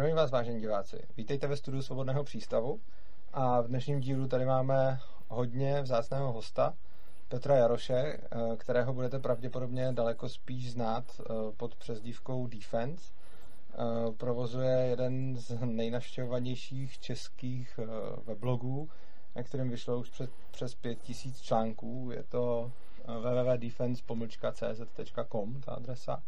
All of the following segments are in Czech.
Zdravím vás, vážení diváci. Vítejte ve studiu Svobodného přístavu a v dnešním dílu tady máme hodně vzácného hosta, Petra Jaroše, eh, kterého budete pravděpodobně daleko spíš znát eh, pod přezdívkou Defense. Eh, provozuje jeden z nejnavštěvovanějších českých weblogů, na kterém vyšlo už před, přes 5000 článků. Je to www.defense.cz.com, ta adresa.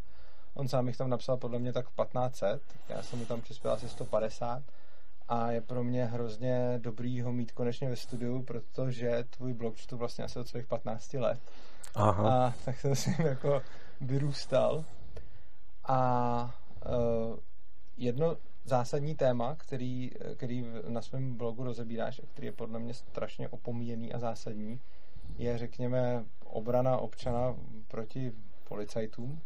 On sám jich tam napsal podle mě tak 1500, já jsem mu tam přispěl asi 150 a je pro mě hrozně dobrý ho mít konečně ve studiu, protože tvůj blog čtu vlastně asi od svých 15 let. Aha. A tak jsem si jako vyrůstal. A uh, jedno zásadní téma, který, který na svém blogu rozebíráš a který je podle mě strašně opomíjený a zásadní, je, řekněme, obrana občana proti policajtům.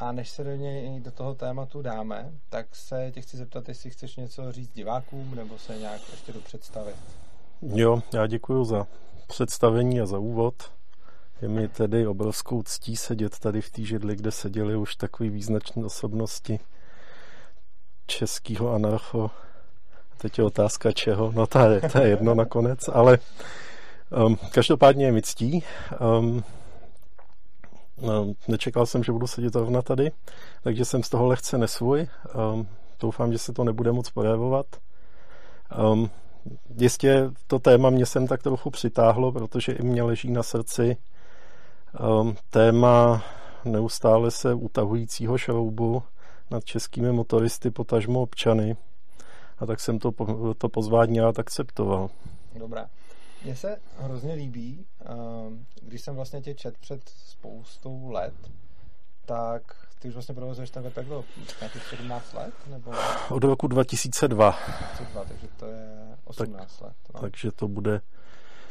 A než se do něj do toho tématu dáme, tak se tě chci zeptat, jestli chceš něco říct divákům, nebo se nějak ještě do představit. Jo, já děkuji za představení a za úvod. Je mi tedy obrovskou ctí sedět tady v té židli, kde seděli už takový význačné osobnosti českého anarcho. Teď je otázka čeho, no to je, to je jedno nakonec, ale um, každopádně je mi ctí. Um, nečekal jsem, že budu sedět zrovna tady, takže jsem z toho lehce nesvůj. Um, doufám, že se to nebude moc projevovat. Um, jistě to téma mě sem tak trochu přitáhlo, protože i mě leží na srdci um, téma neustále se utahujícího šroubu nad českými motoristy, potažmo občany. A tak jsem to, to pozvání rád akceptoval. Dobrá. Mně se hrozně líbí, ehm, když jsem vlastně tě čet před spoustou let, tak ty už vlastně provozuješ ten web jak nějakých 17 let? Nebo... Od roku 2002. 2002, takže to je 18 tak, let. No. Takže to bude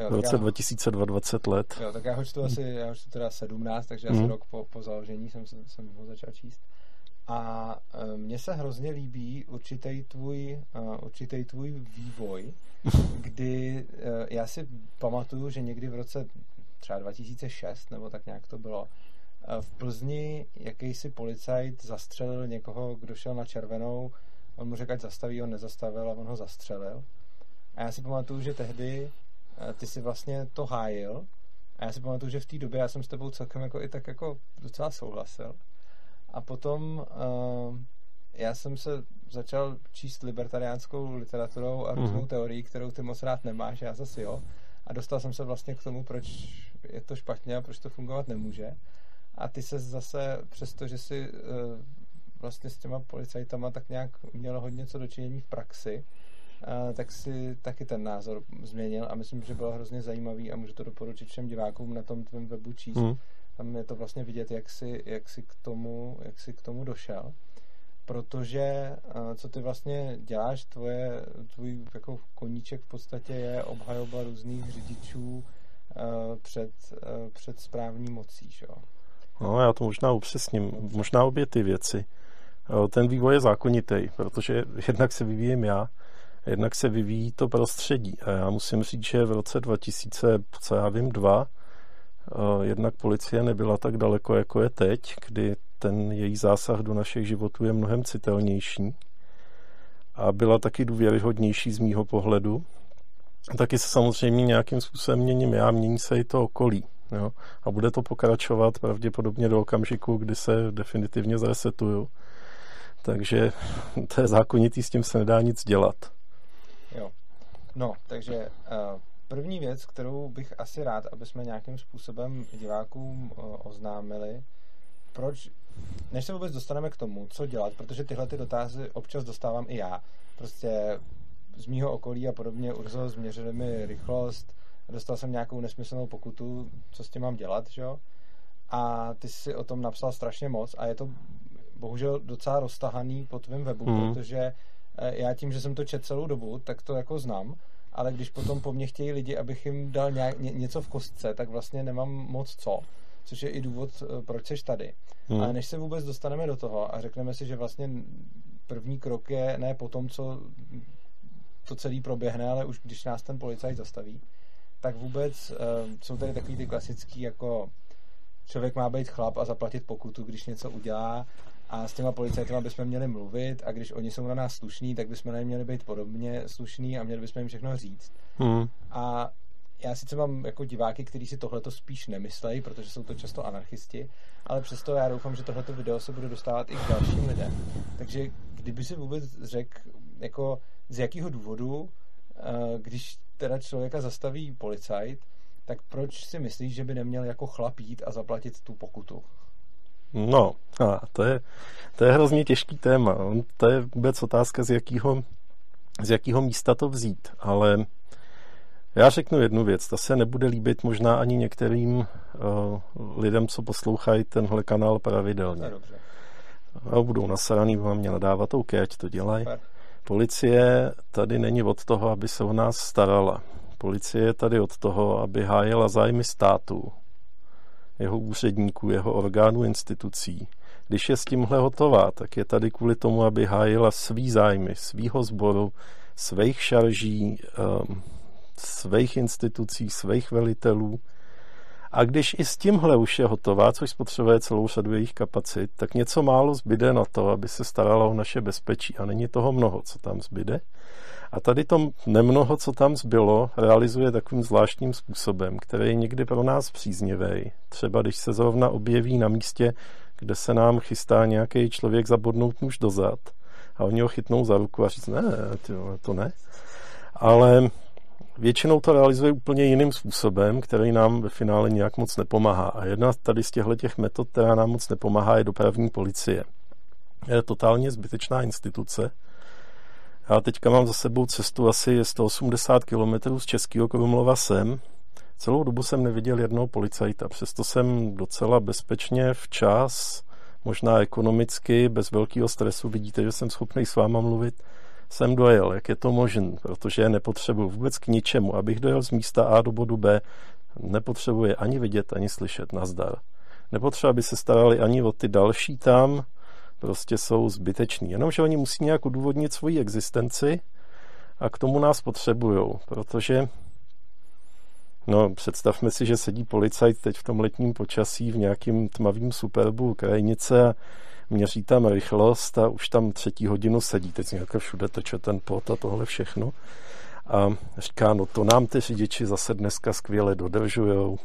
v roce já, 2002 20 let. Jo, tak já ho čtu asi, já ho čtu teda 17, takže asi mm. rok po, po založení jsem, jsem ho začal číst. A e, mně se hrozně líbí určitý tvůj, uh, určitý tvůj vývoj, kdy uh, já si pamatuju, že někdy v roce třeba 2006, nebo tak nějak to bylo, v Plzni jakýsi policajt zastřelil někoho, kdo šel na červenou, on mu řekl, ať zastaví, on nezastavil a on ho zastřelil. A já si pamatuju, že tehdy ty si vlastně to hájil a já si pamatuju, že v té době já jsem s tebou celkem jako i tak jako docela souhlasil. A potom uh, já jsem se začal číst libertariánskou literaturou a různou mm. teorií, kterou ty moc rád nemáš, já zase jo. A dostal jsem se vlastně k tomu, proč je to špatně a proč to fungovat nemůže. A ty se zase, přesto, že si uh, vlastně s těma policajtama tak nějak mělo hodně co dočinění v praxi, uh, tak si taky ten názor změnil a myslím, že bylo hrozně zajímavý a můžu to doporučit všem divákům na tom tvém webu číst. Mm tam je to vlastně vidět, jak si, jak si, k, tomu, jak si k tomu došel. Protože eh, co ty vlastně děláš, tvoje, tvůj jako koníček v podstatě je obhajoba různých řidičů eh, před, eh, před správní mocí, že? No, já to možná upřesním. Možná obě ty věci. Ten vývoj je zákonitý, protože jednak se vyvíjím já, jednak se vyvíjí to prostředí. A já musím říct, že v roce 2000, co já vím, dva, jednak policie nebyla tak daleko, jako je teď, kdy ten její zásah do našich životů je mnohem citelnější a byla taky důvěryhodnější z mýho pohledu. Taky se samozřejmě nějakým způsobem měním já, mění se i to okolí. Jo? A bude to pokračovat pravděpodobně do okamžiku, kdy se definitivně zresetuju. Takže to je zákonitý, s tím se nedá nic dělat. Jo. No, takže uh, První věc, kterou bych asi rád, aby jsme nějakým způsobem divákům eh, oznámili, proč, než se vůbec dostaneme k tomu, co dělat, protože tyhle ty dotazy občas dostávám i já. Prostě z mýho okolí a podobně Urzo změřili mi rychlost, dostal jsem nějakou nesmyslnou pokutu, co s tím mám dělat, že jo? A ty jsi o tom napsal strašně moc a je to bohužel docela roztahaný po tvém webu, mm. protože eh, já tím, že jsem to čet celou dobu, tak to jako znám ale když potom po mně chtějí lidi, abych jim dal nějak, ně, něco v kostce, tak vlastně nemám moc co, což je i důvod, eh, proč jsi tady. Hmm. Ale než se vůbec dostaneme do toho a řekneme si, že vlastně první krok je ne po tom, co to celý proběhne, ale už když nás ten policajt zastaví, tak vůbec uh, jsou tady takový ty klasický jako člověk má být chlap a zaplatit pokutu, když něco udělá a s těma policajtama bychom měli mluvit a když oni jsou na nás slušní, tak bychom neměli být podobně slušní a měli bychom jim všechno říct. Hmm. A já sice mám jako diváky, kteří si tohleto spíš nemyslejí, protože jsou to často anarchisti, ale přesto já doufám, že tohleto video se bude dostávat i k dalším lidem. Takže kdyby si vůbec řekl, jako z jakého důvodu, eh, když teda člověka zastaví policajt, tak proč si myslíš, že by neměl jako chlap jít a zaplatit tu pokutu? No, a to je, to je hrozně těžký téma. To je vůbec otázka, z jakého, z jakého místa to vzít. Ale já řeknu jednu věc, ta se nebude líbit možná ani některým uh, lidem, co poslouchají tenhle kanál pravidelně. A budou nasraný, vám mě nadávat, OK, ať to dělají. Policie tady není od toho, aby se o nás starala. Policie je tady od toho, aby hájela zájmy státu, jeho úředníků, jeho orgánů, institucí. Když je s tímhle hotová, tak je tady kvůli tomu, aby hájila svý zájmy, svýho sboru, svých šarží, um, svých institucí, svých velitelů. A když i s tímhle už je hotová, což spotřebuje celou řadu jejich kapacit, tak něco málo zbyde na to, aby se starala o naše bezpečí. A není toho mnoho, co tam zbyde. A tady to nemnoho, co tam zbylo, realizuje takovým zvláštním způsobem, který je někdy pro nás příznivý. Třeba když se zrovna objeví na místě, kde se nám chystá nějaký člověk zabodnout nůž dozad a oni ho chytnou za ruku a říct, ne, to ne. Ale většinou to realizuje úplně jiným způsobem, který nám ve finále nějak moc nepomáhá. A jedna tady z těchto těch metod, která nám moc nepomáhá, je dopravní policie. Je totálně zbytečná instituce. Já teďka mám za sebou cestu asi 180 km z Českého Krumlova sem. Celou dobu jsem neviděl jednoho policajta, přesto jsem docela bezpečně včas, možná ekonomicky, bez velkého stresu, vidíte, že jsem schopný s váma mluvit, jsem dojel, jak je to možné, protože nepotřebuji vůbec k ničemu. Abych dojel z místa A do bodu B, nepotřebuje ani vidět, ani slyšet, nazdar. Nepotřeba, aby se starali ani o ty další tam, prostě jsou zbyteční. Jenomže oni musí nějak udůvodnit svoji existenci a k tomu nás potřebují, protože No, představme si, že sedí policajt teď v tom letním počasí v nějakým tmavým superbu krajnice a měří tam rychlost a už tam třetí hodinu sedí, teď nějaké všude teče ten pot a tohle všechno. A říká, no to nám ty řidiči zase dneska skvěle dodržujou.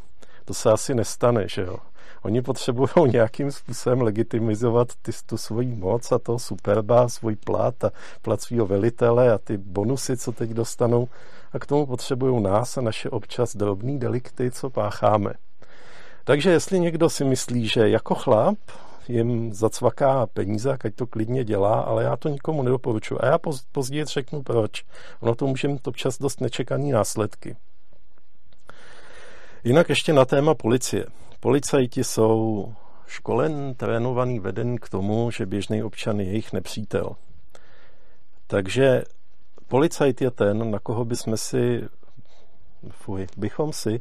To se asi nestane, že jo. Oni potřebují nějakým způsobem legitimizovat ty, tu svoji moc a to superba, svůj plat a plat svého velitele a ty bonusy, co teď dostanou. A k tomu potřebují nás a naše občas drobný delikty, co pácháme. Takže jestli někdo si myslí, že jako chlap jim zacvaká peníze, ať to klidně dělá, ale já to nikomu nedoporučuji. A já později řeknu proč. Ono to může mít občas dost nečekaný následky. Jinak ještě na téma policie. Policajti jsou školen, trénovaný, veden k tomu, že běžný občan je jejich nepřítel. Takže policajt je ten, na koho bychom si, fuj, bychom si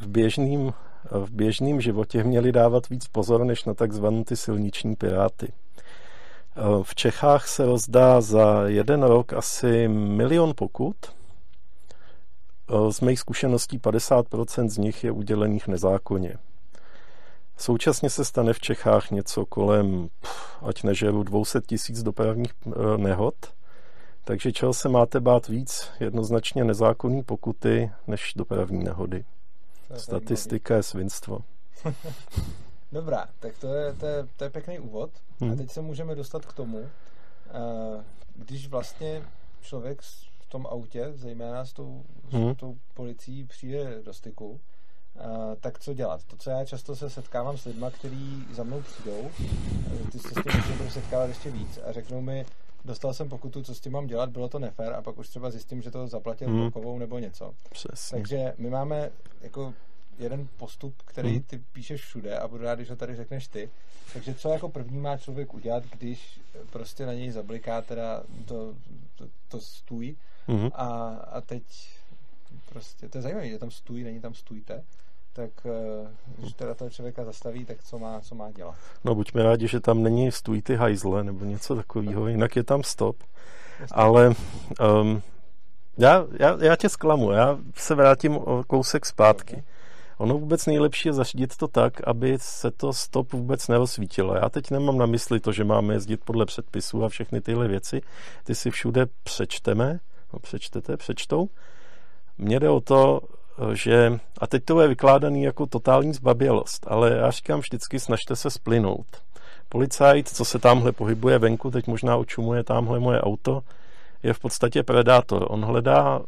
v běžným v běžném životě měli dávat víc pozor než na takzvané ty silniční piráty. V Čechách se rozdá za jeden rok asi milion pokut. Z mých zkušeností 50% z nich je udělených nezákonně. Současně se stane v Čechách něco kolem, ať nežeru, 200 tisíc dopravních e, nehod, takže čeho se máte bát víc? Jednoznačně nezákonní pokuty než dopravní nehody. Statistika je svinstvo. Dobrá, tak to je, to je, to je pěkný úvod. Hmm. A teď se můžeme dostat k tomu, eh, když vlastně člověk v tom autě, zejména s tou, hmm. s tou policií, přijde do styku, eh, tak co dělat? To, co já často se setkávám s lidmi, kteří za mnou přijdou, eh, ty se s tím můžou setkávat ještě víc a řeknou mi, dostal jsem pokutu, co s tím mám dělat, bylo to nefér a pak už třeba zjistím, že to zaplatil hmm. blokovou nebo něco. Přesně. Takže my máme jako jeden postup, který hmm. ty píšeš všude a budu rád, když ho tady řekneš ty. Takže co jako první má člověk udělat, když prostě na něj zabliká teda to, to, to stůj hmm. a, a teď prostě, to je zajímavé, že tam stůj, není tam stůjte tak eh, když teda toho člověka zastaví, tak co má, co má dělat? No buďme rádi, že tam není stůj ty hajzle nebo něco takového, jinak je tam stop. Ale um, já, já, já tě zklamu, já se vrátím o kousek zpátky. Ono vůbec nejlepší je zařídit to tak, aby se to stop vůbec nerozsvítilo. Já teď nemám na mysli to, že máme jezdit podle předpisů a všechny tyhle věci. Ty si všude přečteme, no přečtete, přečtou. Mně jde o to, že, a teď to je vykládaný jako totální zbabělost, ale já říkám vždycky, snažte se splynout. Policajt, co se tamhle pohybuje venku, teď možná očumuje tamhle moje auto, je v podstatě predátor. On hledá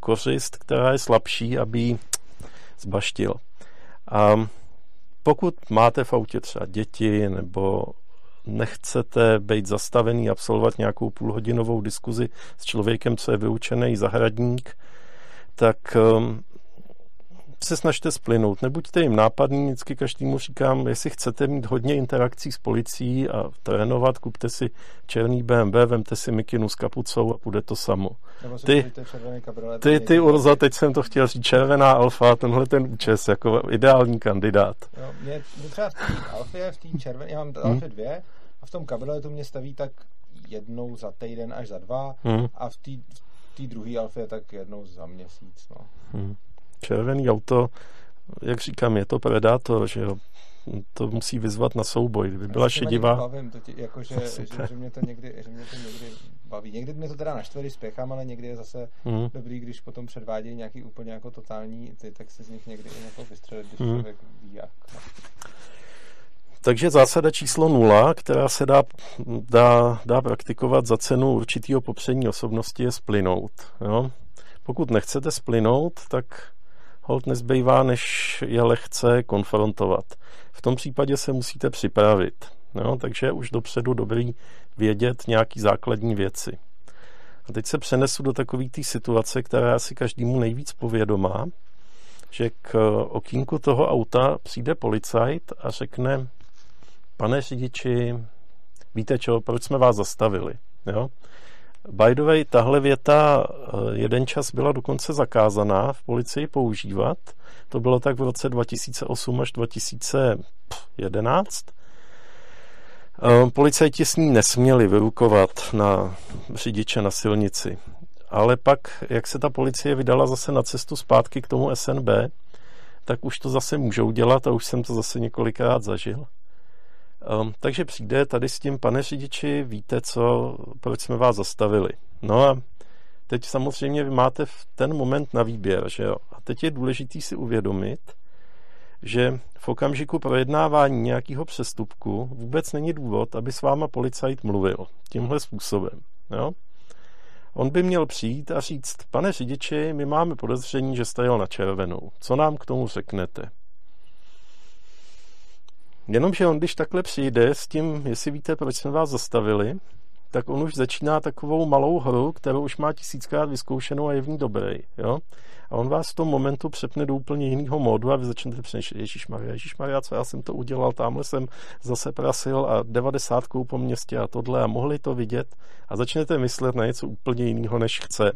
kořist, která je slabší, aby ji zbaštil. A pokud máte v autě třeba děti nebo nechcete být zastavený, absolvovat nějakou půlhodinovou diskuzi s člověkem, co je vyučený zahradník, tak um, se snažte splynout. Nebuďte jim nápadní, vždycky každému říkám, jestli chcete mít hodně interakcí s policií a trénovat, kupte si černý BMW, vemte si mikinu s kapucou a bude to samo. Ty, ty, ty Urza, teď jsem to chtěl říct, červená alfa, tenhle ten účes, jako ideální kandidát. Jo, mě, mě třeba v té alfě, v té červené, já mám hmm. alfě dvě a v tom kabrioletu mě staví tak jednou za týden až za dva hmm. a v té v druhé alfě tak jednou za měsíc. No. Hmm červený auto, jak říkám, je to predátor, že jo, to musí vyzvat na souboj. Kdyby byla šedivá... Bavím, to ti, jako, že, že, že, mě to někdy, že mě to někdy baví. Někdy mě to teda naštve, když spěchám, ale někdy je zase mm. dobrý, když potom předvádějí nějaký úplně jako totální, ty, tak se z nich někdy i jako vystřelit, když mm. člověk ví jak. Takže zásada číslo nula, která se dá, dá, dá praktikovat za cenu určitého popření osobnosti, je splynout. Jo? Pokud nechcete splynout, tak hold nezbývá, než je lehce konfrontovat. V tom případě se musíte připravit. No, takže už dopředu dobrý vědět nějaký základní věci. A teď se přenesu do takové té situace, která asi každému nejvíc povědomá, že k okýnku toho auta přijde policajt a řekne, pane řidiči, víte čo, proč jsme vás zastavili? Jo? By the way, tahle věta eh, jeden čas byla dokonce zakázaná v policii používat. To bylo tak v roce 2008 až 2011. Eh, policajti s ní nesměli vyrukovat na řidiče na silnici. Ale pak, jak se ta policie vydala zase na cestu zpátky k tomu SNB, tak už to zase můžou dělat a už jsem to zase několikrát zažil. Um, takže přijde tady s tím, pane řidiči, víte co, proč jsme vás zastavili. No a teď samozřejmě vy máte v ten moment na výběr, že jo. A teď je důležité si uvědomit, že v okamžiku projednávání nějakého přestupku vůbec není důvod, aby s váma policajt mluvil tímhle způsobem. Jo? On by měl přijít a říct, pane řidiči, my máme podezření, že jste jel na červenou. Co nám k tomu řeknete? Jenomže on, když takhle přijde s tím, jestli víte, proč jsme vás zastavili, tak on už začíná takovou malou hru, kterou už má tisíckrát vyzkoušenou a je v ní dobrý. Jo? A on vás v tom momentu přepne do úplně jiného módu a vy začnete přemýšlet, Ježíš Maria, Ježíš Maria, co já jsem to udělal, tamhle jsem zase prasil a devadesátkou po městě a tohle a mohli to vidět a začnete myslet na něco úplně jiného, než chce.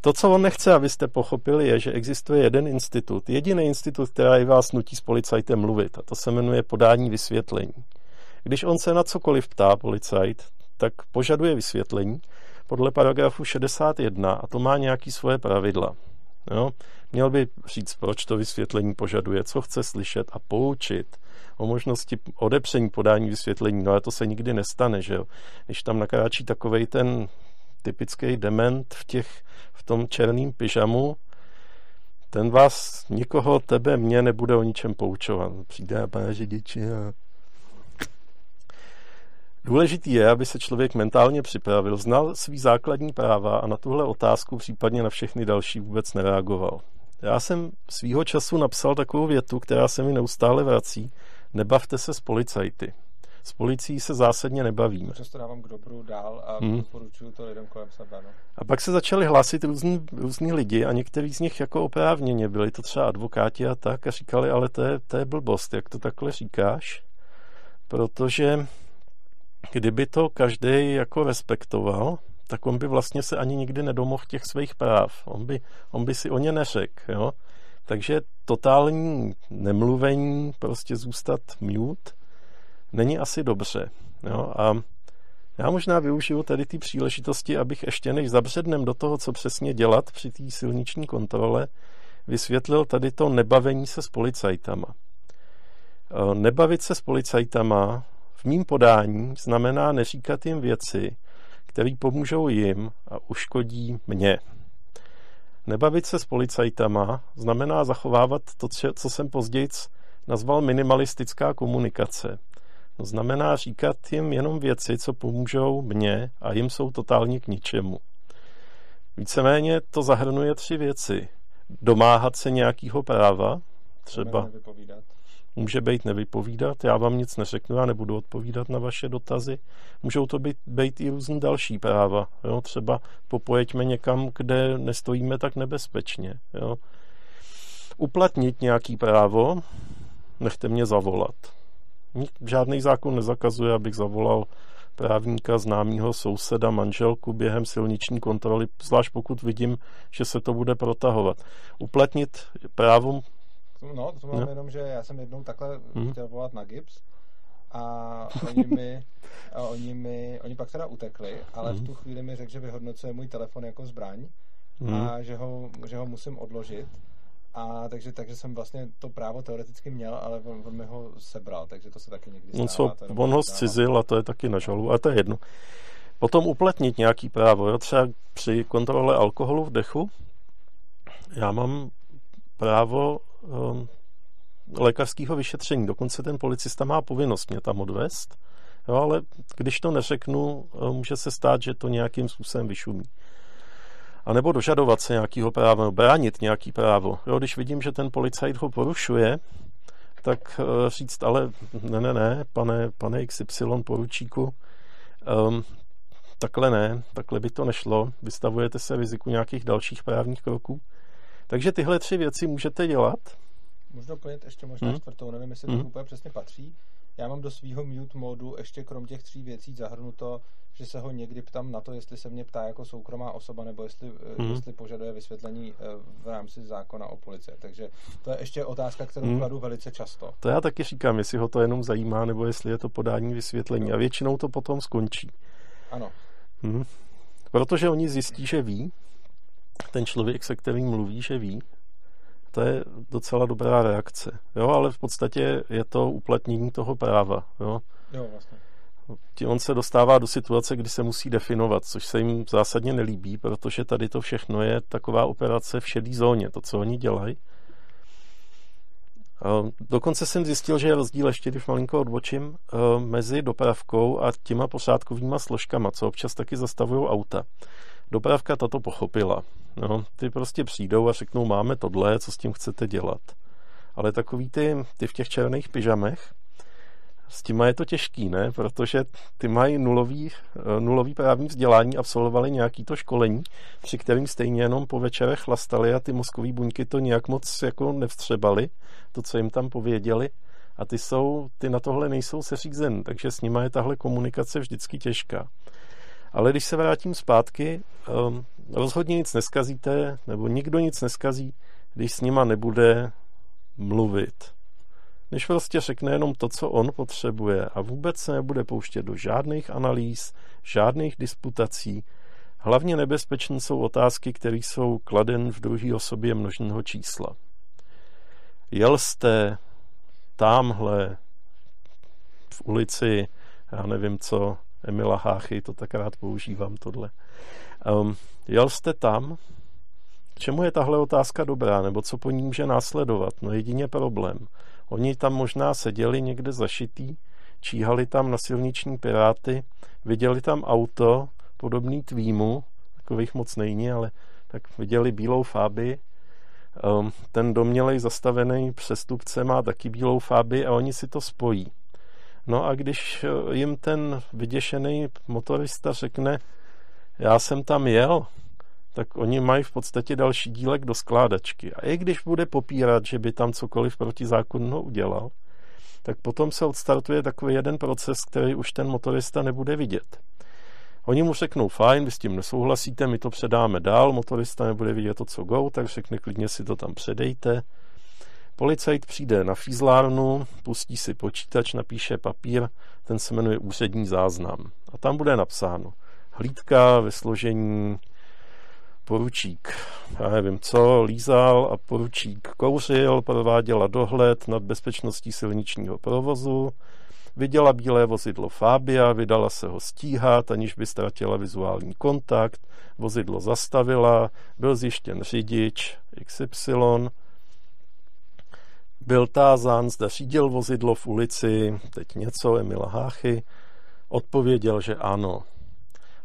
To, co on nechce, abyste pochopili, je, že existuje jeden institut, jediný institut, který vás nutí s policajtem mluvit, a to se jmenuje podání vysvětlení. Když on se na cokoliv ptá policajt, tak požaduje vysvětlení podle paragrafu 61 a to má nějaký svoje pravidla. Jo? Měl by říct, proč to vysvětlení požaduje, co chce slyšet a poučit o možnosti odepření podání vysvětlení. No a to se nikdy nestane, že jo? Když tam nakráčí takovej ten typický dement v, těch, v tom černém pyžamu, ten vás, nikoho, tebe, mě nebude o ničem poučovat. Přijde a pane řidiči a... Důležitý je, aby se člověk mentálně připravil, znal svý základní práva a na tuhle otázku, případně na všechny další vůbec nereagoval. Já jsem svýho času napsal takovou větu, která se mi neustále vrací. Nebavte se s policajty s policií se zásadně nebavíme. Přesto dávám k dobru dál a hmm. doporučuju to lidem kolem sebe. No. A pak se začali hlásit různý, různý lidi a někteří z nich jako oprávněně byli to třeba advokáti a tak a říkali, ale to je, to je blbost, jak to takhle říkáš, protože kdyby to každý jako respektoval, tak on by vlastně se ani nikdy nedomohl těch svých práv. On by, on by si o ně neřekl, jo. Takže totální nemluvení, prostě zůstat mute, není asi dobře. Jo? A já možná využiju tady ty příležitosti, abych ještě než zabřednem do toho, co přesně dělat při té silniční kontrole, vysvětlil tady to nebavení se s policajtama. Eh, nebavit se s policajtama v mým podání znamená neříkat jim věci, které pomůžou jim a uškodí mě. Nebavit se s policajtama znamená zachovávat to, co jsem později nazval minimalistická komunikace. To znamená říkat jim jenom věci, co pomůžou mně a jim jsou totálně k ničemu. Víceméně to zahrnuje tři věci. Domáhat se nějakého práva, třeba může být nevypovídat, já vám nic neřeknu, já nebudu odpovídat na vaše dotazy. Můžou to být, být i různý další práva, jo? třeba popojeďme někam, kde nestojíme tak nebezpečně. Jo? Uplatnit nějaký právo, nechte mě zavolat. Žádný zákon nezakazuje, abych zavolal právníka, známého souseda, manželku během silniční kontroly, zvlášť pokud vidím, že se to bude protahovat. Uplatnit právo... No, to mám no. jenom, že já jsem jednou takhle hmm. chtěl volat na gips a oni mi, a oni mi, oni pak teda utekli, ale hmm. v mhm. tu chvíli mi řekl, že vyhodnocuje můj telefon jako zbraň hmm. a že ho, že ho musím odložit a takže, takže jsem vlastně to právo teoreticky měl, ale on, on mi ho sebral, takže to se taky někdy stává. On, co, on ho zcizil a to je taky na žalu, a to je jedno. Potom uplatnit nějaký právo, jo? třeba při kontrole alkoholu v dechu, já mám právo um, lékařského vyšetření, dokonce ten policista má povinnost mě tam odvést, jo? ale když to neřeknu, um, může se stát, že to nějakým způsobem vyšumí a nebo dožadovat se nějakého práva, nebo bránit nějaký právo. Jo, když vidím, že ten policajt ho porušuje, tak uh, říct, ale ne, ne, ne, pane, pane XY poručíku, um, takhle ne, takhle by to nešlo, vystavujete se riziku nějakých dalších právních kroků. Takže tyhle tři věci můžete dělat. Můžu doplnit ještě možná hmm. čtvrtou, nevím, jestli hmm. to úplně přesně patří. Já mám do svého mute modu ještě krom těch tří věcí zahrnuto, že se ho někdy ptám na to, jestli se mě ptá jako soukromá osoba, nebo jestli, hmm. jestli požaduje vysvětlení eh, v rámci zákona o policie. Takže to je ještě otázka, kterou hmm. kladu velice často. To já taky říkám, jestli ho to jenom zajímá, nebo jestli je to podání vysvětlení. No. A většinou to potom skončí. Ano. Hmm. Protože oni zjistí, že ví, ten člověk, se kterým mluví, že ví, to je docela dobrá reakce. Jo, ale v podstatě je to uplatnění toho práva. Jo, jo vlastně. On se dostává do situace, kdy se musí definovat, což se jim zásadně nelíbí, protože tady to všechno je taková operace v šedý zóně, to, co oni dělají. Dokonce jsem zjistil, že je rozdíl, ještě když malinko odbočím, eh, mezi dopravkou a těma posádkovýma složkama, co občas taky zastavují auta. Dopravka tato pochopila. No, ty prostě přijdou a řeknou, máme tohle, co s tím chcete dělat. Ale takový ty, ty v těch černých pyžamech, s tím je to těžký, ne? Protože ty mají nulový, eh, nulový právní vzdělání, absolvovali nějaký to školení, při kterým stejně jenom po večerech chlastali a ty mozkové buňky to nějak moc jako nevstřebali, to, co jim tam pověděli. A ty, jsou, ty na tohle nejsou seřízen, takže s nimi je tahle komunikace vždycky těžká. Ale když se vrátím zpátky, um, rozhodně nic neskazíte, nebo nikdo nic neskazí, když s nima nebude mluvit. Když prostě řekne jenom to, co on potřebuje a vůbec se nebude pouštět do žádných analýz, žádných disputací. Hlavně nebezpečné jsou otázky, které jsou kladen v druhé osobě množného čísla. Jel jste tamhle v ulici, já nevím co, Emila Háchy, to tak rád používám tohle. Um, jel jste tam? K čemu je tahle otázka dobrá, nebo co po ní může následovat? No jedině problém. Oni tam možná seděli někde zašitý, číhali tam na silniční piráty, viděli tam auto podobný tvýmu, takových moc není, ale tak viděli bílou fáby. Um, ten domělej zastavený přestupce má taky bílou fáby a oni si to spojí. No a když eh, jim ten vyděšený motorista řekne, já jsem tam jel, tak oni mají v podstatě další dílek do skládačky. A i když bude popírat, že by tam cokoliv protizákonno udělal, tak potom se odstartuje takový jeden proces, který už ten motorista nebude vidět. Oni mu řeknou, fajn, vy s tím nesouhlasíte, my to předáme dál, motorista nebude vidět to, co go, tak řekne, klidně si to tam předejte, Policajt přijde na fízlárnu, pustí si počítač, napíše papír, ten se jmenuje úřední záznam. A tam bude napsáno hlídka ve složení poručík, já nevím co, lízal a poručík kouřil, prováděla dohled nad bezpečností silničního provozu, viděla bílé vozidlo Fabia, vydala se ho stíhat, aniž by ztratila vizuální kontakt, vozidlo zastavila, byl zjištěn řidič XY, byl tázán, zda řídil vozidlo v ulici, teď něco, Emila Háchy, odpověděl, že ano.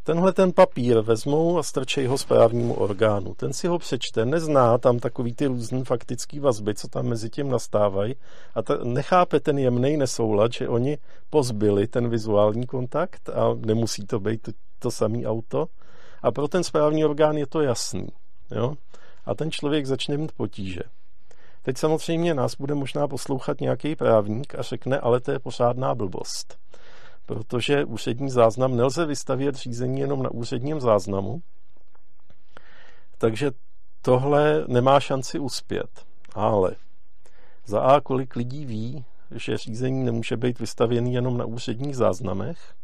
Tenhle ten papír vezmou a strčej ho správnímu orgánu. Ten si ho přečte, nezná tam takový ty různý faktický vazby, co tam mezi tím nastávají a ta, nechápe ten jemný nesoulad, že oni pozbyli ten vizuální kontakt a nemusí to být to, to samý auto. A pro ten správní orgán je to jasný. Jo? A ten člověk začne mít potíže. Teď samozřejmě nás bude možná poslouchat nějaký právník a řekne, ale to je pořádná blbost protože úřední záznam nelze vystavět řízení jenom na úředním záznamu, takže tohle nemá šanci uspět. Ale za A, kolik lidí ví, že řízení nemůže být vystavěný jenom na úředních záznamech,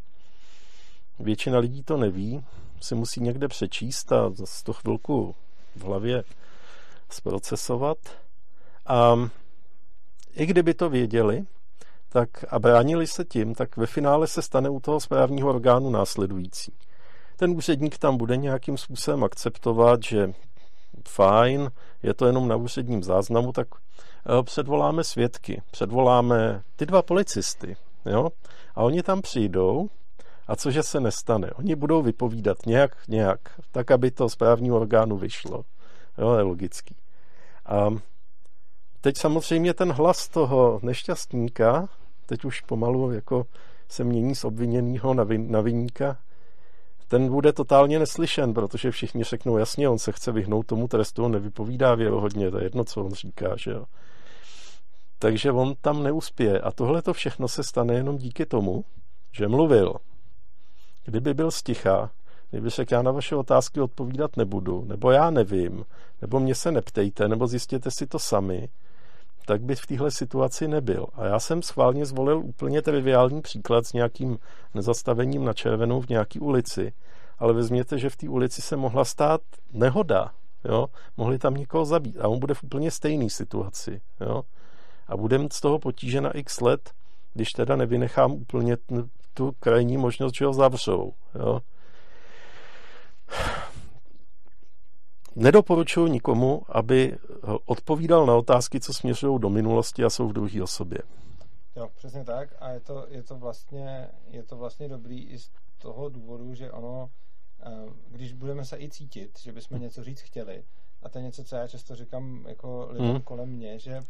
většina lidí to neví, si musí někde přečíst a z to chvilku v hlavě zprocesovat. A i kdyby to věděli, tak a bránili se tím, tak ve finále se stane u toho správního orgánu následující. Ten úředník tam bude nějakým způsobem akceptovat, že fajn, je to jenom na úředním záznamu, tak eh, předvoláme svědky, předvoláme ty dva policisty, jo? A oni tam přijdou a cože se nestane? Oni budou vypovídat nějak, nějak, tak, aby to správního orgánu vyšlo. Jo, je logický. A teď samozřejmě ten hlas toho nešťastníka teď už pomalu jako se mění z obviněného na, vin, na viníka, ten bude totálně neslyšen, protože všichni řeknou, jasně, on se chce vyhnout tomu trestu, on nevypovídá věrohodně, to je jedno, co on říká, že jo. Takže on tam neuspěje. A tohle to všechno se stane jenom díky tomu, že mluvil. Kdyby byl sticha, kdyby řekl, já na vaše otázky odpovídat nebudu, nebo já nevím, nebo mě se neptejte, nebo zjistěte si to sami, tak by v téhle situaci nebyl. A já jsem schválně zvolil úplně triviální příklad s nějakým nezastavením na červenou v nějaké ulici. Ale vezměte, že v té ulici se mohla stát nehoda. Jo? Mohli tam někoho zabít. A on bude v úplně stejné situaci. Jo? A budeme z toho potíže na x let, když teda nevynechám úplně tu krajní možnost, že ho zavřou. Jo? Nedoporučuji nikomu, aby odpovídal na otázky, co směřují do minulosti a jsou v druhé osobě. Jo, přesně tak. A je to, je to, vlastně, je to vlastně dobrý i z toho důvodu, že ono, eh, když budeme se i cítit, že bychom hmm. něco říct chtěli, a to je něco, co já často říkám jako lidem hmm. kolem mě, že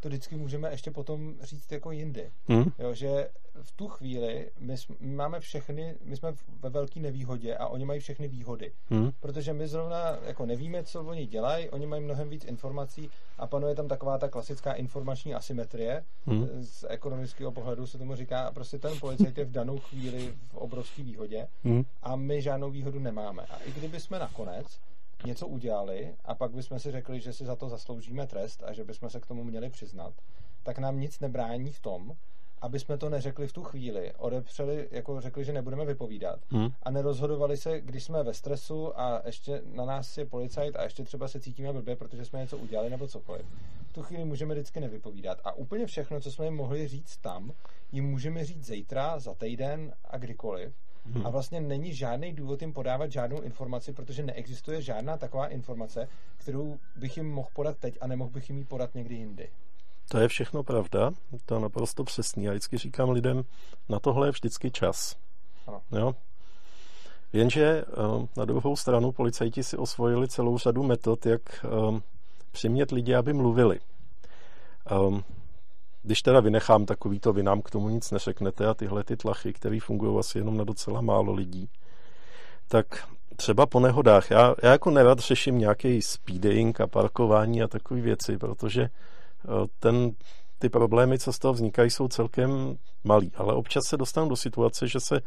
to vždycky můžeme ještě potom říct jako jindy. Hmm. Jo, že v tu chvíli my, jsme, my máme všechny, my jsme ve velké nevýhodě a oni mají všechny výhody. Hmm. Protože my zrovna jako nevíme, co oni dělají, oni mají mnohem víc informací a panuje tam taková ta klasická informační asymetrie. Hmm. Z ekonomického pohledu se tomu říká, prostě ten policajt je v danou chvíli v obrovské výhodě hmm. a my žádnou výhodu nemáme. A i kdyby jsme nakonec něco udělali a pak bychom si řekli, že si za to zasloužíme trest a že bychom se k tomu měli přiznat, tak nám nic nebrání v tom, aby jsme to neřekli v tu chvíli, odepřeli, jako řekli, že nebudeme vypovídat hmm. a nerozhodovali se, když jsme ve stresu a ještě na nás je policajt a ještě třeba se cítíme blbě, protože jsme něco udělali nebo cokoliv. V tu chvíli můžeme vždycky nevypovídat a úplně všechno, co jsme jim mohli říct tam, jim můžeme říct zítra, za týden a kdykoliv Hmm. A vlastně není žádný důvod jim podávat žádnou informaci, protože neexistuje žádná taková informace, kterou bych jim mohl podat teď a nemohl bych jim ji podat někdy jindy. To je všechno pravda, to je naprosto přesný. Já vždycky říkám lidem, na tohle je vždycky čas. Ano. Jo? Jenže eh, na druhou stranu policajti si osvojili celou řadu metod, jak eh, přimět lidi, aby mluvili. Eh, když teda vynechám takovýto, vy nám k tomu nic neřeknete a tyhle ty tlachy, které fungují asi jenom na docela málo lidí, tak třeba po nehodách, já, já jako nerad řeším nějaký speeding a parkování a takové věci, protože eh, ten, ty problémy, co z toho vznikají, jsou celkem malý, ale občas se dostanu do situace, že se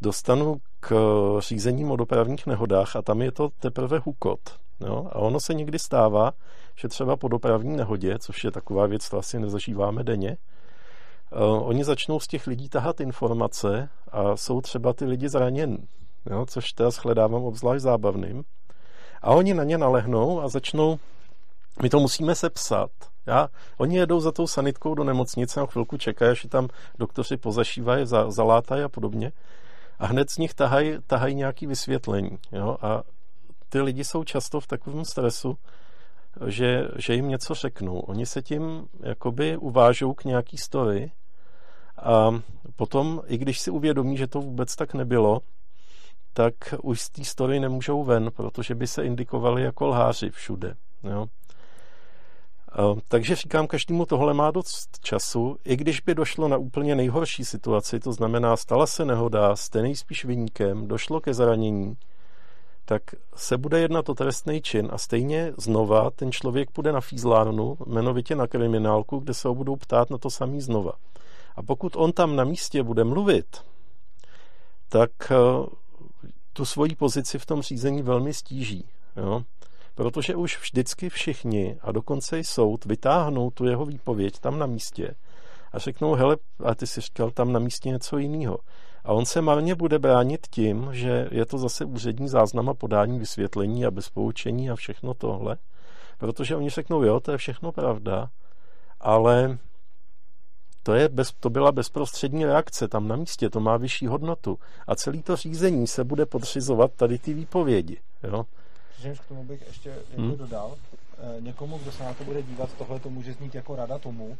dostanu k řízením o dopravních nehodách a tam je to teprve hukot. Jo? A ono se někdy stává, že třeba po dopravní nehodě, což je taková věc, to asi nezažíváme denně, uh, oni začnou z těch lidí tahat informace a jsou třeba ty lidi zraněni, jo? což teda shledávám obzvlášť zábavným. A oni na ně nalehnou a začnou, my to musíme sepsat. Já, oni jedou za tou sanitkou do nemocnice a chvilku čekají, až tam doktoři pozašívají, za, zalátají a podobně. A hned z nich tahají tahaj nějaký vysvětlení. Jo? A ty lidi jsou často v takovém stresu, že, že jim něco řeknou. Oni se tím jakoby uvážou k nějaký story a potom, i když si uvědomí, že to vůbec tak nebylo, tak už z té story nemůžou ven, protože by se indikovali jako lháři všude. Jo? Takže říkám, každému tohle má dost času, i když by došlo na úplně nejhorší situaci, to znamená, stala se nehoda, jste nejspíš vyníkem, došlo ke zranění, tak se bude jednat o trestný čin a stejně znova ten člověk půjde na fízlárnu, jmenovitě na kriminálku, kde se ho budou ptát na to samý znova. A pokud on tam na místě bude mluvit, tak eh, tu svoji pozici v tom řízení velmi stíží. Jo? Protože už vždycky všichni, a dokonce i soud, vytáhnou tu jeho výpověď tam na místě a řeknou, hele, a ty jsi říkal tam na místě něco jiného. A on se marně bude bránit tím, že je to zase úřední záznam a podání vysvětlení a bezpoučení a všechno tohle. Protože oni řeknou, jo, to je všechno pravda, ale to, je bez, to byla bezprostřední reakce tam na místě, to má vyšší hodnotu. A celý to řízení se bude podřizovat tady ty výpovědi. Jo? Přičemž k tomu bych ještě hmm. dodal, eh, někomu, kdo se na to bude dívat, tohle to může znít jako rada tomu,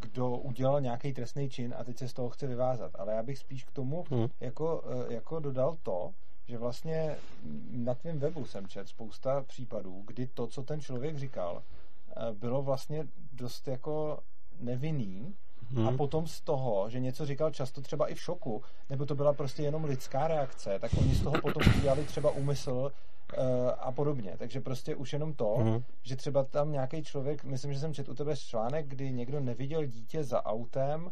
kdo udělal nějaký trestný čin a teď se z toho chce vyvázat. Ale já bych spíš k tomu hmm. jako, eh, jako dodal to, že vlastně na tvém webu jsem čet spousta případů, kdy to, co ten člověk říkal, bylo vlastně dost jako nevinný hmm. a potom z toho, že něco říkal často třeba i v šoku, nebo to byla prostě jenom lidská reakce, tak oni z toho potom udělali třeba úmysl a podobně. Takže prostě už jenom to, hmm. že třeba tam nějaký člověk, myslím, že jsem četl u tebe článek, kdy někdo neviděl dítě za autem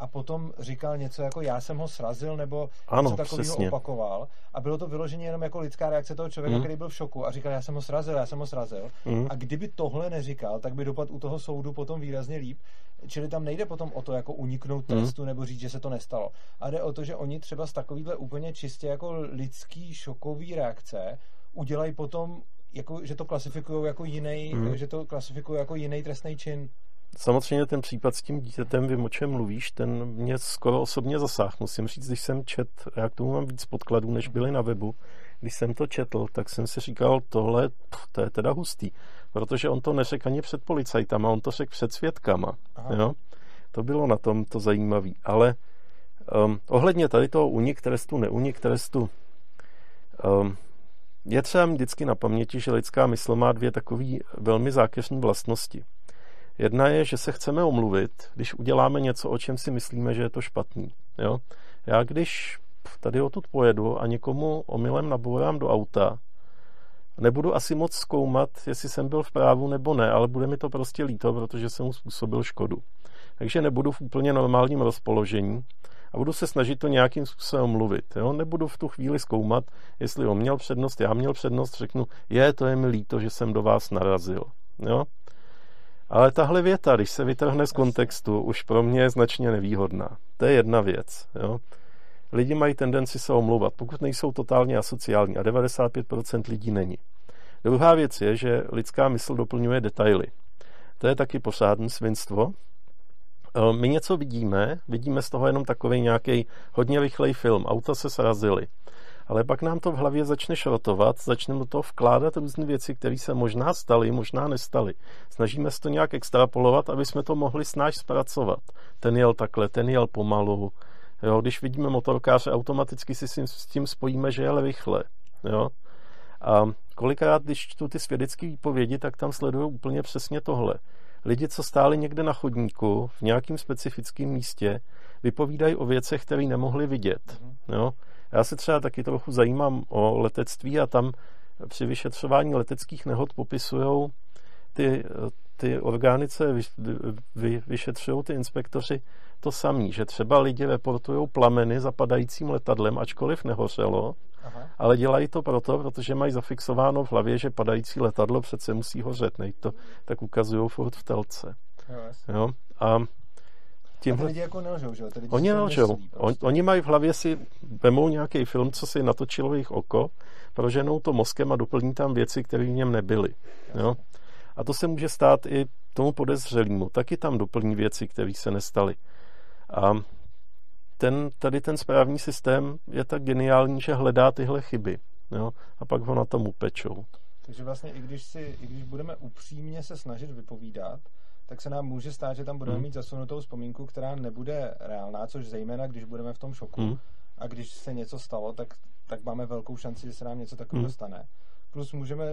a potom říkal něco jako já jsem ho srazil nebo ano, něco takového opakoval a bylo to vyloženě jenom jako lidská reakce toho člověka, mm. který byl v šoku a říkal já jsem ho srazil, já jsem ho srazil mm. a kdyby tohle neříkal, tak by dopad u toho soudu potom výrazně líp, čili tam nejde potom o to jako uniknout mhm. trestu mm. nebo říct, že se to nestalo. A jde o to, že oni třeba z takovýhle úplně čistě jako lidský šokový reakce udělají potom jako, že to klasifikují jako jiný, mm. že to klasifikují jako jiný trestný čin. Samozřejmě ten případ s tím dítětem, vím, o čem mluvíš, ten mě skoro osobně zasáhl. Musím říct, když jsem čet, já k tomu mám víc podkladů, než byly na webu, když jsem to četl, tak jsem si říkal, tohle, to je teda hustý, protože on to neřekl ani před policajtama, on to řekl před svědkama. Jo? To bylo na tom to zajímavé. Ale um, ohledně tady toho unik trestu, neunik trestu, um, je třeba vždycky na paměti, že lidská mysl má dvě takové velmi zákeřní vlastnosti. Jedna je, že se chceme omluvit, když uděláme něco, o čem si myslíme, že je to špatný. Jo? Já když tady odtud pojedu a někomu omylem nabourám do auta, nebudu asi moc zkoumat, jestli jsem byl v právu nebo ne, ale bude mi to prostě líto, protože jsem mu způsobil škodu. Takže nebudu v úplně normálním rozpoložení a budu se snažit to nějakým způsobem mluvit. Jo? Nebudu v tu chvíli zkoumat, jestli on měl přednost, já měl přednost, řeknu, je, to je mi líto, že jsem do vás narazil. Jo? Ale tahle věta, když se vytrhne z kontextu, už pro mě je značně nevýhodná. To je jedna věc. Jo? Lidi mají tendenci se omlouvat, pokud nejsou totálně asociální a 95% lidí není. Druhá věc je, že lidská mysl doplňuje detaily. To je taky posádné svinstvo. E, my něco vidíme, vidíme z toho jenom takový nějaký hodně rychlej film. Auta se srazily ale pak nám to v hlavě začne šrotovat, začneme do toho vkládat různé věci, které se možná staly, možná nestaly. Snažíme se to nějak extrapolovat, aby jsme to mohli snáš zpracovat. Ten jel takhle, ten jel pomalu. Jo, když vidíme motorkáře, automaticky si s tím spojíme, že jel rychle. Jo. A kolikrát, když čtu ty svědecké výpovědi, tak tam sledují úplně přesně tohle. Lidi, co stáli někde na chodníku v nějakém specifickém místě, vypovídají o věcech, které nemohli vidět. Jo? Já se třeba taky trochu zajímám o letectví a tam při vyšetřování leteckých nehod popisují ty, ty orgány, co vy, vy, vyšetřují ty inspektoři, to samý, že třeba lidi reportují plameny zapadajícím letadlem, ačkoliv nehořelo, Aha. ale dělají to proto, protože mají zafixováno v hlavě, že padající letadlo přece musí hořet, nej to tak ukazují furt v telce. Jo, jo? A tímhle... A lidi jako nelžou, že? oni nelžou. Myslí, prostě. On, oni mají v hlavě si, vemou nějaký film, co si natočilo jejich oko, proženou to mozkem a doplní tam věci, které v něm nebyly. Jo? A to se může stát i tomu podezřelému. Taky tam doplní věci, které se nestaly. A ten, tady ten správní systém je tak geniální, že hledá tyhle chyby. Jo? A pak ho na tom upečou. Takže vlastně i když, si, i když budeme upřímně se snažit vypovídat, tak se nám může stát, že tam budeme hmm. mít zasunutou vzpomínku, která nebude reálná, což zejména, když budeme v tom šoku hmm. a když se něco stalo, tak, tak máme velkou šanci, že se nám něco takového hmm. stane. Plus můžeme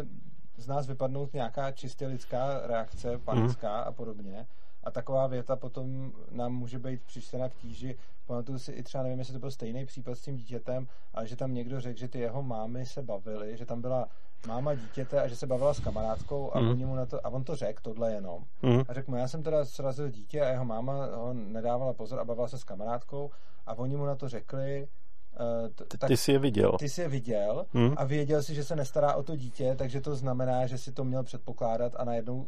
z nás vypadnout nějaká čistě lidská reakce, panická hmm. a podobně. A taková věta potom nám může být přičtena k tíži. Pamatuju si i třeba, nevím, jestli to byl stejný případ s tím dítětem, ale že tam někdo řekl, že ty jeho mámy se bavily, že tam byla máma dítěte a že se bavila s kamarádkou a, mm. oni mu na to, a on to řekl, tohle jenom. Mm. A řekl mu, já jsem teda srazil dítě a jeho máma ho nedávala pozor a bavila se s kamarádkou a oni mu na to řekli, tak ty jsi je viděl. Ty jsi je viděl mm. a věděl si, že se nestará o to dítě, takže to znamená, že si to měl předpokládat a najednou,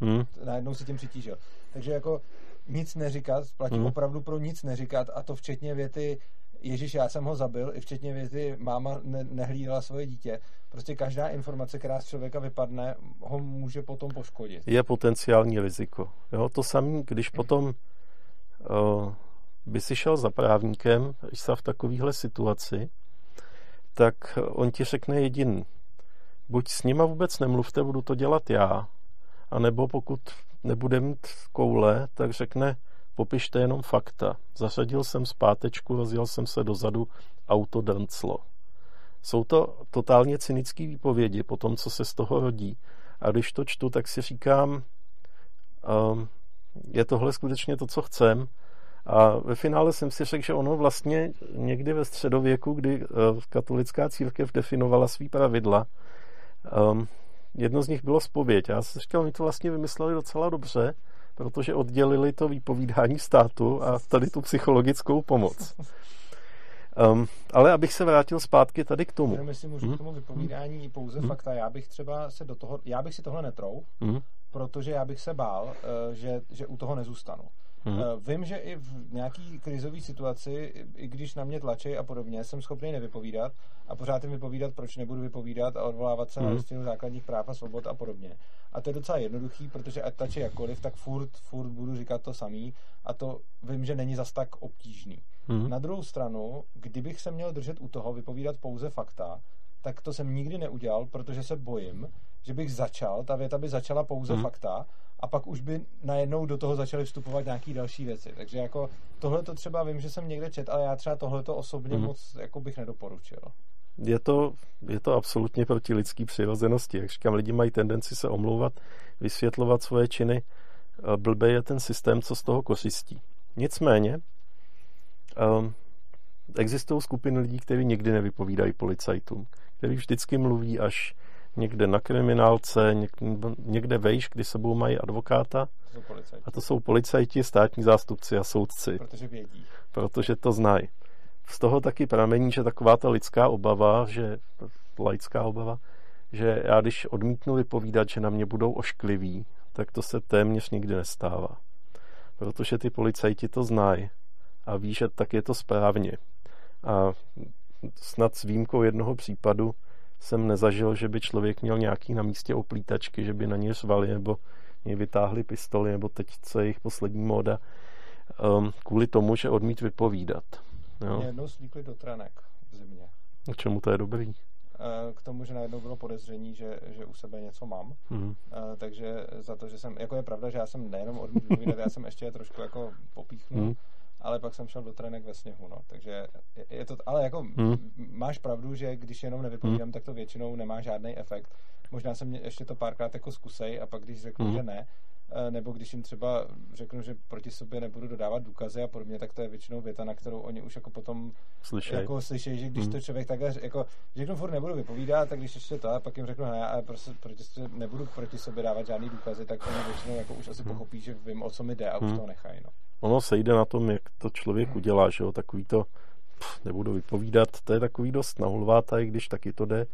mm. najednou si tím přitížil. Takže jako nic neříkat, platí mm. opravdu pro nic neříkat a to včetně věty Ježíš, já jsem ho zabil, i včetně věty, máma ne- nehlídala svoje dítě. Prostě každá informace, která z člověka vypadne, ho může potom poškodit. Je potenciální riziko. Jo, to samé, když potom uh, by si šel za právníkem, když se v takovéhle situaci, tak on ti řekne jediný. Buď s nima vůbec nemluvte, budu to dělat já, anebo pokud nebude mít koule, tak řekne, Popište jenom fakta. Zařadil jsem zpátečku, rozjel jsem se dozadu, auto danclo. Jsou to totálně cynické výpovědi po tom, co se z toho rodí. A když to čtu, tak si říkám, um, je tohle skutečně to, co chcem. A ve finále jsem si řekl, že ono vlastně někdy ve středověku, kdy uh, katolická církev definovala svý pravidla, um, jedno z nich bylo spověď. Já jsem říkal, oni to vlastně vymysleli docela dobře, protože oddělili to výpovídání státu a tady tu psychologickou pomoc. Um, ale abych se vrátil zpátky tady k tomu. Jenom jestli můžu hmm? k tomu vypovídání hmm? pouze hmm? fakta, já bych třeba se do toho, já bych si tohle netrou, hmm? protože já bych se bál, uh, že, že u toho nezůstanu. Hmm. Vím, že i v nějaký krizové situaci, i když na mě tlačí a podobně, jsem schopný nevypovídat a pořád jim vypovídat, proč nebudu vypovídat a odvolávat se hmm. na listinu základních práv a svobod a podobně. A to je docela jednoduchý, protože ať tlačí jakkoliv, tak furt, furt budu říkat to samý a to vím, že není zas tak obtížný. Hmm. Na druhou stranu, kdybych se měl držet u toho, vypovídat pouze fakta, tak to jsem nikdy neudělal, protože se bojím, že bych začal, ta věta by začala pouze hmm. fakta a pak už by najednou do toho začaly vstupovat nějaké další věci. Takže jako tohle to třeba vím, že jsem někde čet, ale já třeba tohle to osobně hmm. moc jako bych nedoporučil. Je to, je to absolutně proti lidský přirozenosti. Jak říkám, lidi mají tendenci se omlouvat, vysvětlovat svoje činy. Blbý je ten systém, co z toho kořistí. Nicméně, um, existují skupiny lidí, kteří nikdy nevypovídají policajtům, kteří vždycky mluví až někde na kriminálce, někde vejš, kdy sebou mají advokáta. To a to jsou policajti, státní zástupci a soudci. Protože vědí. Protože to znají. Z toho taky pramení, že taková ta lidská obava, že laická obava, že já když odmítnu vypovídat, že na mě budou oškliví, tak to se téměř nikdy nestává. Protože ty policajti to znají a ví, že tak je to správně. A snad s výjimkou jednoho případu jsem nezažil, že by člověk měl nějaký na místě oplítačky, že by na ně řvali nebo mě vytáhli pistoli, nebo teď, co je jejich poslední móda, um, kvůli tomu, že odmít vypovídat. Jo. Mě jednou slíkli do trenek v zimě. K čemu to je dobrý? Eh, k tomu, že najednou bylo podezření, že, že u sebe něco mám. Mm. Takže za to, že jsem, jako je pravda, že já jsem nejenom odmít vypovídat, já jsem ještě trošku jako popíchnul. Mm ale pak jsem šel do trenek ve sněhu, no. Takže je to, ale jako hmm. máš pravdu, že když jenom nevypovídám, hmm. tak to většinou nemá žádný efekt. Možná jsem ještě to párkrát jako zkusej a pak když řeknu, hmm. že ne, nebo když jim třeba řeknu, že proti sobě nebudu dodávat důkazy a podobně, tak to je většinou věta, na kterou oni už jako potom slyšej. jako slyšejí, že když hmm. to člověk takhle jako řeknu furt nebudu vypovídat, tak když ještě to, a pak jim řeknu ne, ale prostě proti, nebudu proti sobě dávat žádný důkazy, tak oni většinou jako už asi hmm. pochopí, že vím, o co mi jde a už hmm. to nechají. No ono se jde na tom, jak to člověk udělá, že jo, takový to, pff, nebudu vypovídat, to je takový dost nahulváta, i když taky to jde,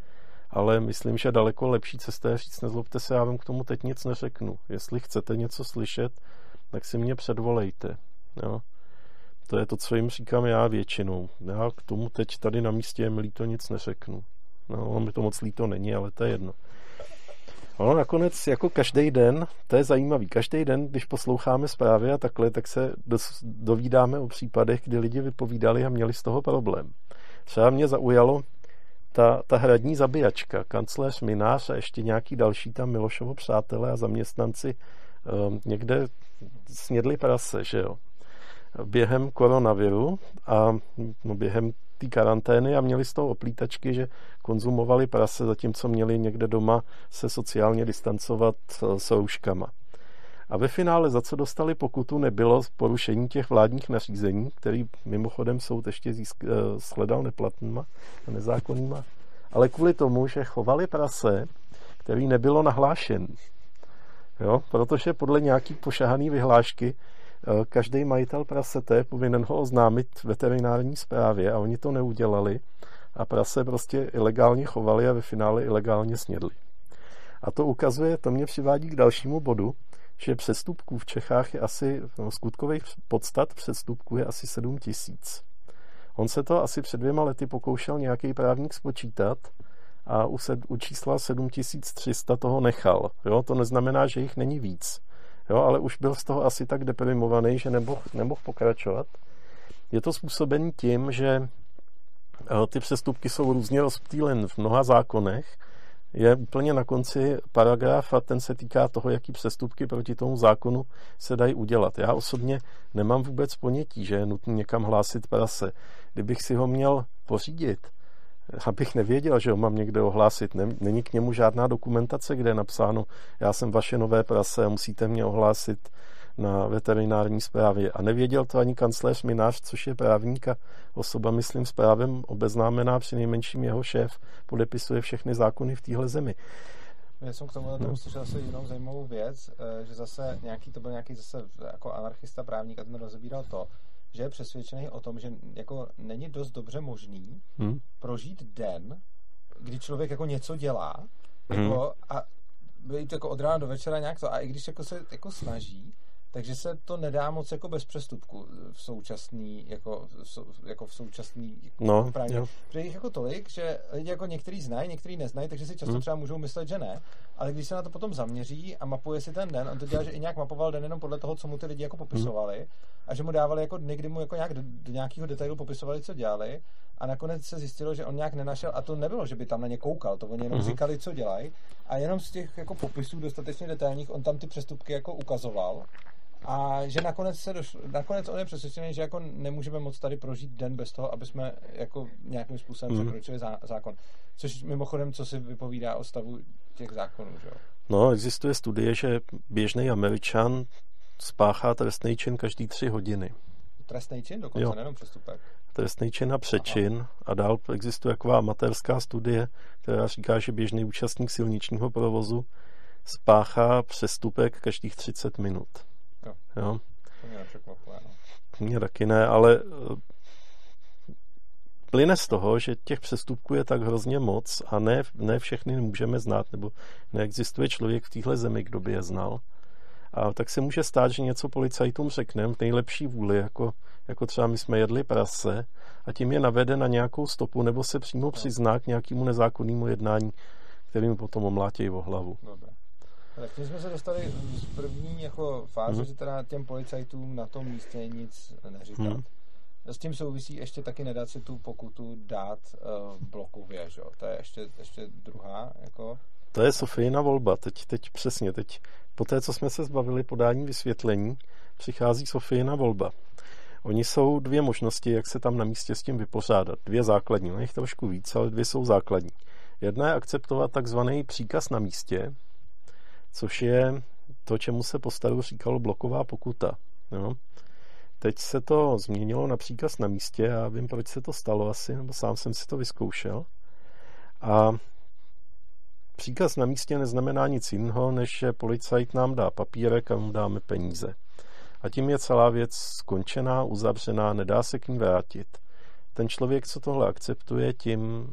ale myslím, že daleko lepší cesta je říct, nezlobte se, já vám k tomu teď nic neřeknu. Jestli chcete něco slyšet, tak si mě předvolejte, jo. To je to, co jim říkám já většinou. Já k tomu teď tady na místě je milý to nic neřeknu. No, on mi to moc líto není, ale to je jedno. No, nakonec jako každý den, to je zajímavý, každý den, když posloucháme zprávy a takhle, tak se dovídáme o případech, kdy lidi vypovídali a měli z toho problém. Třeba mě zaujalo ta, ta hradní zabíjačka, kancléř Minář a ještě nějaký další tam Milošovo přátelé a zaměstnanci um, někde snědli prase, že jo během koronaviru a no, během té karantény a měli z toho oplítačky, že konzumovali prase, zatímco měli někde doma se sociálně distancovat eh, s rouškama. A ve finále za co dostali pokutu nebylo porušení těch vládních nařízení, který mimochodem soud ještě získ- eh, shledal neplatnýma a nezákonnýma, ale kvůli tomu, že chovali prase, který nebylo nahlášen. Jo? Protože podle nějaký pošahaný vyhlášky Eh, každý majitel prasete je povinen ho oznámit veterinární správě a oni to neudělali a prase prostě ilegálně chovali a ve finále ilegálně snědli. A to ukazuje, to mě přivádí k dalšímu bodu, že přestupků v Čechách je asi, no, skutkových podstat přestupků je asi 7 tisíc. On se to asi před dvěma lety pokoušel nějaký právník spočítat a u, sed, u čísla 7300 toho nechal. Jo? To neznamená, že jich není víc jo, ale už byl z toho asi tak deprimovaný, že nemohl, nemohl pokračovat. Je to způsobený tím, že eh, ty přestupky jsou různě rozptýlen v mnoha zákonech. Je úplně na konci paragraf a ten se týká toho, jaký přestupky proti tomu zákonu se dají udělat. Já osobně nemám vůbec ponětí, že je nutné někam hlásit prase. Kdybych si ho měl pořídit, abych nevěděl, že ho mám někde ohlásit. Není k němu žádná dokumentace, kde je napsáno, já jsem vaše nové prase a musíte mě ohlásit na veterinární správě. A nevěděl to ani kancléř Minář, což je právník a osoba, myslím, s právem obeznámená, při nejmenším jeho šéf podepisuje všechny zákony v téhle zemi. Já jsem k tomu no. slyšel asi jinou zajímavou věc, eh, že zase nějaký, to byl nějaký zase jako anarchista právník a ten rozebíral to, že je přesvědčený o tom, že jako není dost dobře možný hmm. prožít den, kdy člověk jako něco dělá hmm. jako, a být jako od rána do večera nějak to a i když jako se jako snaží, takže se to nedá moc jako bez přestupku v současný, jako, jako v současný jako no, právě. Protože jich jako tolik, že lidi jako některý znají, některý neznají, takže si často hmm. třeba můžou myslet, že ne, ale když se na to potom zaměří a mapuje si ten den, on to dělá, že i nějak mapoval den jenom podle toho, co mu ty lidi jako popisovali hmm. a že mu dávali jako dny, kdy mu jako nějak do, do nějakého detailu popisovali, co dělali a nakonec se zjistilo, že on nějak nenašel a to nebylo, že by tam na ně koukal, to oni jenom hmm. říkali, co dělají a jenom z těch jako popisů dostatečně detailních on tam ty přestupky jako ukazoval a že nakonec, se došlo, nakonec on je přesvědčený, že jako nemůžeme moc tady prožít den bez toho, aby jsme jako nějakým způsobem mm. překročili zá, zákon. Což mimochodem, co si vypovídá o stavu těch zákonů, že jo? No, existuje studie, že běžný Američan spáchá trestný čin každý tři hodiny. Trestný čin dokonce, jo. nejenom přestupek. Trestný čin a přečin. Aha. A dál existuje taková amatérská studie, která říká, že běžný účastník silničního provozu spáchá přestupek každých 30 minut. Jo. To mě nepřekvapuje. No. Mě taky ne, ale eh, plyne z toho, že těch přestupků je tak hrozně moc a ne, ne všechny můžeme znát, nebo neexistuje člověk v téhle zemi, kdo by je znal. A tak se může stát, že něco policajtům řekneme v nejlepší vůli, jako, jako třeba my jsme jedli prase a tím je navede na nějakou stopu nebo se přímo přizná k nějakému nezákonnému jednání, kterým potom omlátějí o hlavu. Dobře. Tak tím jsme se dostali z první jako fáze, mm-hmm. že teda těm policajtům na tom místě nic neříkat. Mm-hmm. S tím souvisí ještě taky nedat si tu pokutu dát uh, blokově, že jo? To je ještě, ještě druhá, jako... To je Sofijina volba, teď, teď přesně, teď po té, co jsme se zbavili podání vysvětlení, přichází Sofijina volba. Oni jsou dvě možnosti, jak se tam na místě s tím vypořádat. Dvě základní, no jich trošku víc, ale dvě jsou základní. Jedna je akceptovat takzvaný příkaz na místě, což je to, čemu se po staru říkalo bloková pokuta. Jo? Teď se to změnilo na příkaz na místě, já vím, proč se to stalo asi, nebo sám jsem si to vyzkoušel. A příkaz na místě neznamená nic jiného, než že policajt nám dá papírek a mu dáme peníze. A tím je celá věc skončená, uzavřená, nedá se k ní vrátit. Ten člověk, co tohle akceptuje, tím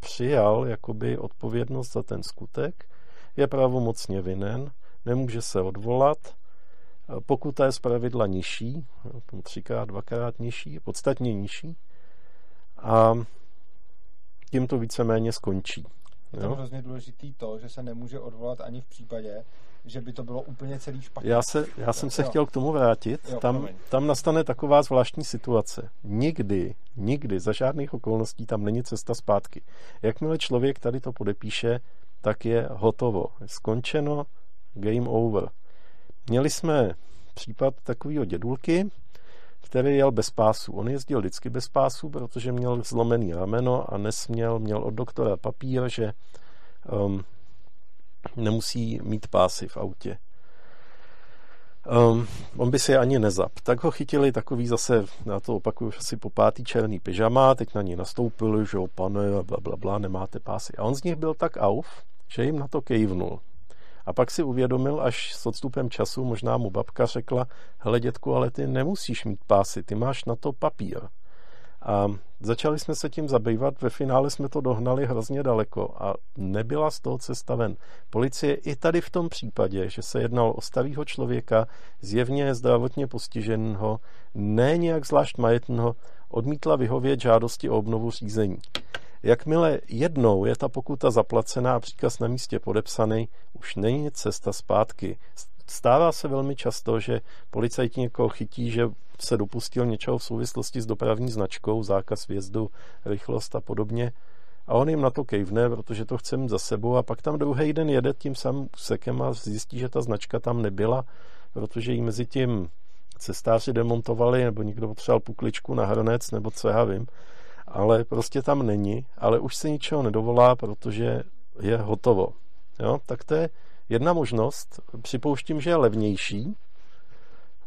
přijal jakoby odpovědnost za ten skutek je pravomocně vinen, nemůže se odvolat, pokuta je zpravidla nižší, třikrát, dvakrát nižší, podstatně nižší. A tím to víceméně skončí. Je tam hrozně důležitý to, že se nemůže odvolat ani v případě, že by to bylo úplně celý špatně. Já, se, já jsem se jo. chtěl k tomu vrátit. Jo, tam, tam nastane taková zvláštní situace. Nikdy, nikdy, za žádných okolností tam není cesta zpátky. Jakmile člověk tady to podepíše, tak je hotovo. Skončeno, game over. Měli jsme případ takového dědulky, který jel bez pásů. On jezdil vždycky bez pásů, protože měl zlomený rameno a nesměl, měl od doktora papír, že um, nemusí mít pásy v autě. Um, on by si je ani nezap. Tak ho chytili takový zase, já to opakuju asi po pátý černý pyžama, teď na ní nastoupili, že jo, pane, bla, bla, bla, nemáte pásy. A on z nich byl tak auf, že jim na to kejvnul. A pak si uvědomil, až s odstupem času možná mu babka řekla, hele dětku, ale ty nemusíš mít pásy, ty máš na to papír. A začali jsme se tím zabývat, ve finále jsme to dohnali hrozně daleko a nebyla z toho cesta ven. Policie i tady v tom případě, že se jednalo o starého člověka, zjevně zdravotně postiženého, ne nějak zvlášť majetného, odmítla vyhovět žádosti o obnovu řízení. Jakmile jednou je ta pokuta zaplacená a příkaz na místě podepsaný, už není cesta zpátky. Stává se velmi často, že policajti někoho chytí, že se dopustil něčeho v souvislosti s dopravní značkou, zákaz vjezdu, rychlost a podobně. A on jim na to kejvne, protože to chce mít za sebou a pak tam druhý den jede tím samým úsekem a zjistí, že ta značka tam nebyla, protože ji mezi tím cestáři demontovali nebo někdo potřeboval pukličku na hranec nebo co já vím ale prostě tam není, ale už se ničeho nedovolá, protože je hotovo. Jo? Tak to je jedna možnost. Připouštím, že je levnější,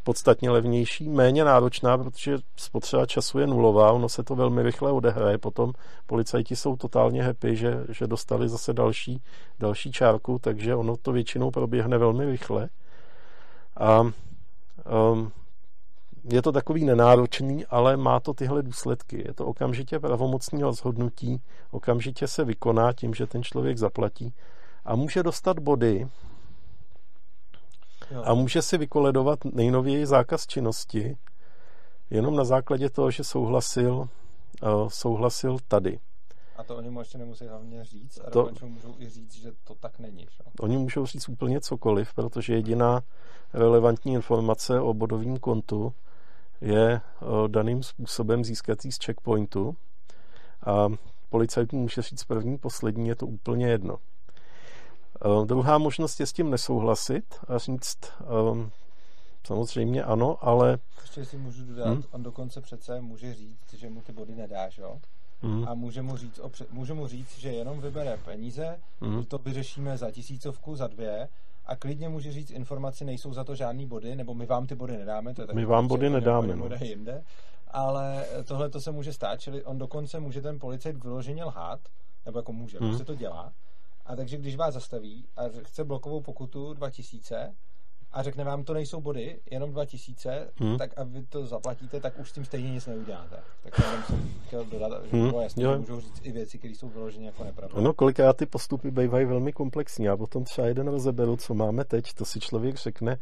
podstatně levnější, méně náročná, protože spotřeba času je nulová, ono se to velmi rychle odehraje, potom policajti jsou totálně happy, že, že dostali zase další, další čárku, takže ono to většinou proběhne velmi rychle. A um, je to takový nenáročný, ale má to tyhle důsledky. Je to okamžitě pravomocný rozhodnutí, okamžitě se vykoná tím, že ten člověk zaplatí a může dostat body a může si vykoledovat nejnověji zákaz činnosti jenom na základě toho, že souhlasil, uh, souhlasil tady. A to oni mu ještě nemusí hlavně říct, a to, můžou i říct, že to tak není. Že? Oni můžou říct úplně cokoliv, protože jediná relevantní informace o bodovém kontu je eh, daným způsobem získatý z checkpointu a policajt může říct první, poslední, je to úplně jedno. Eh, druhá možnost je s tím nesouhlasit a říct um, samozřejmě ano, ale... Ještě si můžu dodat, hmm? on dokonce přece může říct, že mu ty body nedáš, jo? Hmm. A může mu, říct, může mu říct, že jenom vybere peníze, hmm. to vyřešíme za tisícovku, za dvě a klidně může říct informaci, nejsou za to žádný body, nebo my vám ty body nedáme. To je my vám body nedáme. No. Jinde, ale tohle to se může stát, čili on dokonce může ten policajt vyloženě lhát, nebo jako může, hmm. prostě to dělá. A takže když vás zastaví a chce blokovou pokutu 2000, a řekne vám, to nejsou body, jenom 2000, hmm. tak a vy to zaplatíte, tak už s tím stejně nic neuděláte. Tak já jsem chtěl dodat, že hmm. bylo jasné, že můžou říct i věci, které jsou vyloženě jako nepravda. No, kolikrát ty postupy bývají velmi komplexní. Já potom třeba jeden rozeberu, co máme teď, to si člověk řekne,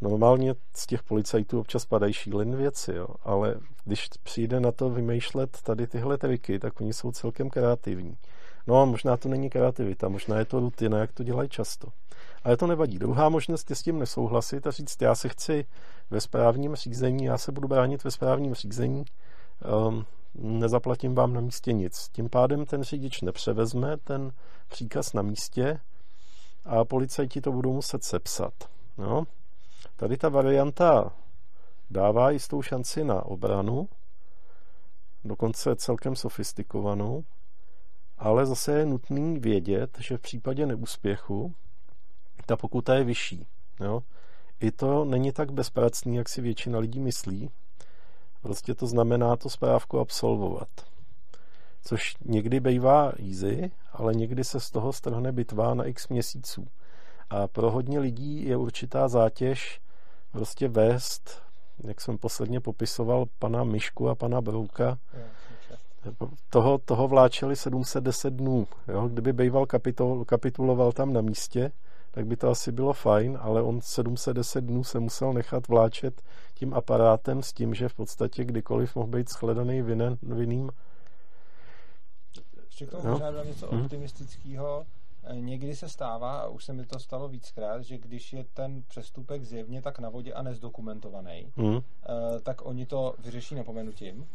Normálně z těch policajtů občas padají šílené věci, jo, ale když přijde na to vymýšlet tady tyhle triky, tak oni jsou celkem kreativní. No a možná to není kreativita, možná je to rutina, jak to dělají často. Ale to nevadí. Druhá možnost je s tím nesouhlasit a říct, já se chci ve správním řízení, já se budu bránit ve správním řízení, um, nezaplatím vám na místě nic. Tím pádem ten řidič nepřevezme ten příkaz na místě a policajti to budou muset sepsat. No. Tady ta varianta dává jistou šanci na obranu, dokonce celkem sofistikovanou, ale zase je nutný vědět, že v případě neúspěchu ta pokuta je vyšší. Jo? I to není tak bezpracný, jak si většina lidí myslí. Prostě to znamená to správku absolvovat. Což někdy bývá easy, ale někdy se z toho strhne bitva na x měsíců. A pro hodně lidí je určitá zátěž prostě vést, jak jsem posledně popisoval, pana Myšku a pana Brouka, toho, toho vláčeli 710 dnů. Jo? Kdyby býval kapitul, kapituloval tam na místě, tak by to asi bylo fajn, ale on 710 dnů se musel nechat vláčet tím aparátem s tím, že v podstatě kdykoliv mohl být shledaný vinen, vinným. Ještě k tomu no. možná něco hmm. optimistického. Eh, někdy se stává, a už se mi to stalo víckrát, že když je ten přestupek zjevně tak na vodě a nezdokumentovaný, hmm. tak oni to vyřeší napomenutím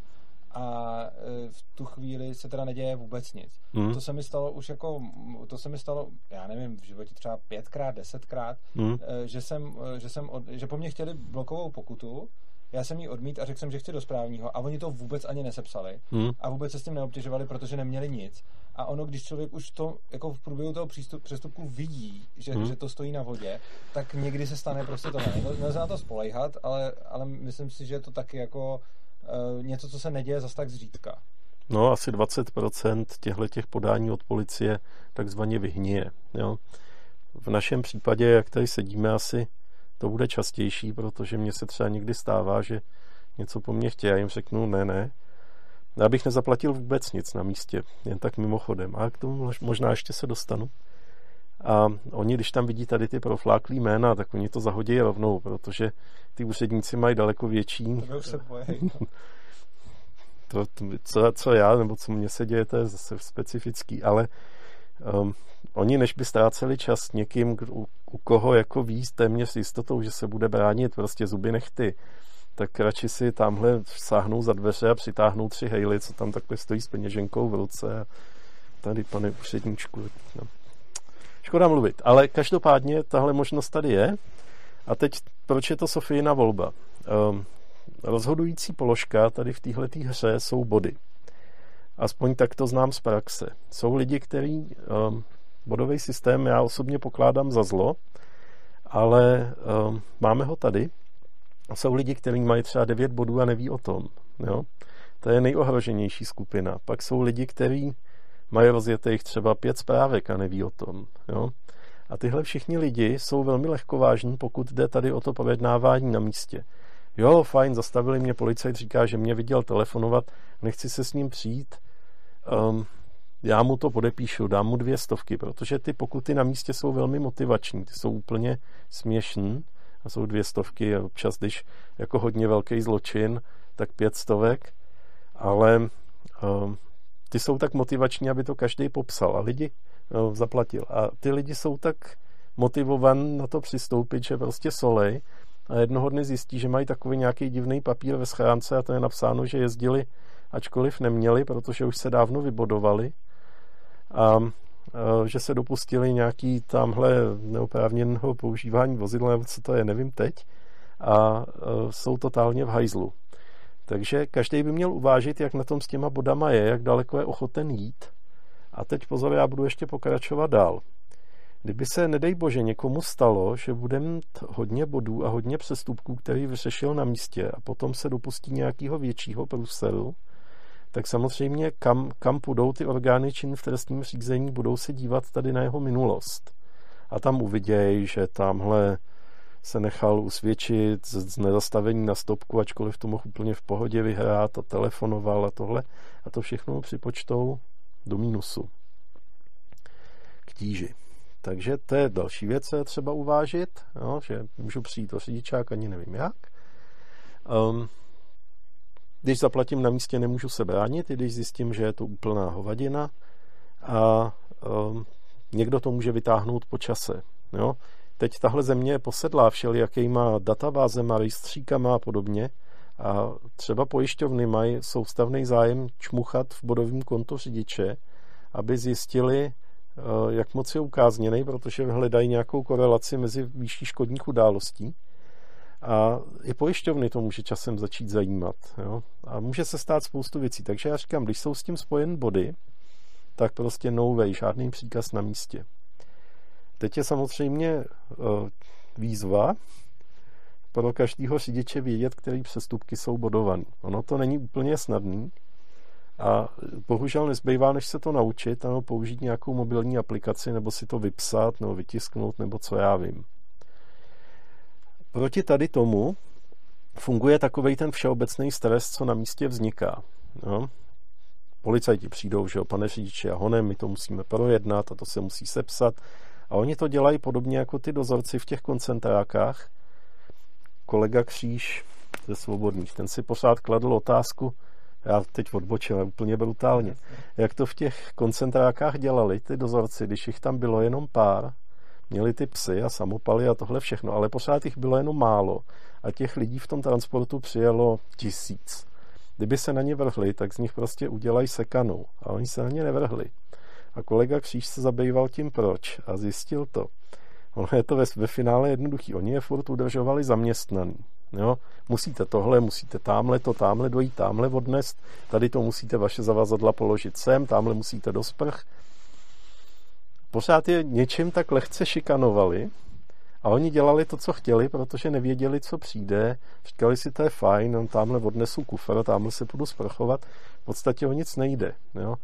a e, v tu chvíli se teda neděje vůbec nic. Mm. To se mi stalo už jako, to se mi stalo, já nevím, v životě třeba pětkrát, desetkrát, mm. že jsem, e, že jsem, od, že po mně chtěli blokovou pokutu, já jsem jí odmít a řekl jsem, že chci do správního a oni to vůbec ani nesepsali mm. a vůbec se s tím neobtěžovali, protože neměli nic. A ono, když člověk už to jako v průběhu toho přístup, přestupku vidí, že, mm. že to stojí na vodě, tak někdy se stane prostě to. Nelze na to spolejhat, ale, ale myslím si, že je to taky jako něco, co se neděje zas tak zřídka. No, asi 20% těchto těch podání od policie takzvaně vyhnije. Jo. V našem případě, jak tady sedíme, asi to bude častější, protože mně se třeba někdy stává, že něco po mně chtějí, já jim řeknu ne, ne. Já bych nezaplatil vůbec nic na místě, jen tak mimochodem. A k tomu možná ještě se dostanu. A oni, když tam vidí tady ty profláklý jména, tak oni to zahodí rovnou, protože ty úředníci mají daleko větší. To se to, co, co já, nebo co mně se děje, to je zase specifický, ale um, oni, než by ztráceli čas někým, u, u koho jako ví téměř s jistotou, že se bude bránit prostě zuby nechty, tak radši si tamhle sáhnou za dveře a přitáhnou tři hejly, co tam takhle stojí s peněženkou v ruce a tady, pane úředníčku, no. Škoda mluvit, ale každopádně tahle možnost tady je. A teď, proč je to Sofijina volba? Um, rozhodující položka tady v této hře jsou body. Aspoň tak to znám z praxe. Jsou lidi, kteří um, bodový systém já osobně pokládám za zlo, ale um, máme ho tady. Jsou lidi, kteří mají třeba 9 bodů a neví o tom. Jo? To je nejohroženější skupina. Pak jsou lidi, kteří mají rozjetých třeba pět zprávek a neví o tom. Jo? A tyhle všichni lidi jsou velmi lehkovážní, pokud jde tady o to pojednávání na místě. Jo, fajn, zastavili mě, policajt říká, že mě viděl telefonovat, nechci se s ním přijít, um, já mu to podepíšu, dám mu dvě stovky, protože ty pokuty na místě jsou velmi motivační, ty jsou úplně směšný a jsou dvě stovky občas, když jako hodně velký zločin, tak pět stovek, ale um, ty jsou tak motivační, aby to každý popsal a lidi no, zaplatil. A ty lidi jsou tak motivovaní na to přistoupit, že prostě solej a jednoho dne zjistí, že mají takový nějaký divný papír ve schránce a to je napsáno, že jezdili, ačkoliv neměli, protože už se dávno vybodovali a, a že se dopustili nějaký tamhle neoprávněného používání vozidla, nebo co to je, nevím teď, a, a jsou totálně v hajzlu. Takže každý by měl uvážit, jak na tom s těma bodama je, jak daleko je ochoten jít. A teď pozor, já budu ještě pokračovat dál. Kdyby se, nedej bože, někomu stalo, že bude mít hodně bodů a hodně přestupků, který vyřešil na místě a potom se dopustí nějakého většího průseru, tak samozřejmě kam, kam půjdou ty orgány čin v trestním řízení, budou se dívat tady na jeho minulost. A tam uvidějí, že tamhle se nechal usvědčit z nezastavení na stopku, ačkoliv to mohl úplně v pohodě vyhrát a telefonoval a tohle. A to všechno připočtou do mínusu k tíži. Takže to je další věc, co je třeba uvážit, jo, že můžu přijít o řidičák, ani nevím jak. Um, když zaplatím na místě, nemůžu se bránit, i když zjistím, že je to úplná hovadina a um, někdo to může vytáhnout po čase. Jo. Teď tahle země je posedlá všelijakýma databázema, rejstříkama a podobně a třeba pojišťovny mají soustavný zájem čmuchat v bodovém kontu řidiče, aby zjistili, eh, jak moc je ukázněný, protože hledají nějakou korelaci mezi výšší škodních událostí. A i pojišťovny to může časem začít zajímat. Jo? A může se stát spoustu věcí. Takže já říkám, když jsou s tím spojen body, tak prostě no way, žádný příkaz na místě. Teď je samozřejmě eh, výzva pro každého řidiče vědět, který přestupky jsou bodovaný. Ono to není úplně snadný a bohužel nezbývá, než se to naučit, nebo použít nějakou mobilní aplikaci, nebo si to vypsat, nebo vytisknout, nebo co já vím. Proti tady tomu funguje takový ten všeobecný stres, co na místě vzniká. No. Policajti přijdou, že jo, pane řidiči, a honem, my to musíme projednat a to se musí sepsat a oni to dělají podobně jako ty dozorci v těch koncentrákách. Kolega Kříž ze Svobodných, ten si pořád kladl otázku, já teď odbočil úplně brutálně, jak to v těch koncentrákách dělali ty dozorci, když jich tam bylo jenom pár, měli ty psy a samopaly a tohle všechno, ale pořád jich bylo jenom málo a těch lidí v tom transportu přijelo tisíc. Kdyby se na ně vrhli, tak z nich prostě udělají sekanou a oni se na ně nevrhli. A kolega Kříž se zabýval tím proč a zjistil to. Ono je to ve, ve finále jednoduchý. Oni je furt udržovali zaměstnaný. Jo? Musíte tohle, musíte tamhle to, tamhle dojít, tamhle odnést, tady to musíte vaše zavazadla položit sem, tamhle musíte do sprch. Pořád je něčím tak lehce šikanovali a oni dělali to, co chtěli, protože nevěděli, co přijde. Říkali si, to je fajn, tamhle odnesu kufr, tamhle se budu sprchovat. V podstatě o nic nejde. Jo?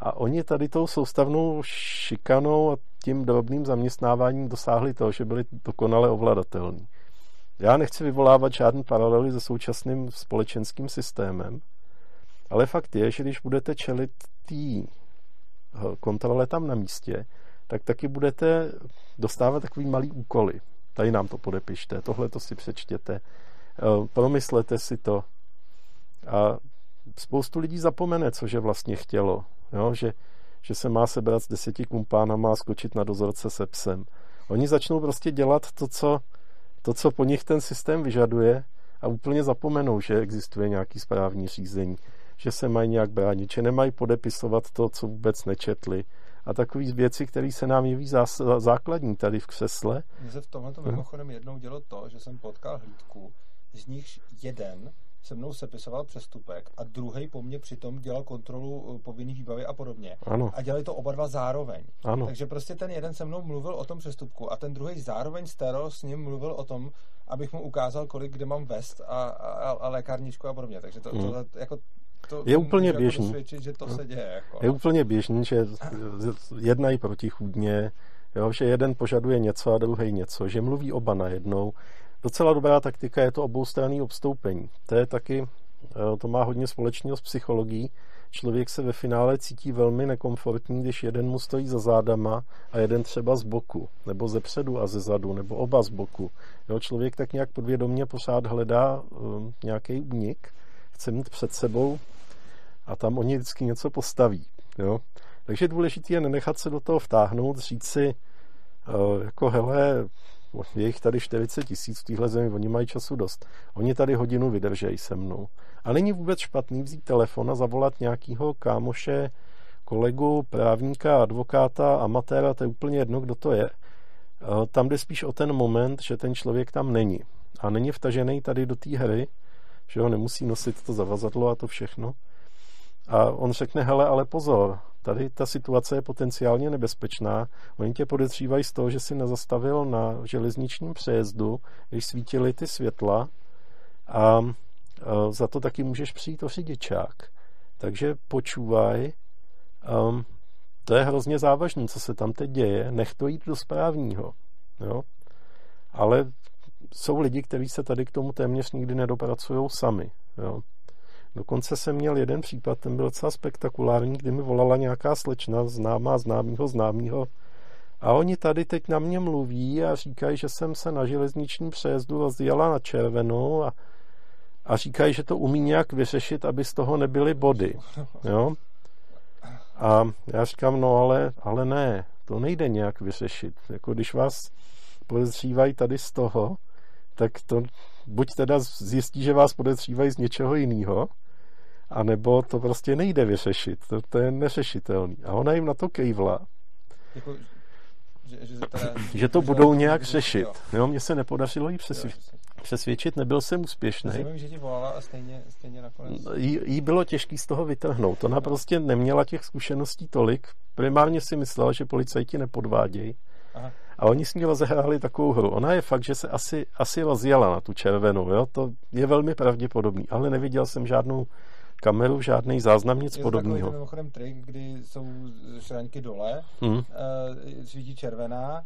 A oni tady tou soustavnou šikanou a tím drobným zaměstnáváním dosáhli toho, že byli dokonale ovladatelní. Já nechci vyvolávat žádný paralely se současným společenským systémem, ale fakt je, že když budete čelit té eh, kontrole tam na místě, tak taky budete dostávat takový malý úkoly. Tady nám to podepište, tohle to si přečtěte, eh, promyslete si to. A spoustu lidí zapomene, cože vlastně chtělo. Jo? Že, že se má sebrat s deseti kumpánama a skočit na dozorce se psem. Oni začnou prostě dělat to, co, to, co po nich ten systém vyžaduje a úplně zapomenou, že existuje nějaký správní řízení, že se mají nějak bránit, že nemají podepisovat to, co vůbec nečetli. A takové věci, které se nám jeví zás, základní tady v křesle. Mně se v tomhle to mimochodem jednou dělo to, že jsem potkal hlídku, z nichž jeden se mnou sepisoval přestupek a druhý po mně přitom dělal kontrolu eh, povinný výbavy a podobně. Ano. A dělali to oba dva zároveň. Ano. Takže prostě ten jeden se mnou mluvil o tom přestupku a ten druhý zároveň staro s ním mluvil o tom, abych mu ukázal, kolik kde mám vest a, a, a lékárničku a podobně. Takže to, hmm. to jako to, je úplně jako běžný. Jako že to se děje. Jako. Je úplně běžný, že jednají protichůdně, jo, že jeden požaduje něco a druhý něco, že mluví oba najednou. Docela dobrá taktika je to oboustranné obstoupení. To je taky, eh, to má hodně společného s psychologií. Člověk se ve finále cítí velmi nekomfortní, když jeden mu stojí za zádama a jeden třeba z boku, nebo ze předu a ze zadu, nebo oba z boku. Jo, člověk tak nějak podvědomně pořád hledá um, nějaký únik, chce mít před sebou a tam oni vždycky něco postaví. Jo? Takže důležité je nenechat se do toho vtáhnout, říct si, uh, jako hele, je jich tady 40 tisíc v téhle zemi, oni mají času dost. Oni tady hodinu vydržejí se mnou. A není vůbec špatný vzít telefon a zavolat nějakého kámoše, kolegu, právníka, advokáta, amatéra, to je úplně jedno, kdo to je. Tam jde spíš o ten moment, že ten člověk tam není. A není vtažený tady do té hry, že ho nemusí nosit to zavazadlo a to všechno. A on řekne, hele, ale pozor, tady ta situace je potenciálně nebezpečná. Oni tě podezřívají z toho, že si nezastavil na železničním přejezdu, když svítily ty světla a za to taky můžeš přijít o řidičák. Takže počúvaj, um, to je hrozně závažné, co se tam teď děje, nech to jít do správního. Jo? Ale jsou lidi, kteří se tady k tomu téměř nikdy nedopracují sami. Jo? Dokonce jsem měl jeden případ, ten byl docela spektakulární, kdy mi volala nějaká slečna, známá známýho známýho, a oni tady teď na mě mluví a říkají, že jsem se na železničním přejezdu rozjela na červenou a, a říkají, že to umí nějak vyřešit, aby z toho nebyly body. Jo? A já říkám, no ale, ale ne, to nejde nějak vyřešit. Jako když vás podezřívají tady z toho, tak to buď teda zjistí, že vás podezřívají z něčeho jiného, anebo to prostě nejde vyřešit. To, to je neřešitelný. A ona jim na to kejvla. Jako, že, že, teda, že to budou nějak řešit. Jo. jo, mně se nepodařilo jí přesvědčit. přesvědčit, nebyl jsem úspěšný. Zajímavý, že ti volala a stejně, stejně nakonec. Jí, jí bylo těžký z toho vytrhnout. Ona prostě neměla těch zkušeností tolik. Primárně si myslela, že policajti nepodvádějí. Aha. A oni s ní rozehráli takovou hru. Ona je fakt, že se asi, asi rozjela na tu červenou. Jo? To je velmi pravděpodobný. Ale neviděl jsem žádnou kameru, žádný záznam, nic je podobného. Je mimochodem trik, kdy jsou šraňky dole, hmm. uh, svítí červená,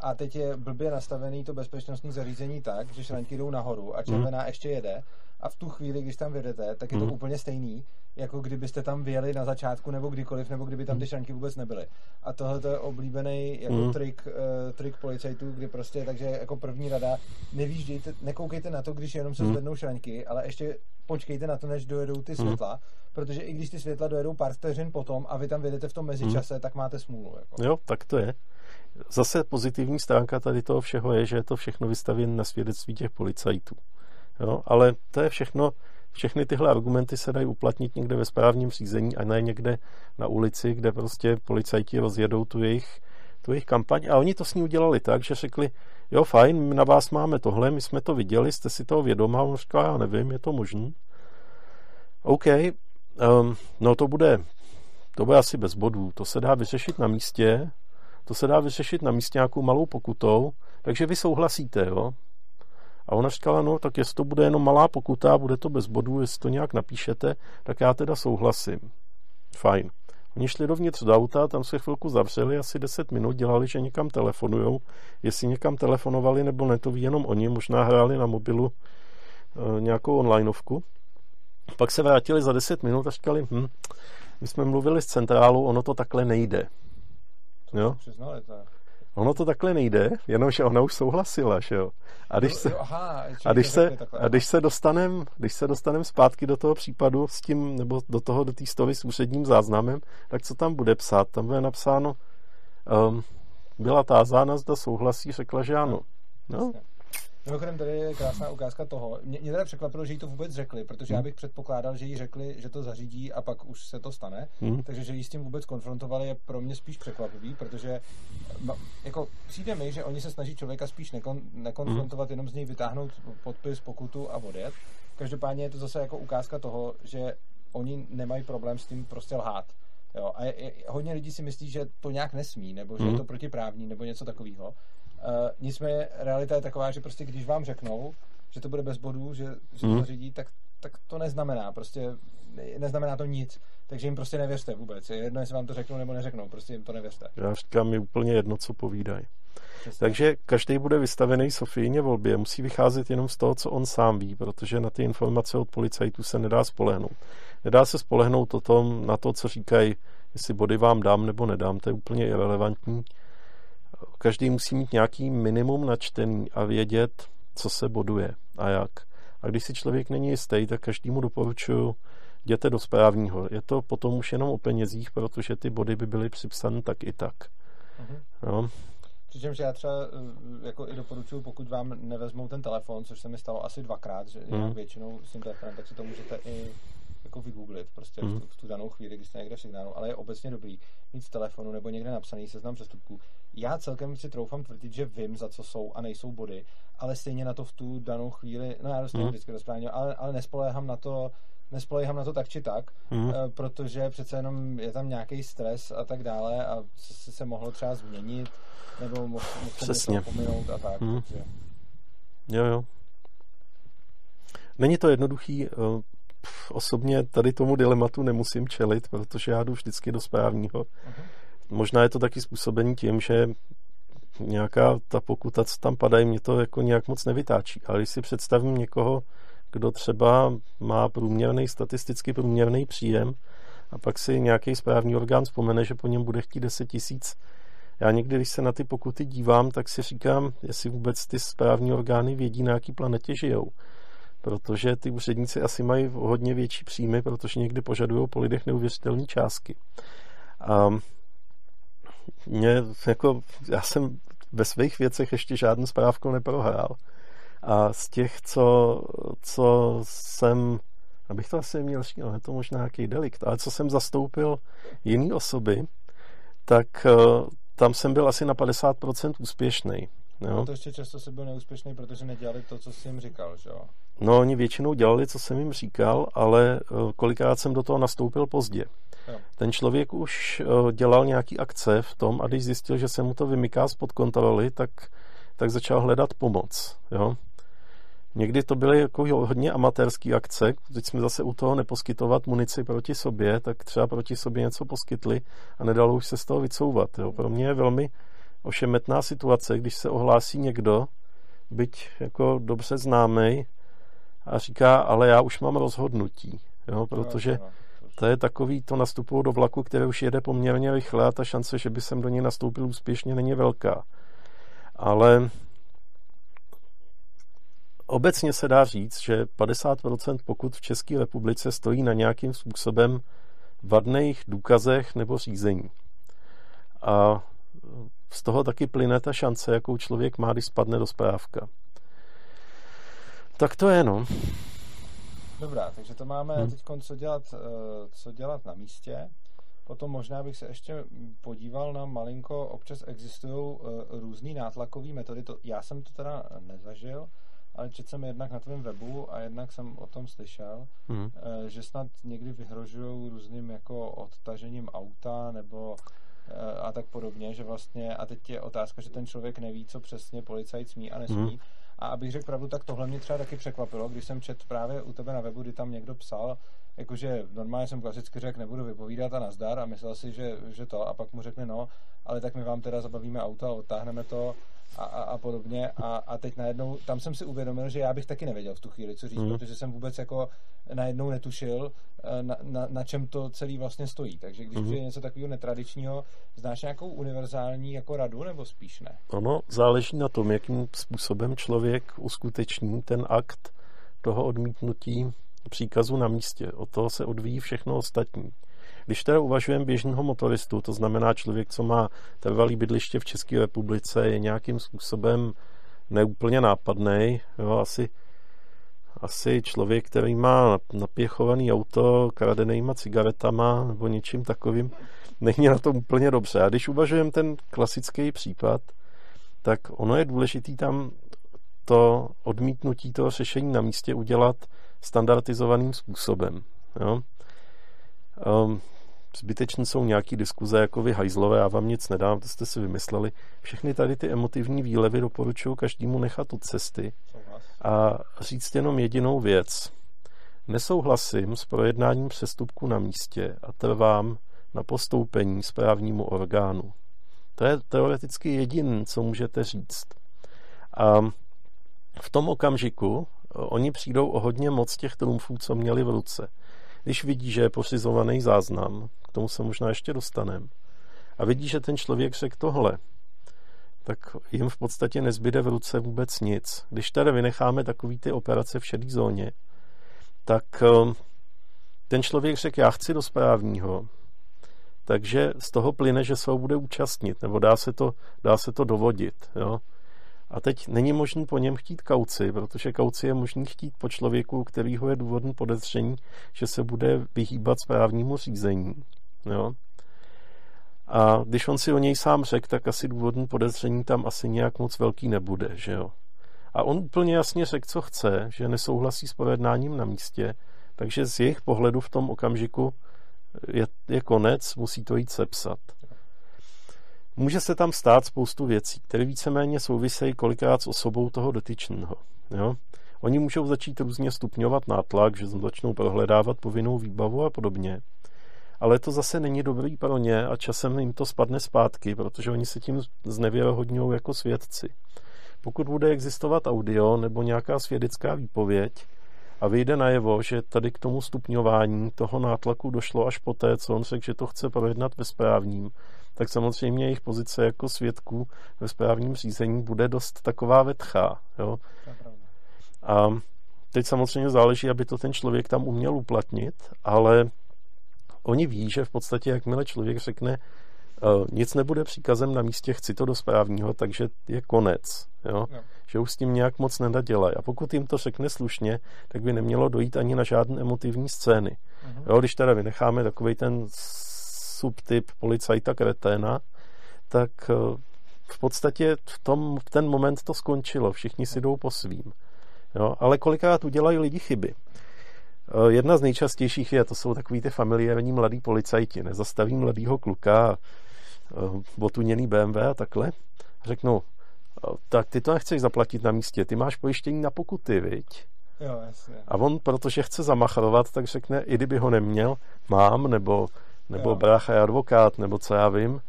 a teď je blbě nastavený to bezpečnostní zařízení tak, že šranky jdou nahoru a červená mm. ještě jede a v tu chvíli, když tam vyjedete, tak je to mm. úplně stejný, jako kdybyste tam vyjeli na začátku nebo kdykoliv, nebo kdyby tam ty šanky vůbec nebyly. A tohle to je oblíbený jako mm. trik, uh, trik policajtů, kdy prostě, takže jako první rada, nevýždějte, nekoukejte na to, když jenom se mm. zvednou šanky, ale ještě počkejte na to, než dojedou ty světla, mm. protože i když ty světla dojedou pár vteřin potom a vy tam vyjedete v tom mezičase, mm. tak máte smůlu. Jako. Jo, tak to je. Zase pozitivní stránka tady toho všeho je, že je to všechno vystavěno na svědectví těch policajtů. Jo? Ale to je všechno, všechny tyhle argumenty se dají uplatnit někde ve správním řízení a ne někde na ulici, kde prostě policajti rozjedou tu jejich, tu jejich kampaň. A oni to s ní udělali tak, že řekli, jo fajn, my na vás máme tohle, my jsme to viděli, jste si toho vědomá. On říkal, já nevím, je to možný. OK, um, no to bude, to bude asi bez bodů. To se dá vyřešit na místě, to se dá vyřešit na místě nějakou malou pokutou, takže vy souhlasíte, jo? A ona říkala, no tak jestli to bude jenom malá pokuta, bude to bez bodů, jestli to nějak napíšete, tak já teda souhlasím. Fajn. Oni šli dovnitř do auta, tam se chvilku zavřeli, asi 10 minut, dělali, že někam telefonujou. Jestli někam telefonovali, nebo ne, to ví jenom oni, možná hráli na mobilu e, nějakou onlineovku. Pak se vrátili za 10 minut a říkali, hm, my jsme mluvili s centrálou, ono to takhle nejde. Jo? Přiznali. Ono to takhle nejde, jenomže ona už souhlasila, že jo. A když se, a když se, a když se dostanem, když se dostanem zpátky do toho případu s tím, nebo do toho, do té stovy s úředním záznamem, tak co tam bude psát? Tam bude napsáno, um, byla tázána, zda souhlasí, řekla, že ano. No, Mimochodem, tady je krásná ukázka toho. Mě, mě teda překvapilo, že jí to vůbec řekli, protože hmm. já bych předpokládal, že jí řekli, že to zařídí a pak už se to stane. Hmm. Takže, že jí s tím vůbec konfrontovali, je pro mě spíš překvapivý, protože jako přijde mi, že oni se snaží člověka spíš nekon, nekonfrontovat, hmm. jenom z něj vytáhnout podpis, pokutu a odjet. Každopádně je to zase jako ukázka toho, že oni nemají problém s tím prostě lhát. Jo, a je, je, hodně lidí si myslí, že to nějak nesmí, nebo že hmm. je to protiprávní, nebo něco takového. Uh, nicméně realita je taková, že prostě když vám řeknou, že to bude bez bodů, že, že mm. to řídí, tak, tak to neznamená. Prostě neznamená to nic. Takže jim prostě nevěřte vůbec. Je jedno, jestli vám to řeknou nebo neřeknou. Prostě jim to nevěřte. Já říkám mi úplně jedno, co povídají. Takže každý bude vystavený Sofijně volbě, musí vycházet jenom z toho, co on sám ví, protože na ty informace od policajtů se nedá spolehnout. Nedá se spolehnout o tom, na to, co říkají, jestli body vám dám nebo nedám, to je úplně irrelevantní každý musí mít nějaký minimum načtený a vědět, co se boduje a jak. A když si člověk není jistý, tak každému doporučuji, jděte do správního. Je to potom už jenom o penězích, protože ty body by byly připsány tak i tak. Uh-huh. No. Přičemž já třeba eh, jako i doporučuji, pokud vám nevezmou ten telefon, což se mi stalo asi dvakrát, že uh-huh. většinou s tím telefonem, tak si to můžete i jako vygooglit prostě mm. v, tu, v tu danou chvíli, když jste někde v signálu, ale je obecně dobrý mít v telefonu nebo někde napsaný seznam přestupků. Já celkem si troufám tvrdit, že vím, za co jsou a nejsou body, ale stejně na to v tu danou chvíli, no já dostanu mm. vždycky do správně, ale, ale nespoléhám na to, nespoléhám na to tak či tak, mm. protože přece jenom je tam nějaký stres a tak dále a se, se mohlo třeba změnit nebo mohl se pominout a tak. Mm. Takže... Jo, jo. Není to jednoduchý, osobně tady tomu dilematu nemusím čelit, protože já jdu vždycky do správního. Uh-huh. Možná je to taky způsobení tím, že nějaká ta pokuta, co tam padají, mě to jako nějak moc nevytáčí. Ale když si představím někoho, kdo třeba má průměrný, statisticky průměrný příjem a pak si nějaký správní orgán vzpomene, že po něm bude chtít 10 tisíc. Já někdy, když se na ty pokuty dívám, tak si říkám, jestli vůbec ty správní orgány vědí, na jaký planetě žijou protože ty úředníci asi mají hodně větší příjmy, protože někdy požadují po lidech neuvěřitelné částky. A mě, jako, já jsem ve svých věcech ještě žádnou správku neprohrál. A z těch, co, co jsem, abych to asi měl říct, je to možná nějaký delikt, ale co jsem zastoupil jiný osoby, tak eh, tam jsem byl asi na 50% úspěšný. Jo? A to ještě často se byl neúspěšný, protože nedělali to, co jsi jim říkal, že jo? No, oni většinou dělali, co jsem jim říkal, ale eh, kolikrát jsem do toho nastoupil pozdě. Ten člověk už eh, dělal nějaký akce v tom a když zjistil, že se mu to vymyká spod kontroly, tak, tak začal hledat pomoc. Jo? Někdy to byly jako hodně amatérské akce, teď jsme zase u toho neposkytovat munici proti sobě, tak třeba proti sobě něco poskytli a nedalo už se z toho vycouvat. Jo? Pro mě je velmi ošemetná situace, když se ohlásí někdo, byť jako dobře známý, a říká, ale já už mám rozhodnutí, jo, protože to je takový, to nastupují do vlaku, který už jede poměrně rychle a ta šance, že by jsem do něj nastoupil úspěšně, není velká. Ale obecně se dá říct, že 50% pokud v České republice stojí na nějakým způsobem vadných důkazech nebo řízení. A z toho taky plyne ta šance, jakou člověk má, když spadne do správka. Tak to je, no. Dobrá, takže to máme hmm. teď co dělat, eh, co dělat na místě. Potom možná bych se ještě podíval na malinko, občas existují eh, různé nátlakové metody. To, já jsem to teda nezažil, ale četl jsem jednak na tvém webu a jednak jsem o tom slyšel, hmm. že snad někdy vyhrožují různým jako odtažením auta nebo a tak podobně, že vlastně, a teď je otázka, že ten člověk neví, co přesně policajt smí a nesmí, hmm. A abych řekl pravdu, tak tohle mě třeba taky překvapilo, když jsem čet právě u tebe na webu, kdy tam někdo psal, jakože normálně jsem klasicky řekl, nebudu vypovídat a nazdar a myslel si, že, že to a pak mu řekne no, ale tak my vám teda zabavíme auto a odtáhneme to a, a, a podobně a, a teď najednou, tam jsem si uvědomil, že já bych taky nevěděl v tu chvíli, co říct, mm. protože jsem vůbec jako najednou netušil, eh, na, na, na čem to celý vlastně stojí. Takže když mm. je něco takového netradičního, znáš nějakou univerzální jako radu nebo spíš ne? Ono záleží na tom, jakým způsobem člověk uskuteční ten akt toho odmítnutí příkazu na místě. Od toho se odvíjí všechno ostatní. Když teda uvažujeme běžného motoristu, to znamená člověk, co má trvalý bydliště v České republice, je nějakým způsobem neúplně nápadný, jo, asi, asi člověk, který má napěchovaný auto kradenýma cigaretama nebo něčím takovým, není na tom úplně dobře. A když uvažujeme ten klasický případ, tak ono je důležitý tam to odmítnutí toho řešení na místě udělat standardizovaným způsobem. Jo? Um, zbytečně jsou nějaký diskuze jako vy hajzlové, já vám nic nedám, to jste si vymysleli. Všechny tady ty emotivní výlevy doporučuji každému nechat od cesty a říct jenom jedinou věc. Nesouhlasím s projednáním přestupku na místě a trvám na postoupení správnímu orgánu. To je teoreticky jediné, co můžete říct. A v tom okamžiku oni přijdou o hodně moc těch trumfů, co měli v ruce. Když vidí, že je pořizovaný záznam, k tomu se možná ještě dostaneme, a vidí, že ten člověk řekl tohle, tak jim v podstatě nezbyde v ruce vůbec nic. Když tady vynecháme takový ty operace v šedé zóně, tak eh, ten člověk řekl, já chci do správního, takže z toho plyne, že se ho bude účastnit, nebo dá se to, dá se to dovodit. Jo? A teď není možný po něm chtít kauci, protože kauci je možný chtít po člověku, kterýho je důvodný podezření, že se bude vyhýbat správnímu řízení. Jo? A když on si o něj sám řekl, tak asi důvodný podezření tam asi nějak moc velký nebude, že jo. A on úplně jasně řekl, co chce, že nesouhlasí s pojednáním na místě, takže z jejich pohledu v tom okamžiku je, je konec, musí to jít sepsat. Může se tam stát spoustu věcí, které víceméně souvisejí kolikrát s osobou toho dotyčného. Jo? Oni můžou začít různě stupňovat nátlak, že začnou prohledávat povinnou výbavu a podobně. Ale to zase není dobrý pro ně a časem jim to spadne zpátky, protože oni se tím znevěrohodňují jako svědci. Pokud bude existovat audio nebo nějaká svědecká výpověď a vyjde najevo, že tady k tomu stupňování toho nátlaku došlo až poté, co on řekl, že to chce projednat ve správním, tak samozřejmě jejich pozice jako svědků ve správním řízení bude dost taková vetchá. Jo? A teď samozřejmě záleží, aby to ten člověk tam uměl uplatnit, ale oni ví, že v podstatě, jakmile člověk řekne, Uh, nic nebude příkazem na místě, chci to do správního, takže je konec. Jo? No. Že už s tím nějak moc nedadělají. A pokud jim to řekne slušně, tak by nemělo dojít ani na žádné emotivní scény. Uh-huh. Jo, když teda vynecháme takový ten subtyp policajta kreténa, tak eh, v podstatě v, tom, v ten moment to skončilo. Všichni si jdou po svým. Jo? Ale kolikrát udělají lidi chyby. Eh, jedna z nejčastějších je, to jsou takový ty familiární mladí policajti. Nezastaví mladýho kluka, eh, otuněný BMW a takhle. Řeknu, tak ty to nechceš zaplatit na místě, ty máš pojištění na pokuty, viď? Jo, jasně. A on, protože chce zamachrovat, tak řekne, i kdyby ho neměl, mám, nebo nebo jo. brácha je advokát, nebo co já vím.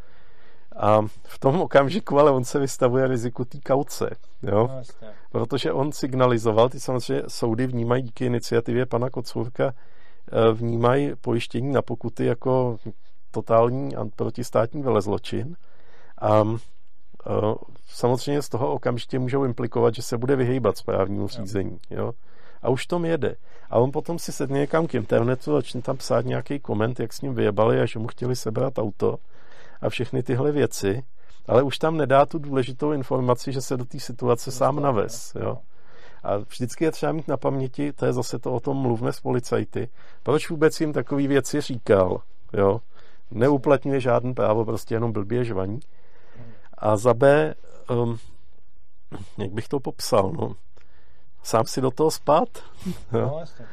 A v tom okamžiku ale on se vystavuje riziku té kauce, jo? No, protože on signalizoval, ty samozřejmě soudy vnímají díky iniciativě pana Kocůrka, eh, vnímají pojištění na pokuty jako totální a protistátní velezločin a eh, samozřejmě z toho okamžitě můžou implikovat, že se bude vyhýbat správnímu řízení. Jo? A už tom jede. A on potom si sedne někam k internetu, začne tam psát nějaký koment, jak s ním vyjebali a že mu chtěli sebrat auto a všechny tyhle věci, ale už tam nedá tu důležitou informaci, že se do té situace sám navez. Jo? A vždycky je třeba mít na paměti, to je zase to o tom mluvme s policajty, proč vůbec jim takové věci říkal. Jo? Neuplatňuje žádný právo, prostě jenom blbě žvaní. A za B, um, jak bych to popsal, no, sám si do toho spát. No, jasně.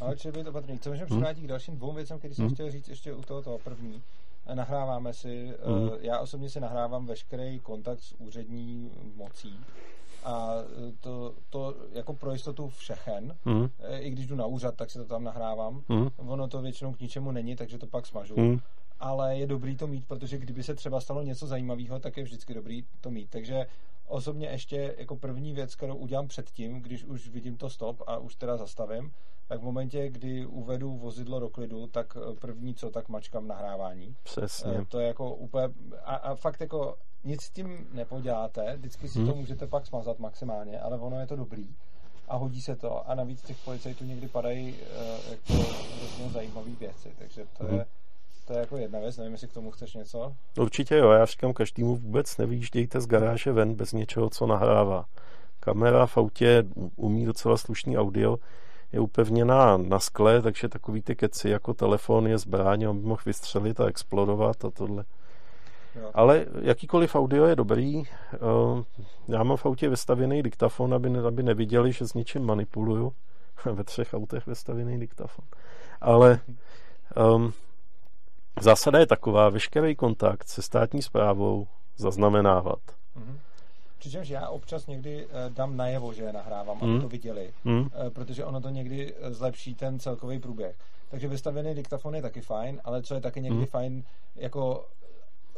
Ale čili být opatrný. Co můžeme přivrátit k dalším dvou věcem, který jsem Hmm. chtěl říct ještě u toho, toho první. Nahráváme si, Hmm. já osobně si nahrávám veškerý kontakt s úřední mocí a eh, to, to jako pro jistotu všechen, Hm, Eh, i když jdu na úřad, tak si to tam nahrávám. hm, Ono to většinou k ničemu není, takže to pak smažu. hm, ale je dobrý to mít, protože kdyby se třeba stalo něco zajímavého, tak je vždycky dobrý to mít. Takže osobně ještě jako první věc, kterou udělám předtím, když už vidím to stop a už teda zastavím, tak v momentě, kdy uvedu vozidlo do klidu, tak eh, první co, tak mačkám nahrávání. přesně. Eh, To je jako úplně, a, a fakt jako nic s tím nepoděláte, vždycky si Hmm. to můžete pak smazat maximálně, ale ono je to dobrý a hodí se to a navíc těch policajtů někdy padají uh, jako hrozně zajímavé věci, takže to Hmm. je to je jako jedna věc, nevím, jestli k tomu chceš něco. Určitě jo, já říkám každému vůbec nevyjíždějte z garáže ven bez něčeho, co nahrává. Kamera v autě umí docela slušný audio, je upevněná na skle, takže takový ty keci jako telefon je zbraň, on by mohl vystřelit a explodovat a tohle. Jo. Ale jakýkoliv audio je dobrý. Eh, Já mám v autě vystavěný diktafon, aby, ne, aby neviděli, že s něčím manipuluju. Ve třech autech vystavěný diktafon. Ale um, zásada je taková, veškerý kontakt se státní zprávou zaznamenávat. Mhm. Přičemž já občas někdy eh, dám najevo, že je nahrávám, aby Hmm. to viděli, eh, protože ono to někdy eh, zlepší ten celkový průběh. Takže vystavený diktafon je taky fajn, ale co je taky někdy Hmm. fajn, jako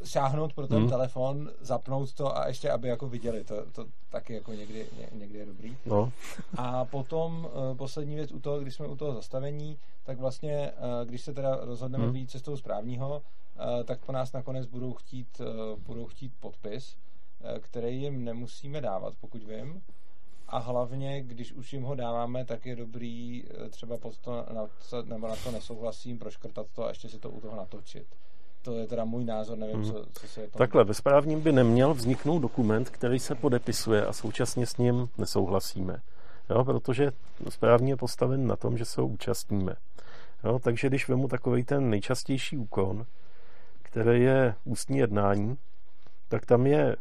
sáhnout pro ten Hmm. telefon, zapnout to a ještě, aby jako viděli. To, to taky jako někdy, ně- někdy je dobrý. No, A potom uh, poslední věc u toho, když jsme u toho zastavení, tak vlastně, uh, když se teda rozhodneme Hmm. vyjít cestou správního, uh, tak po nás nakonec budou chtít, uh, budou chtít podpis, uh, který jim nemusíme dávat, pokud vím. A hlavně, když už jim ho dáváme, tak je dobrý uh, třeba pod to, na, nebo na to nesouhlasím, proškrtat to a ještě si to u toho natočit. To je teda můj názor, nevím, Hmm. co, co si je to. takhle, ve správním by neměl vzniknout dokument, který se podepisuje a současně s ním nesouhlasíme. Jo, protože správně je postaven na tom, že se ho účastníme. Jo, takže když vemu takový ten nejčastější úkon, který je ústní jednání, tak tam je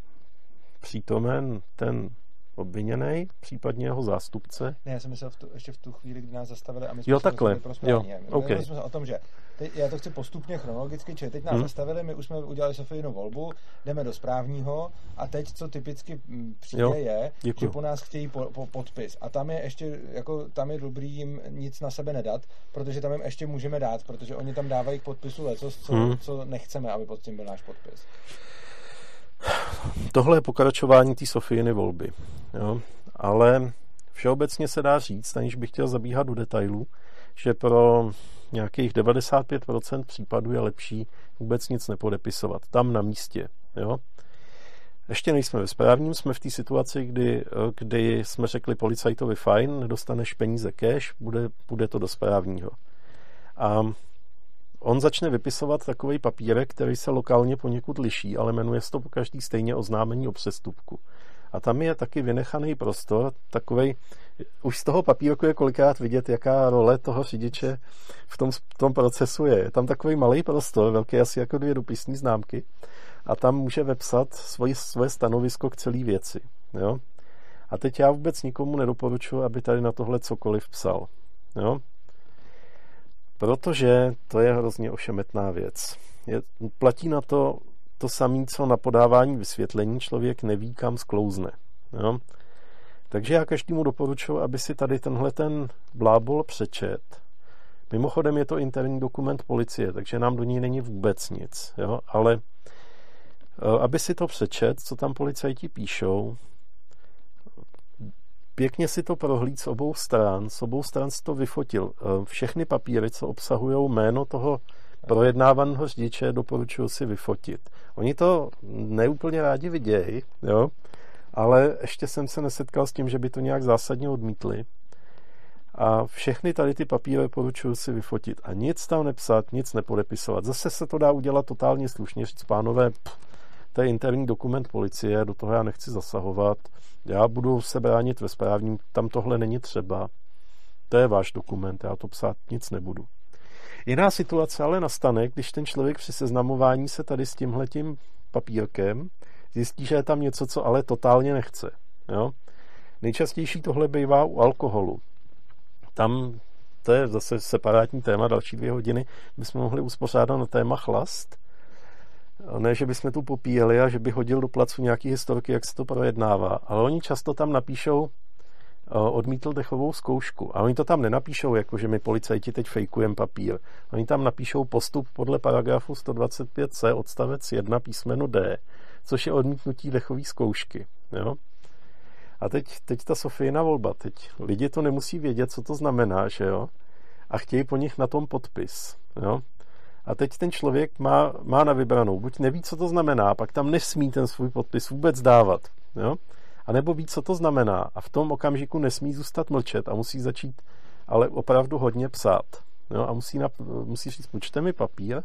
přítomen ten obviněný, případně jeho zástupce. Ne, já jsem myslel v tu, ještě v tu chvíli, kdy nás zastavili a my jsme Jo, takhle. pro správní. Jo, My- OK. Mluvili jsme o tom, že teď, já to chci postupně chronologicky, čili teď nás Hmm. zastavili, my už jsme udělali Sofijinu volbu, jdeme do správního a teď, co typicky mm, přijde, Jo, je, děkuju. že po nás chtějí po, po, podpis. A tam je ještě, jako tam je dobrý jim nic na sebe nedat, protože tam jim ještě můžeme dát, protože oni tam dávají k podpisu lecos, co, Hmm. co nechceme, aby pod tím byl náš podpis. Tohle je pokračování té Sofijiny volby. Jo? Ale všeobecně se dá říct, aniž bych chtěl zabíhat do detailů, že pro nějakých 95% případů je lepší vůbec nic nepodepisovat. Tam na místě. Jo? Ještě nejsme ve správním, jsme v té situaci, kdy, kdy jsme řekli policajtovi fajn, nedostaneš peníze cash, bude, bude to do správního. A on začne vypisovat takový papírek, který se lokálně poněkud liší, ale jmenuje se to po každý stejně oznámení o přestupku. A tam je taky vynechaný prostor, takovej, už z toho papírku je kolikrát vidět, jaká role toho řidiče v tom, v tom procesu je. Je tam takový malý prostor, velký asi jako dvě dopisní známky, a tam může vepsat svoji, svoje stanovisko k celé věci. Jo? A teď já vůbec nikomu nedoporučuji, aby tady na tohle cokoliv psal. Jo? Protože to je hrozně ošemetná věc. Je, platí na to to samé, co na podávání vysvětlení. Člověk neví, kam sklouzne. Jo? Takže já každému doporučuji, aby si tady tenhle ten blábol přečet. Mimochodem je to interní dokument policie, takže nám do ní není vůbec nic. Jo? Ale aby si to přečet, co tam policajti píšou, pěkně si to prohlíd z obou stran, z obou stran si to vyfotil. Všechny papíry, co obsahují jméno toho projednávaného řidiče, doporučuji si vyfotit. Oni to neúplně rádi vidějí, jo, ale ještě jsem se nesetkal s tím, že by to nějak zásadně odmítli. A všechny tady ty papíry poručuju si vyfotit a nic tam nepsat, nic nepodepisovat. Zase se to dá udělat totálně slušně, říct pánové, pff, to je interní dokument policie, do toho já nechci zasahovat, já budu se bránit ve správním, tam tohle není třeba, to je váš dokument, já to psát nic nebudu. Jiná situace ale nastane, když ten člověk při seznamování se tady s tímhletím papírkem zjistí, že je tam něco, co ale totálně nechce. Jo? Nejčastější tohle bývá u alkoholu. Tam to je zase separátní téma, další dvě hodiny bychom mohli uspořádat na téma chlast. Ne, že bychom tu popíjeli a že by hodil do placu nějaký historky, jak se to projednává, ale oni často tam napíšou, odmítl dechovou zkoušku. A oni to tam nenapíšou, jako že my policajti teď fejkujeme papír. Oni tam napíšou postup podle paragrafu 125c odstavec 1 písmeno D, což je odmítnutí dechové zkoušky. Jo? A teď, teď ta Sofijina volba. Teď lidi to nemusí vědět, co to znamená, že jo? A chtějí po nich na tom podpis. Jo? A teď ten člověk má, má na vybranou. Buď neví, co to znamená, pak tam nesmí ten svůj podpis vůbec dávat. Jo? A nebo ví, co to znamená. A v tom okamžiku nesmí zůstat mlčet a musí začít ale opravdu hodně psát. Jo? A musí, nap, musí říct, počte mi papír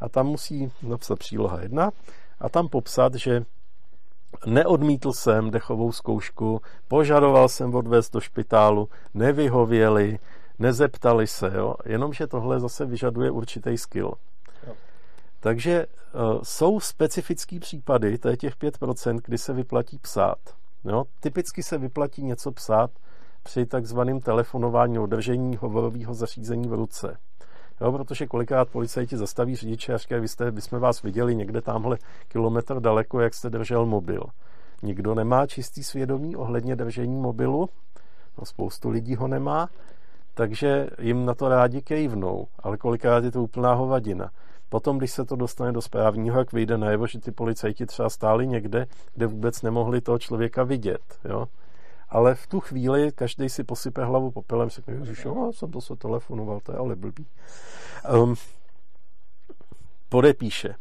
a tam musí napsat příloha jedna a tam popsat, že neodmítl jsem dechovou zkoušku, požadoval jsem odvést do špitálu, nevyhověli, nezeptali se, jo? jenomže tohle zase vyžaduje určitý skill. Jo. Takže uh, jsou specifický případy, to je těch 5%, kdy se vyplatí psát. Jo? Typicky se vyplatí něco psát při takzvaném telefonování o držení hovorového zařízení v ruce. Jo, protože kolikrát policajti zastaví řidiče a říkají, vy, jste, vy jsme vás viděli někde tamhle kilometr daleko, jak jste držel mobil. Nikdo nemá čistý svědomí ohledně držení mobilu, no, spoustu lidí ho nemá, takže jim na to rádi kejvnou, ale kolikrát je to úplná hovadina. Potom, když se to dostane do správního, jak vyjde najevo, že ty policajti třeba stáli někde, kde vůbec nemohli toho člověka vidět. Jo? Ale v tu chvíli každý si posype hlavu popelem, řekne, že jo, jsem to se telefonoval, to je ale blbý. Um, podepíše.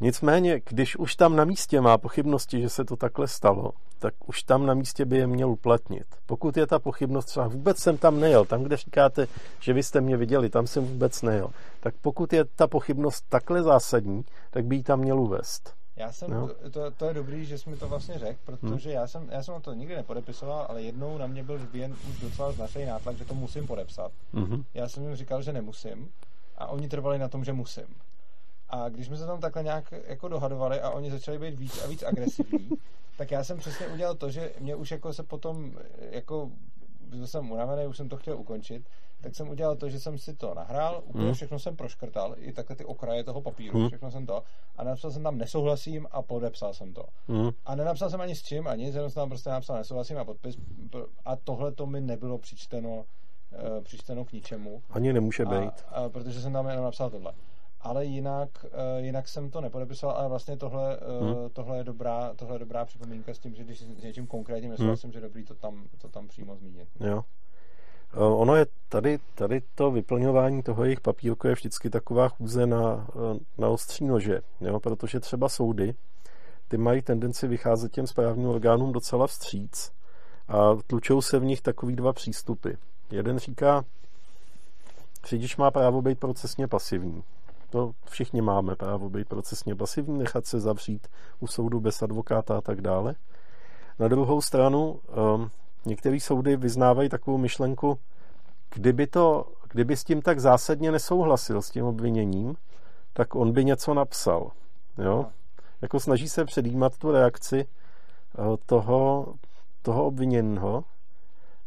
Nicméně, když už tam na místě má pochybnosti, že se to takhle stalo, tak už tam na místě by je měl uplatnit. Pokud je ta pochybnost třeba vůbec jsem tam nejel, tam, kde říkáte, že vy jste mě viděli, tam jsem vůbec nejel, tak pokud je ta pochybnost takhle zásadní, tak by ji tam měl uvést. Já jsem, no. to, to, je dobrý, že jsi mi to vlastně řekl, protože hmm. já, jsem, já jsem to nikdy nepodepisoval, ale jednou na mě byl vyvíjen už docela značný nátlak, že to musím podepsat. Hmm. Já jsem jim říkal, že nemusím a oni trvali na tom, že musím. A když jsme se tam takhle nějak jako dohadovali a oni začali být víc a víc agresivní, tak já jsem přesně udělal to, že mě už jako se potom, jako byl jsem unavený, už jsem to chtěl ukončit, tak jsem udělal to, že jsem si to nahrál, úplně hmm. všechno jsem proškrtal, i takhle ty okraje toho papíru, hmm. všechno jsem to, a napsal jsem tam nesouhlasím a podepsal jsem to. Hmm. A nenapsal jsem ani s čím, ani jenom jsem tam prostě napsal nesouhlasím a podpis, a tohle to mi nebylo přičteno, uh, přičteno k ničemu. Ani nemůže být. A, a, protože jsem tam jenom napsal tohle ale jinak, uh, jinak jsem to nepodepisoval, ale vlastně tohle, uh, hmm. tohle, je dobrá, tohle je dobrá připomínka s tím, že když s něčím konkrétním nesouhlasím, hmm. že dobrý to tam, to tam přímo zmínit. Jo. Uh, ono je tady, tady to vyplňování toho jejich papírku je vždycky taková chůze na, na ostří nože, jo? protože třeba soudy, ty mají tendenci vycházet těm správním orgánům docela vstříc a tlučou se v nich takový dva přístupy. Jeden říká, řidič má právo být procesně pasivní. To všichni máme právo být procesně pasivní, nechat se zavřít u soudu bez advokáta a tak dále. Na druhou stranu, um, některé soudy vyznávají takovou myšlenku, kdyby, to, kdyby s tím tak zásadně nesouhlasil, s tím obviněním, tak on by něco napsal. Jo? Jako snaží se předjímat tu reakci uh, toho, toho obviněného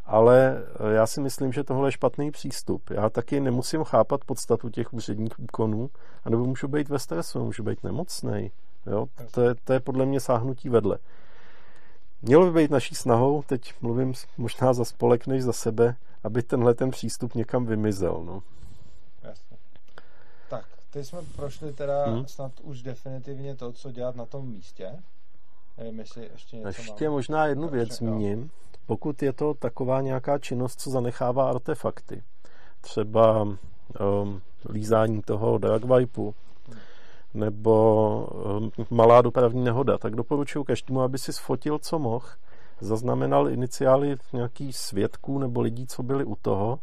ale eh, já si myslím, že tohle je špatný přístup. Já taky nemusím chápat podstatu těch úředních úkonů, anebo můžu být ve stresu, můžu být nemocný. Jo? To, je, to je podle mě sáhnutí vedle. Mělo by být naší snahou, teď mluvím možná za spolek než za sebe, aby tenhle ten přístup někam vymizel. No. Jasně. Tak, teď jsme prošli teda hmm. snad už definitivně to, co dělat na tom místě. Nevím, jestli ještě něco Ještě mám. možná jednu věc zmíním. Pokud je to taková nějaká činnost, co zanechává artefakty, třeba um, lízání toho drag wipu, nebo um, malá dopravní nehoda, tak doporučuji každému, aby si sfotil, co mohl, zaznamenal iniciály nějakých svědků nebo lidí, co byli u toho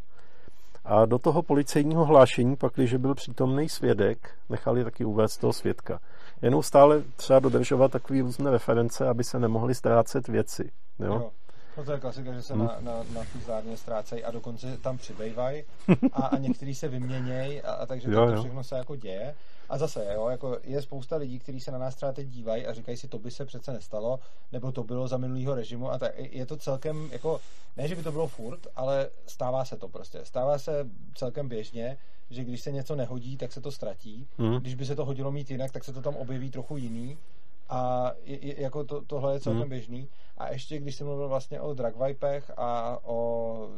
a do toho policejního hlášení, pak, když byl přítomný svědek, nechali taky uvést toho svědka. Jenom stále třeba dodržovat takové různé reference, aby se nemohly ztrácet věci. Jo? jo. No to je klasika, že se hmm. na, na, na fúzárně ztrácejí a dokonce tam přibývají a, a některý se vyměnějí a, a takže jo, to, to všechno se jako děje. A zase, jo, jako je spousta lidí, kteří se na nás třeba teď dívají a říkají si, to by se přece nestalo, nebo to bylo za minulýho režimu a tak. Je to celkem, jako, ne, že by to bylo furt, ale stává se to prostě. Stává se celkem běžně, že když se něco nehodí, tak se to ztratí. Hmm. Když by se to hodilo mít jinak, tak se to tam objeví trochu jiný. A je, je, jako to, tohle je celkem hmm. běžný. A ještě když jsem mluvil vlastně o dragvipech a o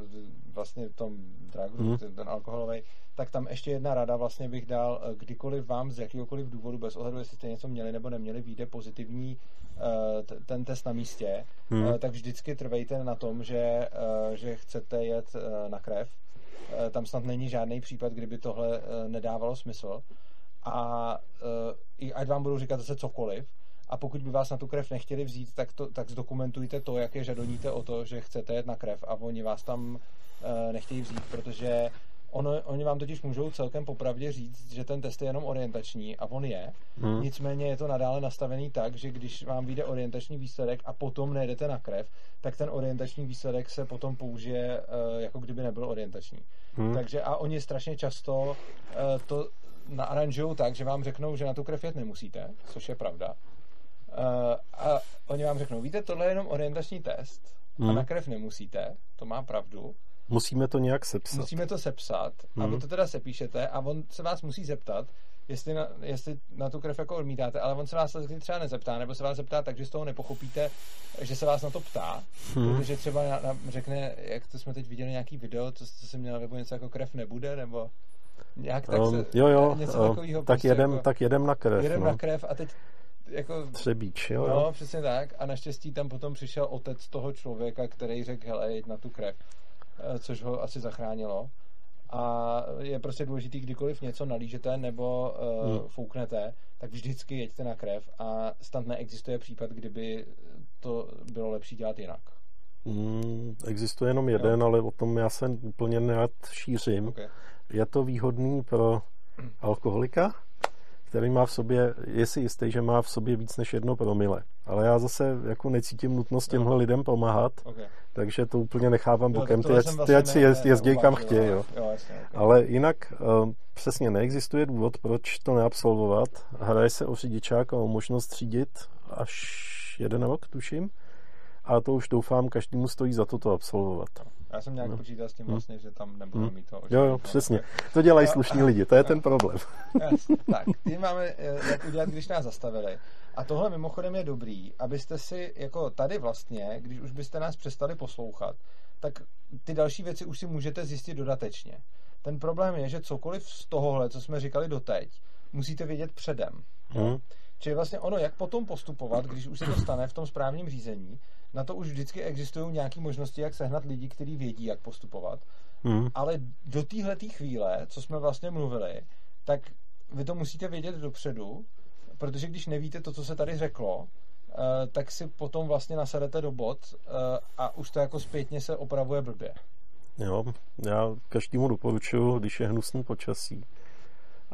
vlastně tom dragu, hmm. ten, ten alkoholový, tak tam ještě jedna rada vlastně bych dal, eh, kdykoliv vám z jakýkoliv důvodu, bez ohledu, jestli jste něco měli nebo neměli, vyjde pozitivní uh, ten test na místě, hmm. uh, tak vždycky trvejte na tom, že, uh, že chcete jet uh, na krev. Uh, tam snad není žádný případ, kdyby tohle uh, nedávalo smysl. A uh, i ať vám budou říkat zase cokoliv, a pokud by vás na tu krev nechtěli vzít, tak, to, tak zdokumentujte to, jak je žadoníte o to, že chcete jet na krev a oni vás tam uh, nechtějí vzít, protože ono, oni vám totiž můžou celkem popravdě říct, že ten test je jenom orientační a on je. Hmm. Nicméně je to nadále nastavený tak, že když vám vyjde orientační výsledek a potom nejdete na krev, tak ten orientační výsledek se potom použije uh, jako kdyby nebyl orientační. Hmm. Takže a oni strašně často uh, to naaranžují tak, že vám řeknou, že na tu krev jet nemusíte, což je pravda. Uh, a oni vám řeknou, víte, tohle je jenom orientační test hmm. a na krev nemusíte, to má pravdu. Musíme to nějak sepsat. Musíme to sepsat hmm. a vy to teda sepíšete a on se vás musí zeptat, jestli na, jestli na tu krev jako odmítáte, ale on se vás třeba nezeptá, nebo se vás zeptá tak, že z toho nepochopíte, že se vás na to ptá, hmm. protože třeba na, na, řekne, jak to jsme teď viděli nějaký video, co, co jsem měl, nebo něco jako krev nebude, nebo nějak tak um, se, jo, jo, něco um, takového. Tak, prostě jedem, jako, tak jedem na krev. Jedem no. na krev a teď jako... Třebíč, jo, no, přesně tak. A naštěstí tam potom přišel otec toho člověka, který řekl, hele, jeď na tu krev. Eh, což ho asi zachránilo. A je prostě důležitý, kdykoliv něco nalížete nebo uh, hmm. fouknete, tak vždycky jeďte na krev a snad neexistuje případ, kdyby to bylo lepší dělat jinak. Hmm, existuje jenom jeden, jo. ale o tom já se úplně nerad šířím. Okay. Je to výhodný pro alkoholika? Který má v sobě, je si jistý, že má v sobě víc než jedno promile. Ale já zase jako necítím nutnost těmhle no. lidem pomáhat, okay. takže to úplně nechávám bokem. Ty, ty vlastně ať si jezd, jezdí kam chtějí. Jo. Jo, jasně, okay. Ale jinak uh, přesně neexistuje důvod, proč to neabsolvovat. Hraje se o řidičák a o možnost řídit až jeden rok, tuším. A to už doufám, každému stojí za to to absolvovat. Já jsem nějak no. počítal s tím hm. vlastně, hmm. že tam nebudeme hmm. mít to. Jo, jo, přesně. To dělají slušní lidi, to je ten problém. Jasně. Tak, tím máme, eh, jak udělat, když nás zastavili. A tohle mimochodem je dobrý, abyste si, jako tady vlastně, když už byste nás přestali poslouchat, tak ty další věci už si můžete zjistit dodatečně. Ten problém je, že cokoliv z tohohle, co jsme říkali doteď, musíte vědět předem. Hmm. Čili vlastně ono, jak potom postupovat, když už se to stane v tom správním řízení, na to už vždycky existují nějaké možnosti, jak sehnat lidi, kteří vědí, jak postupovat. Hmm. Ale do téhle chvíle, co jsme vlastně mluvili, tak vy to musíte vědět dopředu, protože když nevíte to, co se tady řeklo, eh, tak si potom vlastně nasadete do bod eh, a už to jako zpětně se opravuje blbě. Jo, já každému doporučuji, když je hnusný počasí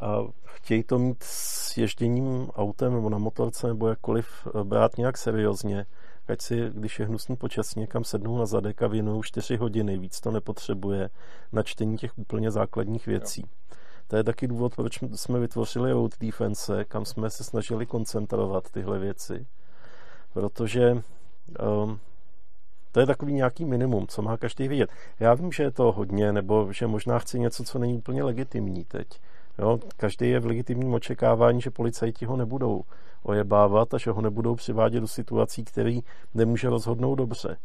a chtějí to mít s ježděním autem nebo na motorce nebo jakkoliv eh, brát nějak seriózně, ať si, když je hnusný počasí, někam sednou na zadek a věnují 4 hodiny, víc to nepotřebuje na čtení těch úplně základních věcí. Jo. To je taky důvod, proč jsme vytvořili road defense, kam jsme se snažili koncentrovat tyhle věci. Protože um, to je takový nějaký minimum, co má každý vědět. Já vím, že je to hodně, nebo že možná chci něco, co není úplně legitimní teď. Jo, každý je v legitimním očekávání, že policajti ho nebudou ojebávat a že ho nebudou přivádět do situací, který nemůže rozhodnout dobře.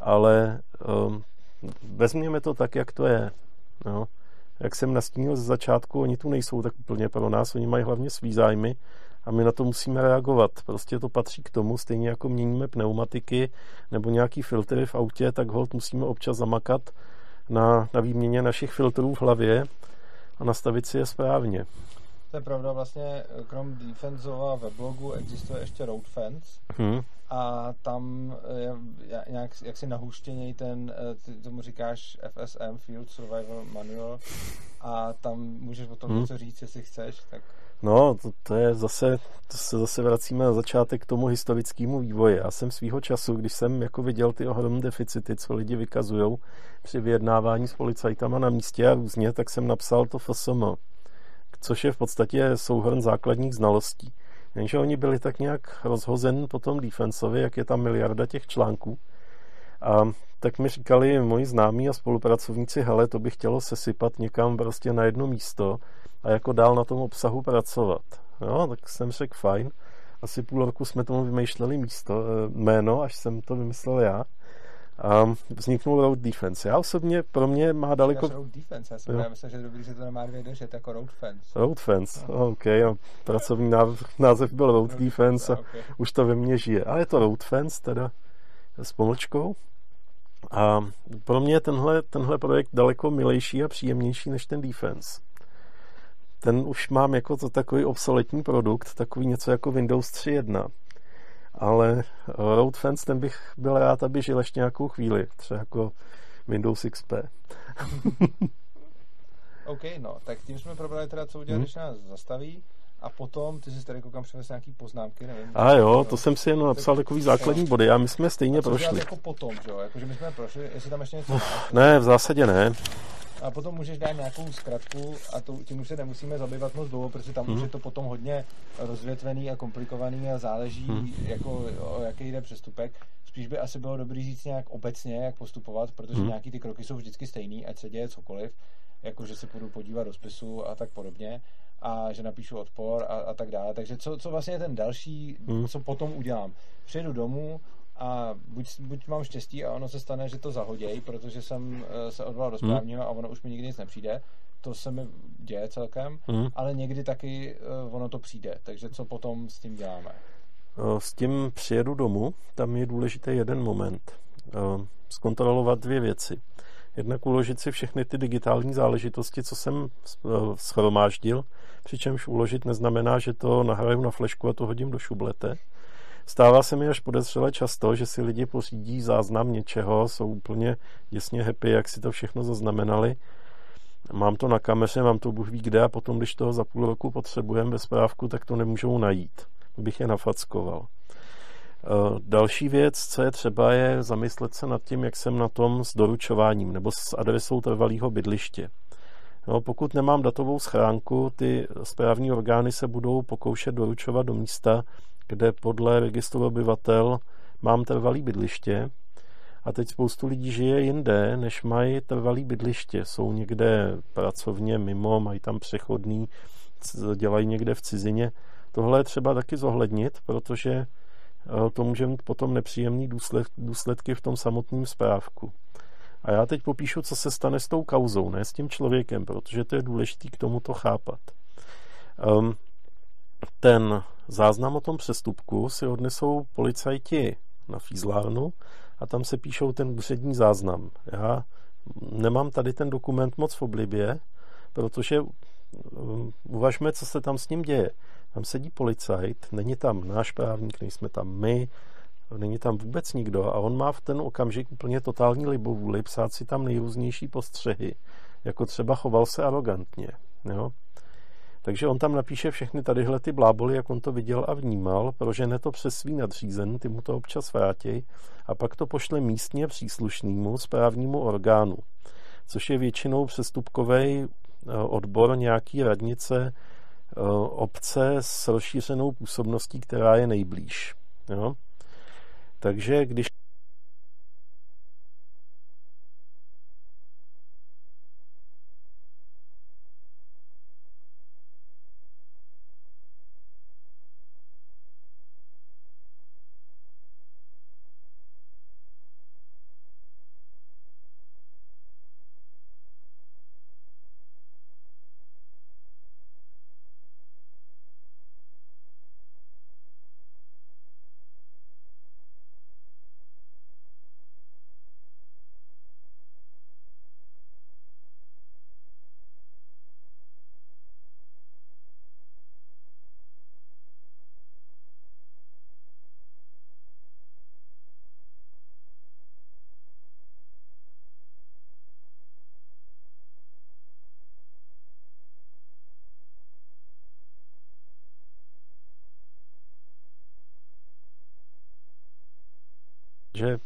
Ale um, vezměme to tak, jak to je. Jo. jak jsem nastínil ze začátku, oni tu nejsou tak úplně pro nás, oni mají hlavně svý zájmy a my na to musíme reagovat. Prostě to patří k tomu, stejně jako měníme pneumatiky nebo nějaký filtry v autě, tak hold musíme občas zamakat na, na výměně našich filtrů v hlavě a nastavit si je správně. To je pravda, vlastně krom Defensova weblogu existuje ještě Road Fence hmm. a tam je nějak jaksi nahuštěněj ten, eh, ty tomu říkáš FSM, Field Survival Manual a tam můžeš o tom hmm. něco říct, jestli chceš, tak No, to, to je zase, to se zase vracíme na začátek k tomu historickému vývoji. Já jsem svýho času, když jsem jako viděl ty ohromné deficity, co lidi vykazují při vyjednávání s policajtama na místě a různě, tak jsem napsal to FSM, což je v podstatě souhrn základních znalostí. Jenže oni byli tak nějak rozhozen po tom defensovi, jak je tam miliarda těch článků. A tak mi říkali moji známí a spolupracovníci, hele, to by chtělo sesypat někam prostě na jedno místo a jako dál na tom obsahu pracovat. Jo, tak jsem řekl fajn. Asi půl roku jsme tomu vymýšleli místo, eh, jméno, až jsem to vymyslel já. A vzniknul Road Defense. Já osobně, pro mě má daleko... Road Defense, já jsem já myslím, že dobrý, že to nemá dvě držet, jako Road Fence. Road Fence, no. OK, a pracovní název, název byl Road, Road Defense a okay. už to ve mně žije. Ale je to Road Fence teda s pomlčkou. A pro mě je tenhle, tenhle projekt daleko milejší a příjemnější než ten Defense ten už mám jako to takový obsoletní produkt, takový něco jako Windows 3.1. Ale Road Fence, ten bych byl rád, aby žil ještě nějakou chvíli, třeba jako Windows XP. OK, no, tak tím jsme probrali teda, co udělat, hmm. když nás zastaví. A potom, ty jsi tady koukám přivez nějaký poznámky, nevím. A jo, to jsem si jen napsal takový základní body a my jsme stejně a co prošli. jako potom, že jo? Jako, že my jsme prošli, jestli tam ještě něco Ne, v zásadě ne a potom můžeš dát nějakou zkratku a to, tím už se nemusíme zabývat moc dlouho, protože tam hmm. už mhm. je to potom hodně rozvětvený a komplikovaný a záleží, hmm. jako, o jaký jde přestupek. Spíš by asi bylo dobrý říct nějak obecně, jak postupovat, protože hmm. nějaký ty kroky jsou vždycky stejný, ať se děje cokoliv, jako že se půjdu podívat do spisu a tak podobně a že napíšu odpor a, a tak dále. Takže co, co vlastně je ten další, hmm. co potom udělám? Přijedu domů, a buď, buď mám štěstí a ono se stane, že to zahoděj, protože jsem eh, se odvolal do hmm. správního a ono už mi nikdy nic nepřijde. To se mi děje celkem, mm. ale někdy taky uh, ono to přijde. Takže co potom s tím děláme? Eh, s tím přijedu domů, tam je důležitý jeden moment. Zkontrolovat dvě věci. Jednak uložit si všechny ty digitální záležitosti, co jsem schromáždil, přičemž uložit neznamená, že to nahraju na flešku a to hodím do šublete Stává se mi až podezřele často, že si lidi pořídí záznam něčeho, jsou úplně děsně happy, jak si to všechno zaznamenali. Mám to na kameře, mám to Bůh ví kde a potom, když toho za půl roku potřebujeme ve správku, tak to nemůžou najít. Bych je nafackoval. E, další věc, co je třeba, je zamyslet se nad tím, jak jsem na tom s doručováním nebo s adresou trvalého bydliště. No, pokud nemám datovou schránku, ty správní orgány se budou pokoušet doručovat do místa, kde podle registru obyvatel mám trvalý bydliště a teď spoustu lidí žije jinde, než mají trvalý bydliště. Jsou někde pracovně mimo, mají tam přechodný, dělají někde v cizině. Tohle je třeba taky zohlednit, protože eh, to může mít potom nepříjemný důsledky v tom samotném správku. A já teď popíšu, co se stane s tou kauzou, ne s tím člověkem, protože to je důležité k tomu to chápat. Um, ten záznam o tom přestupku si odnesou policajti na Fízlárnu a tam se píšou ten úřední záznam. Já nemám tady ten dokument moc v oblibě, protože um, uvažme, co se tam s ním děje. Tam sedí policajt, není tam náš právník, nejsme tam my, není tam vůbec nikdo a on má v ten okamžik úplně totální libovůli psát si tam nejrůznější postřehy, jako třeba choval se arrogantně. Jo? Takže on tam napíše všechny tadyhle ty bláboly, jak on to viděl a vnímal, prožene to přes svý nadřízen, ty mu to občas vrátí a pak to pošle místně příslušnému správnímu orgánu, což je většinou přestupkový eh, odbor nějaký radnice eh, obce s rozšířenou působností, která je nejblíž. Jo? Takže když že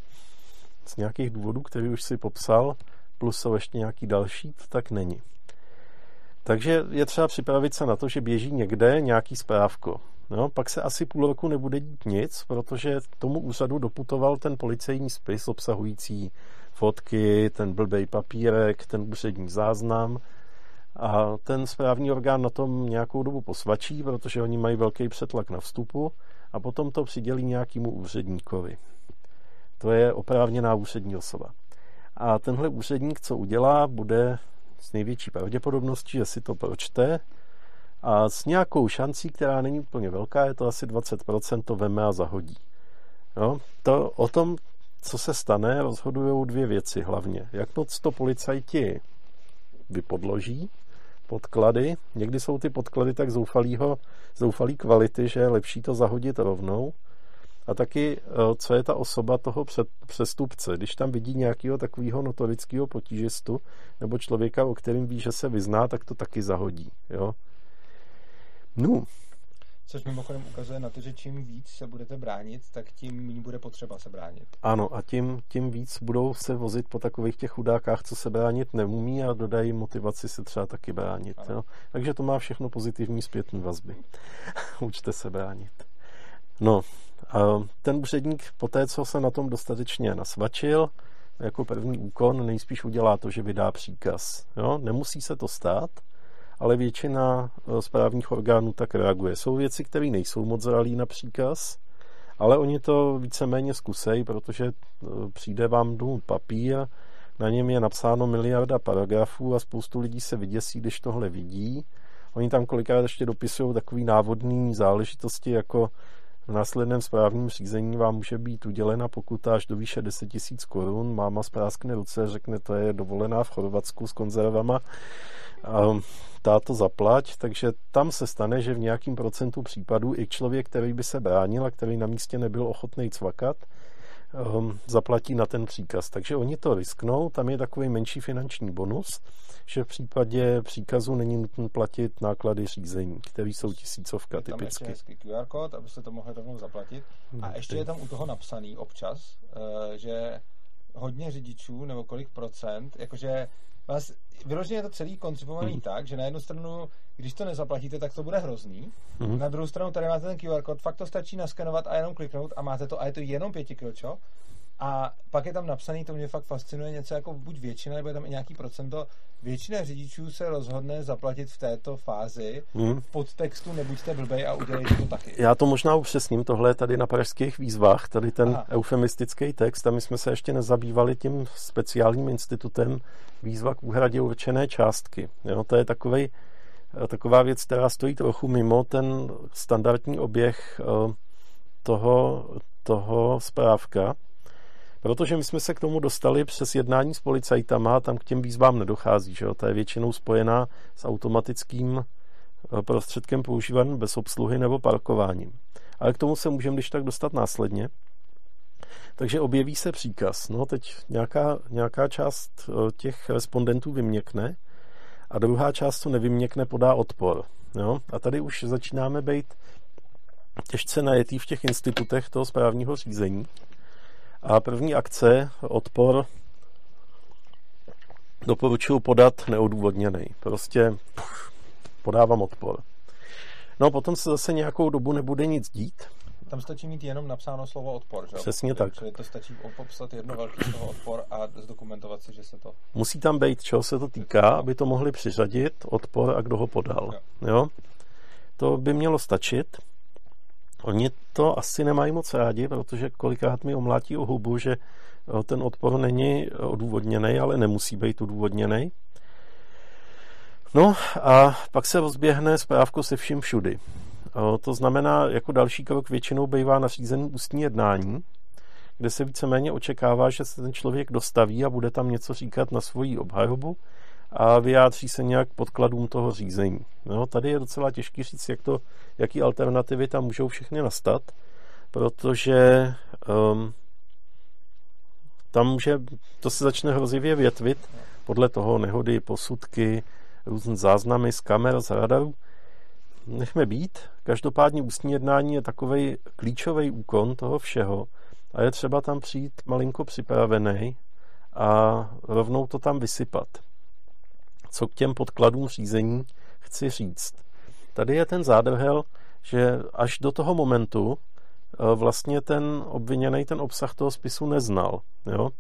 z nějakých důvodů, který už si popsal, plus jsou ještě nějaký další, to tak není. Takže je třeba připravit se na to, že běží někde nějaký správko. No, pak se asi půl roku nebude dít nic, protože tomu úřadu doputoval ten policejní spis obsahující fotky, ten blbej papírek, ten úřední záznam a ten správní orgán na tom nějakou dobu posvačí, protože oni mají velký přetlak na vstupu a potom to přidělí nějakému úředníkovi. To je oprávněná úřední osoba. A tenhle úředník, co udělá, bude s největší pravděpodobností, že si to pročte a s nějakou šancí, která není úplně velká, je to asi 20%, to veme a zahodí. Jo? To, o tom, co se stane, rozhodují dvě věci hlavně. Jak moc to policajti vypodloží, podklady. Někdy jsou ty podklady tak zoufalýho, zoufalý kvality, že je lepší to zahodit rovnou. A taky, eh, co je ta osoba toho před, přestupce. Když tam vidí nějakého takového notorického potížistu nebo člověka, o kterým ví, že se vyzná, tak to taky zahodí. Jo? No. Což mimochodem ukazuje na to, že čím víc se budete bránit, tak tím méně bude potřeba se bránit. Ano, a tím, tím víc budou se vozit po takových těch chudákách, co se bránit neumí a dodají motivaci se třeba taky bránit. Jo? Takže to má všechno pozitivní zpětné vazby. Učte se bránit. No, ten úředník po té, co se na tom dostatečně nasvačil, jako první úkon nejspíš udělá to, že vydá příkaz. Jo? Nemusí se to stát, ale většina eh, správních orgánů tak reaguje. Jsou věci, které nejsou moc zralý na příkaz, ale oni to víceméně zkusejí, protože eh, přijde vám domů papír, na něm je napsáno miliarda paragrafů a spoustu lidí se vyděsí, když tohle vidí. Oni tam kolikrát ještě dopisují takový návodný záležitosti, jako v následném správním řízení vám může být udělena pokuta až do výše 10 tisíc korun. Máma spráskne ruce, řekne, to je dovolená v Chorvatsku s konzervama. A táto zaplať, takže tam se stane, že v nějakým procentu případů i člověk, který by se bránil a který na místě nebyl ochotný cvakat, zaplatí na ten příkaz. Takže oni to risknou, tam je takový menší finanční bonus, že v případě příkazu není nutno platit náklady řízení, které jsou tisícovka tam typicky. Tam je QR kód, abyste to mohli rovnou zaplatit. A hmm, ještě je tam u toho napsaný občas, uh, že hodně řidičů, nebo kolik procent, jakože vás, vyloženě je to celý koncipovaný mm. tak, že na jednu stranu, když to nezaplatíte, tak to bude hrozný. Mm. Na druhou stranu tady máte ten QR kód, fakt to stačí naskenovat a jenom kliknout a máte to a je to jenom pětikročo. A pak je tam napsaný, to mě fakt fascinuje, něco jako buď většina, nebo je tam i nějaký procento. Většina řidičů se rozhodne zaplatit v této fázi hmm. v podtextu nebuďte blbej a udělejte to taky. Já to možná upřesním, tohle tady na pražských výzvách, tady ten Aha. eufemistický text, a my jsme se ještě nezabývali tím speciálním institutem výzva k úhradě určené částky. Jo, to je takovej, taková věc, která stojí trochu mimo ten standardní oběh eh, toho, toho správka, Protože my jsme se k tomu dostali přes jednání s policajtama, tam k těm výzvám nedochází, že jo? To je většinou spojená s automatickým eh, prostředkem používaným bez obsluhy nebo parkováním. Ale k tomu se můžeme když tak dostat následně. Takže objeví se příkaz. No teď nějaká, nějaká část eh, těch respondentů vyměkne a druhá část, co nevyměkne, podá odpor. Jo? A tady už začínáme být těžce najetý v těch institutech toho správního řízení, a první akce, odpor, doporučuji podat neodůvodněný. Prostě podávám odpor. No potom se zase nějakou dobu nebude nic dít. Tam stačí mít jenom napsáno slovo odpor, že? Přesně tak. Čili to stačí popsat jedno velké slovo odpor a zdokumentovat si, že se to... Musí tam být, čeho se to týká, aby to mohli přiřadit, odpor a kdo ho podal. Jo. jo? To by mělo stačit. Oni to asi nemají moc rádi, protože kolikrát mi omlátí o hubu, že eh, ten odpor není odůvodněný, ale nemusí být odůvodněný. No a pak se rozběhne správko se vším všudy. Eh, to znamená, jako další krok většinou bývá nařízený ústní jednání, kde se víceméně očekává, že se ten člověk dostaví a bude tam něco říkat na svoji obhajobu a vyjádří se nějak podkladům toho řízení. No, tady je docela těžký říct, jak to, jaký alternativy tam můžou všechny nastat, protože um, tam může, to se začne hrozivě větvit podle toho nehody, posudky, různé záznamy z kamer, z radarů. Nechme být. Každopádně ústní jednání je takový klíčový úkon toho všeho, a je třeba tam přijít malinko připravený a rovnou to tam vysypat. Co k těm podkladům řízení chci říct. Tady je ten zádrhel, že až do toho momentu eh, vlastně ten obviněný ten obsah toho spisu neznal. Jo?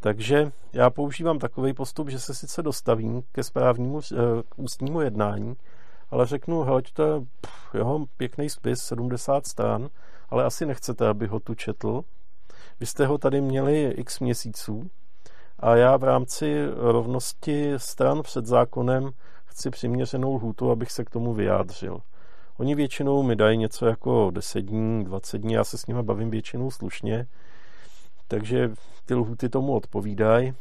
Takže já používám takový postup, že se sice dostavím ke správnímu eh, k ústnímu jednání, ale řeknu, hele, to je jeho pěkný spis, 70 stran, ale asi nechcete, aby ho tu četl. Vy jste ho tady měli x měsíců a já v rámci rovnosti stran před zákonem chci přiměřenou lhůtu, abych se k tomu vyjádřil. Oni většinou mi dají něco jako 10 dní, 20 dní, já se s nimi bavím většinou slušně, takže ty lhuty tomu odpovídají.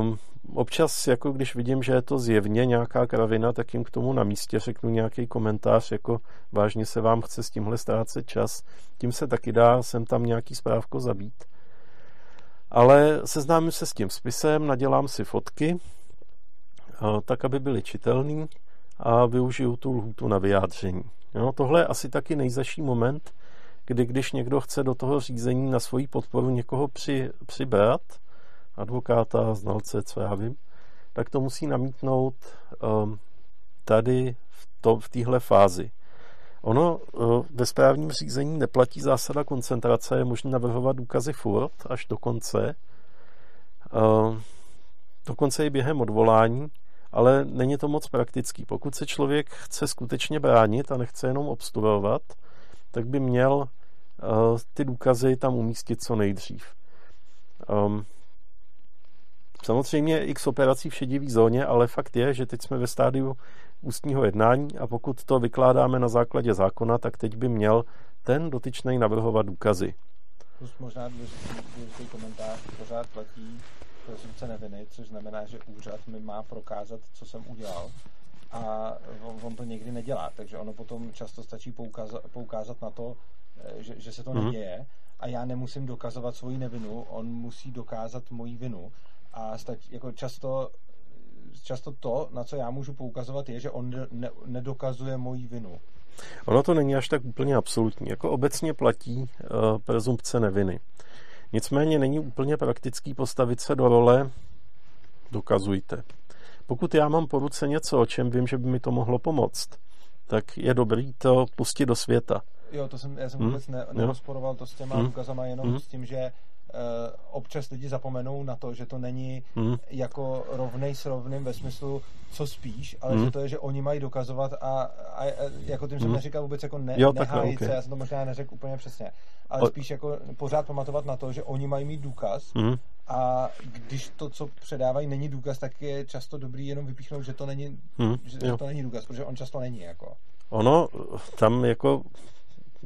Um, občas, jako když vidím, že je to zjevně nějaká kravina, tak jim k tomu na místě řeknu nějaký komentář, jako vážně se vám chce s tímhle ztrácet čas. Tím se taky dá sem tam nějaký správko zabít. Ale seznámím se s tím spisem, nadělám si fotky, tak, aby byly čitelný a využiju tu lhůtu na vyjádření. Jo, tohle je asi taky nejzaší moment, kdy když někdo chce do toho řízení na svoji podporu někoho při, přibrat, advokáta, znalce, co já vím, tak to musí namítnout um, tady v, to, v téhle fázi. Ono uh, ve správním řízení neplatí zásada koncentrace, je možné navrhovat důkazy furt až do konce, uh, dokonce i během odvolání, ale není to moc praktický. Pokud se člověk chce skutečně bránit a nechce jenom obstruovat, tak by měl uh, ty důkazy tam umístit co nejdřív. Um, samozřejmě x operací v šedivý zóně, ale fakt je, že teď jsme ve stádiu ústního jednání a pokud to vykládáme na základě zákona, tak teď by měl ten dotyčný navrhovat důkazy. Plus možná důležitý komentář pořád platí prezumce neviny, což znamená, že úřad mi má prokázat, co jsem udělal a on, on to někdy nedělá, takže ono potom často stačí poukázat, poukázat na to, eh, že, že se to mm-hmm. neděje a já nemusím dokazovat svoji nevinu, on musí dokázat moji vinu a stačí, jako často, často to, na co já můžu poukazovat, je, že on ne, nedokazuje moji vinu. Ono to není až tak úplně absolutní. Jako obecně platí uh, prezumpce neviny. Nicméně není úplně praktický postavit se do role dokazujte. Pokud já mám po ruce něco, o čem vím, že by mi to mohlo pomoct, tak je dobrý to pustit do světa. Jo, to jsem, já jsem hmm? vůbec ne, nerozporoval to s těma hmm? důkazama, jenom hmm? s tím, že občas lidi zapomenou na to, že to není hmm. jako rovnej s rovným ve smyslu, co spíš, ale hmm. že to je, že oni mají dokazovat a, a, a jako tím jsem hmm. neříkal vůbec jako ne, jo, nehájit okay. se, já jsem to možná neřekl úplně přesně, ale o... spíš jako pořád pamatovat na to, že oni mají mít důkaz hmm. a když to, co předávají, není důkaz, tak je často dobrý jenom vypíchnout, že to není, hmm. že, že to není důkaz, protože on často není jako. Ono tam jako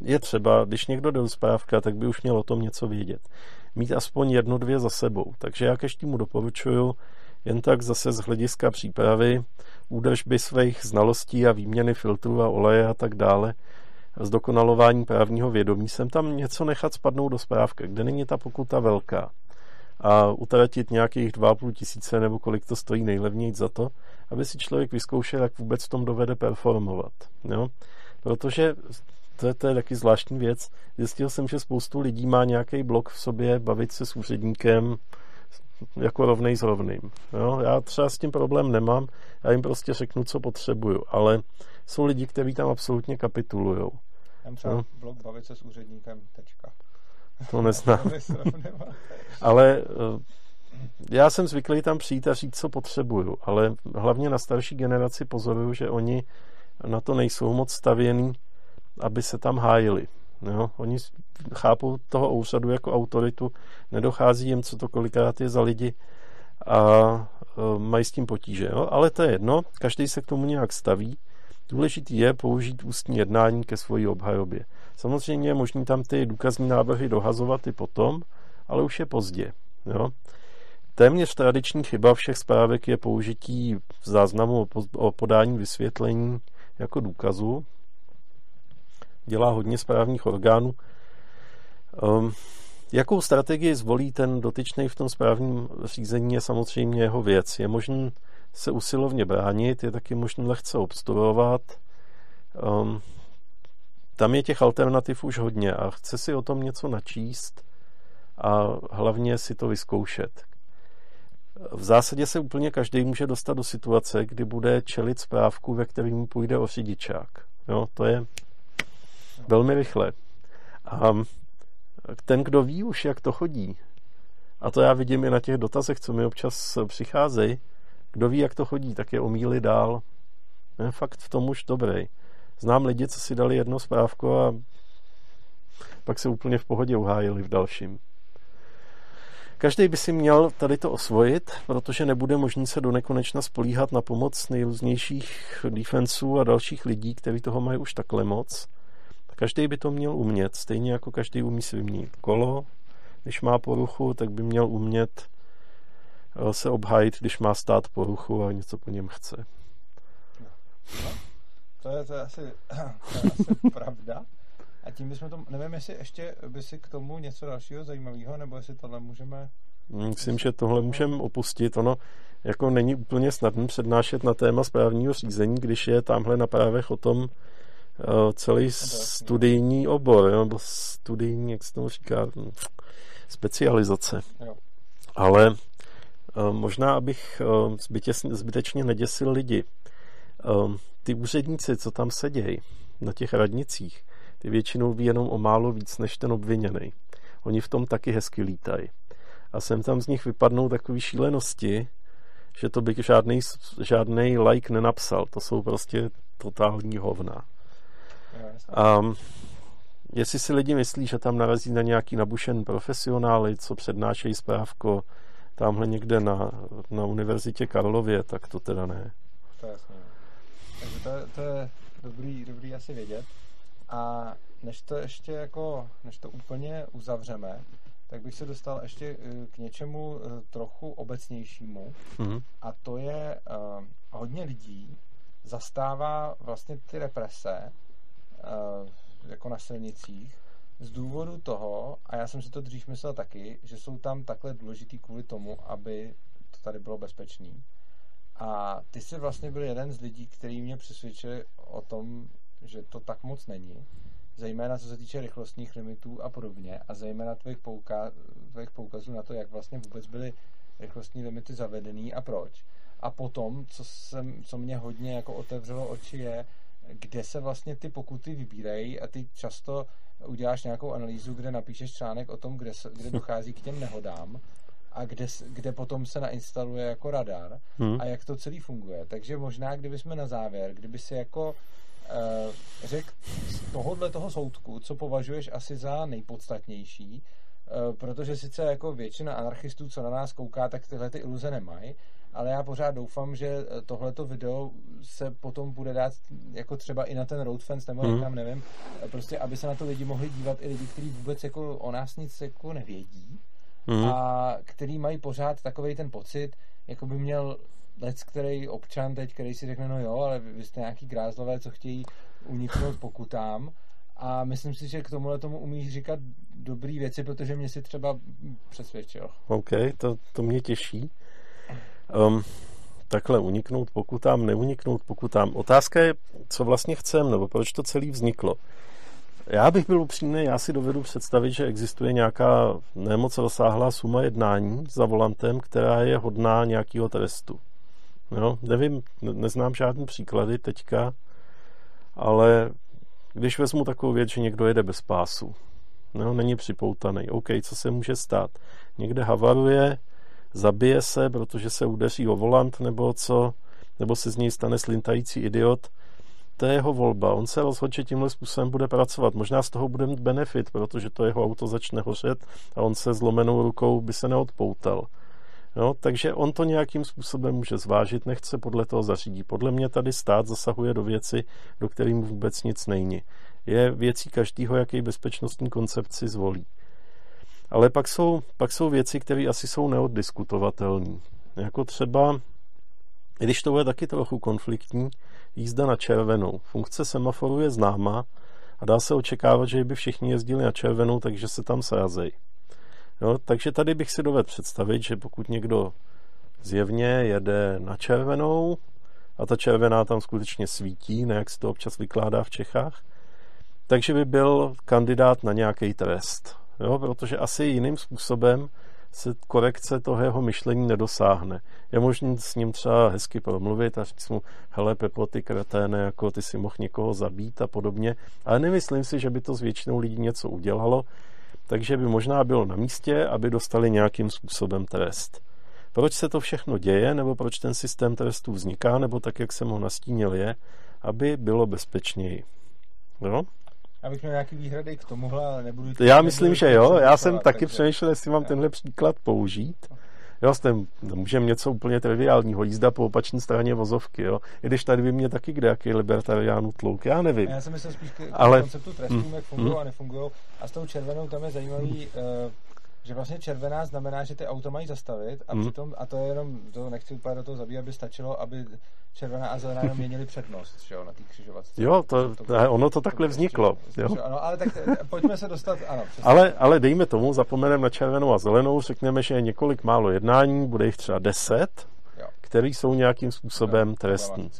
je třeba, když někdo jde do tak by už měl o tom něco vědět. Mít aspoň jedno, dvě za sebou. Takže já každému doporučuju, jen tak zase z hlediska přípravy, údržby svých znalostí a výměny filtrů a oleje a tak dále, zdokonalování právního vědomí, jsem tam něco nechat spadnout do správky, kde není ta pokuta velká a utratit nějakých 2,5 tisíce nebo kolik to stojí nejlevněji za to, aby si člověk vyzkoušel, jak vůbec v tom dovede performovat. Jo? Protože to je, to je taky zvláštní věc. Zjistil jsem, že spoustu lidí má nějaký blok v sobě bavit se s úředníkem jako rovnej s rovným. Jo? Já třeba s tím problém nemám, já jim prostě řeknu, co potřebuju, ale jsou lidi, kteří tam absolutně kapitulují. Mám třeba no. blok bavit se s úředníkem, tečka. To neznám. ale eh, já jsem zvyklý tam přijít a říct, co potřebuju, ale hlavně na starší generaci pozoruju, že oni na to nejsou moc stavěný, aby se tam hájili. Jo? Oni chápou toho úřadu jako autoritu, nedochází jim, co to kolikrát je za lidi a e, mají s tím potíže. Jo? Ale to je jedno, každý se k tomu nějak staví. Důležitý je použít ústní jednání ke svojí obhajobě. Samozřejmě je možné tam ty důkazní návrhy dohazovat i potom, ale už je pozdě. Jo? Téměř tradiční chyba všech zprávek je použití záznamu o podání vysvětlení jako důkazu, dělá hodně správních orgánů. Um, jakou strategii zvolí ten dotyčný v tom správním řízení je samozřejmě jeho věc. Je možné se usilovně bránit, je taky možné lehce obstruovat. Um, tam je těch alternativ už hodně a chce si o tom něco načíst a hlavně si to vyzkoušet. V zásadě se úplně každý může dostat do situace, kdy bude čelit zprávku, ve kterým půjde o řidičák. Jo, to je velmi rychle. A ten, kdo ví už, jak to chodí, a to já vidím i na těch dotazech, co mi občas přicházejí, kdo ví, jak to chodí, tak je omíli dál. Je fakt v tom už dobrý. Znám lidi, co si dali jedno správko a pak se úplně v pohodě uhájili v dalším. Každý by si měl tady to osvojit, protože nebude možný se do nekonečna spolíhat na pomoc nejrůznějších defensů a dalších lidí, kteří toho mají už takhle moc. Každý by to měl umět, stejně jako každý umí si vyměnit kolo, když má poruchu, tak by měl umět eh, se obhájit, když má stát poruchu a něco po něm chce. No, to, je, to, je asi, to je asi pravda. A tím bychom to, nevím, jestli ještě by si k tomu něco dalšího zajímavého, nebo jestli tohle můžeme... Myslím, že tohle můžeme opustit. Ono jako není úplně snadné přednášet na téma správního řízení, když je tamhle na právech o tom celý studijní obor, nebo studijní, jak se tomu říká, specializace. Jo. Ale možná, abych zbytečně neděsil lidi. Ty úředníci, co tam sedějí na těch radnicích, ty většinou ví jenom o málo víc než ten obviněný. Oni v tom taky hezky lítají. A sem tam z nich vypadnou takové šílenosti, že to by žádný, žádný like nenapsal. To jsou prostě totální hovna. A jestli si lidi myslí, že tam narazí na nějaký nabušen profesionály, co přednášejí správko tamhle někde na, na Univerzitě Karlově, tak to teda ne. To je jasný. Takže to, to je dobrý, dobrý asi vědět. A než to ještě jako, než to úplně uzavřeme, tak bych se dostal ještě eh, k něčemu eh, trochu obecnějšímu. Mm-hmm. A to je, uh, hodně lidí zastává vlastně ty represe jako na silnicích z důvodu toho, a já jsem si to dřív myslel taky, že jsou tam takhle důležitý kvůli tomu, aby to tady bylo bezpečný. A ty jsi vlastně byl jeden z lidí, který mě přesvědčil o tom, že to tak moc není, zejména co se týče rychlostních limitů a podobně, a zejména tvých, pouka, tvých poukazů na to, jak vlastně vůbec byly rychlostní limity zavedený a proč. A potom, co, jsem, co mě hodně jako otevřelo oči, je, kde se vlastně ty pokuty vybírají a ty často uděláš nějakou analýzu, kde napíšeš článek o tom, kde, se, kde dochází k těm nehodám a kde, kde potom se nainstaluje jako radar hmm. a jak to celý funguje. Takže možná, kdybychom na závěr, kdyby si jako uh, řekl z tohohle toho soudku, co považuješ asi za nejpodstatnější, uh, protože sice jako většina anarchistů, co na nás kouká, tak tyhle ty iluze nemají, ale já pořád doufám, že eh, tohleto video se potom bude dát jako třeba i na ten Roadfence nebo hmm. někam, nevím, prostě aby se na to lidi mohli dívat i lidi, kteří vůbec jako o nás nic jako nevědí mm. a který mají pořád takový ten pocit, jako by měl lec, který občan teď, který si řekne, no jo, ale vy jste nějaký grázlové, co chtějí uniknout pokutám a myslím si, že k tomuhle tomu umíš říkat dobrý věci, protože mě si třeba přesvědčil. OK, to, to mě těší. Um, takhle uniknout pokutám, neuniknout pokutám. Otázka je, co vlastně chceme, nebo proč to celé vzniklo. Já bych byl upřímný, já si dovedu představit, že existuje nějaká nemoc rozsáhlá suma jednání za volantem, která je hodná nějakého trestu. Jo, nevím, neznám žádný příklady teďka, ale když vezmu takovou věc, že někdo jede bez pásu, no, není připoutaný, OK, co se může stát? Někde havaruje, zabije se, protože se udeří o volant, nebo co, nebo se z něj stane slintající idiot, to je jeho volba. On se rozhodl, že tímhle způsobem bude pracovat. Možná z toho bude mít benefit, protože to jeho auto začne hořet a on se zlomenou rukou by se neodpoutal. No, takže on to nějakým způsobem může zvážit, nechce podle toho zařídí. Podle mě tady stát zasahuje do věci, do kterým vůbec nic není. Je věcí každého, jaký bezpečnostní koncepci zvolí. Ale pak jsou, pak jsou věci, které asi jsou neoddiskutovatelné. Jako třeba, když to bude taky trochu konfliktní, jízda na červenou. Funkce semaforu je známa a dá se očekávat, že by všichni jezdili na červenou, takže se tam sázejí. Jo, takže tady bych si dovedl představit, že pokud někdo zjevně jede na červenou a ta červená tam skutečně svítí, ne jak se to občas vykládá v Čechách, takže by byl kandidát na nějaký trest. Jo? Protože asi jiným způsobem se korekce toho jeho myšlení nedosáhne. Je možné s ním třeba hezky promluvit a říct mu, hele Pepo, ty kreténe, jako ty si mohl někoho zabít a podobně, ale nemyslím si, že by to s většinou lidí něco udělalo, takže by možná bylo na místě, aby dostali nějakým způsobem trest. Proč se to všechno děje, nebo proč ten systém trestů vzniká, nebo tak, jak jsem ho nastínil, je, aby bylo bezpečněji. Jo? Abych měl nějaký výhrady k tomuhle, ale nebudu... Já myslím, že jo. Já jsem taky takže... přemýšlel, jestli mám tenhle příklad použít. Jo, jste, můžeme něco úplně triviálního, jízda po opačné straně vozovky, jo. I když tady by mě taky kde jaký libertariánů tlouk, já nevím. Já jsem myslel spíš k, k Ale... konceptu trestů, mm, jak fungují mm. a nefungují. A s tou červenou tam je zajímavý, uh, že vlastně červená znamená, že ty auto mají zastavit a mm. přitom, a to je jenom, to nechci úplně do toho zabít, aby stačilo, aby červená a zelená jenom měnili přednost, že jo, na té křižovatce. Jo, to, to, to, ono to takhle vzniklo. Jo? Ano, ale tak eh, pojďme se dostat, ano. Ale, ale dejme tomu, zapomeneme na červenou a zelenou, řekneme, že je několik málo jednání, bude jich třeba deset, jo. které jsou nějakým způsobem no, trestní.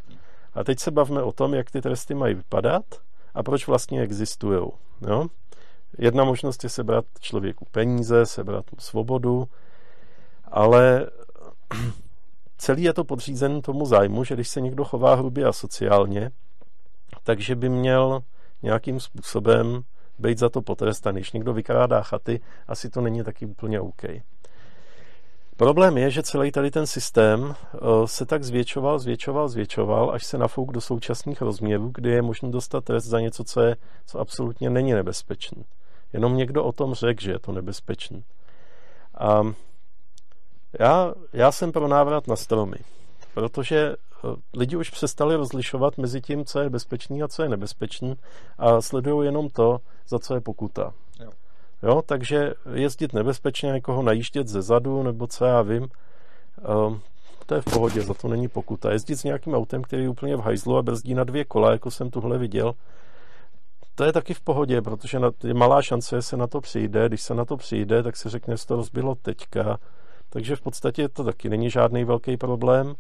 A teď se bavíme o tom, jak ty tresty mají vypadat a proč vlastně existují. Jo? Jedna možnost je sebrat člověku peníze, sebrat mu svobodu, ale celý je to podřízen tomu zájmu, že když se někdo chová hrubě a sociálně, takže by měl nějakým způsobem být za to potrestaný. Když někdo vykrádá chaty, asi to není taky úplně OK. Problém je, že celý tady ten systém eh, se tak zvětšoval, zvětšoval, zvětšoval, až se nafouk do současných rozměrů, kdy je možné dostat trest za něco, co, je, co absolutně není nebezpečné. Jenom někdo o tom řekl, že je to nebezpečné. A já, já jsem pro návrat na stromy, protože eh, lidi už přestali rozlišovat mezi tím, co je bezpečný a co je nebezpečný a sledují jenom to, za co je pokuta. Jo. jo takže jezdit nebezpečně, někoho najíždět ze zadu, nebo co já vím, um, to je v pohodě, za to není pokuta. Jezdit s nějakým autem, který je úplně v hajzlu a brzdí na dvě kola, jako jsem tuhle viděl, to je taky v pohodě, protože je malá šance, se na to přijde. Když se na to přijde, tak se řekne, že to rozbilo teďka. Takže v podstatě to taky není žádný velký problém.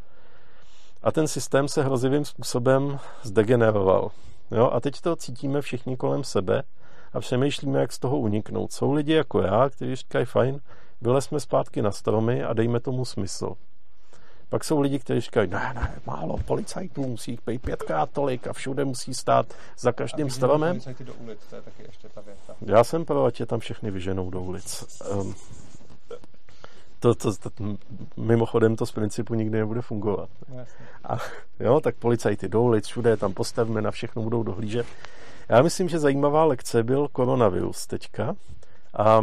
A ten systém se hrozivým způsobem zdegeneroval. Jo? A teď to cítíme všichni kolem sebe a přemýšlíme, jak z toho uniknout. Jsou lidi jako já, kteří říkají, fajn, vylezme zpátky na stromy a dejme tomu smysl. Pak jsou lidi, kteří říkají, ne, ne, málo policajtů, musí jich být pětkrát tolik a všude musí stát za každým stromem. do ulic, to je taky ještě ta věta. Já jsem pro, ať je tam všechny vyženou do ulic. Um, to, to, to, mimochodem to z principu nikdy nebude fungovat. No, a, jo, tak policajty do ulic, všude tam postavíme, na všechno budou dohlížet. Já myslím, že zajímavá lekce byl koronavirus teďka a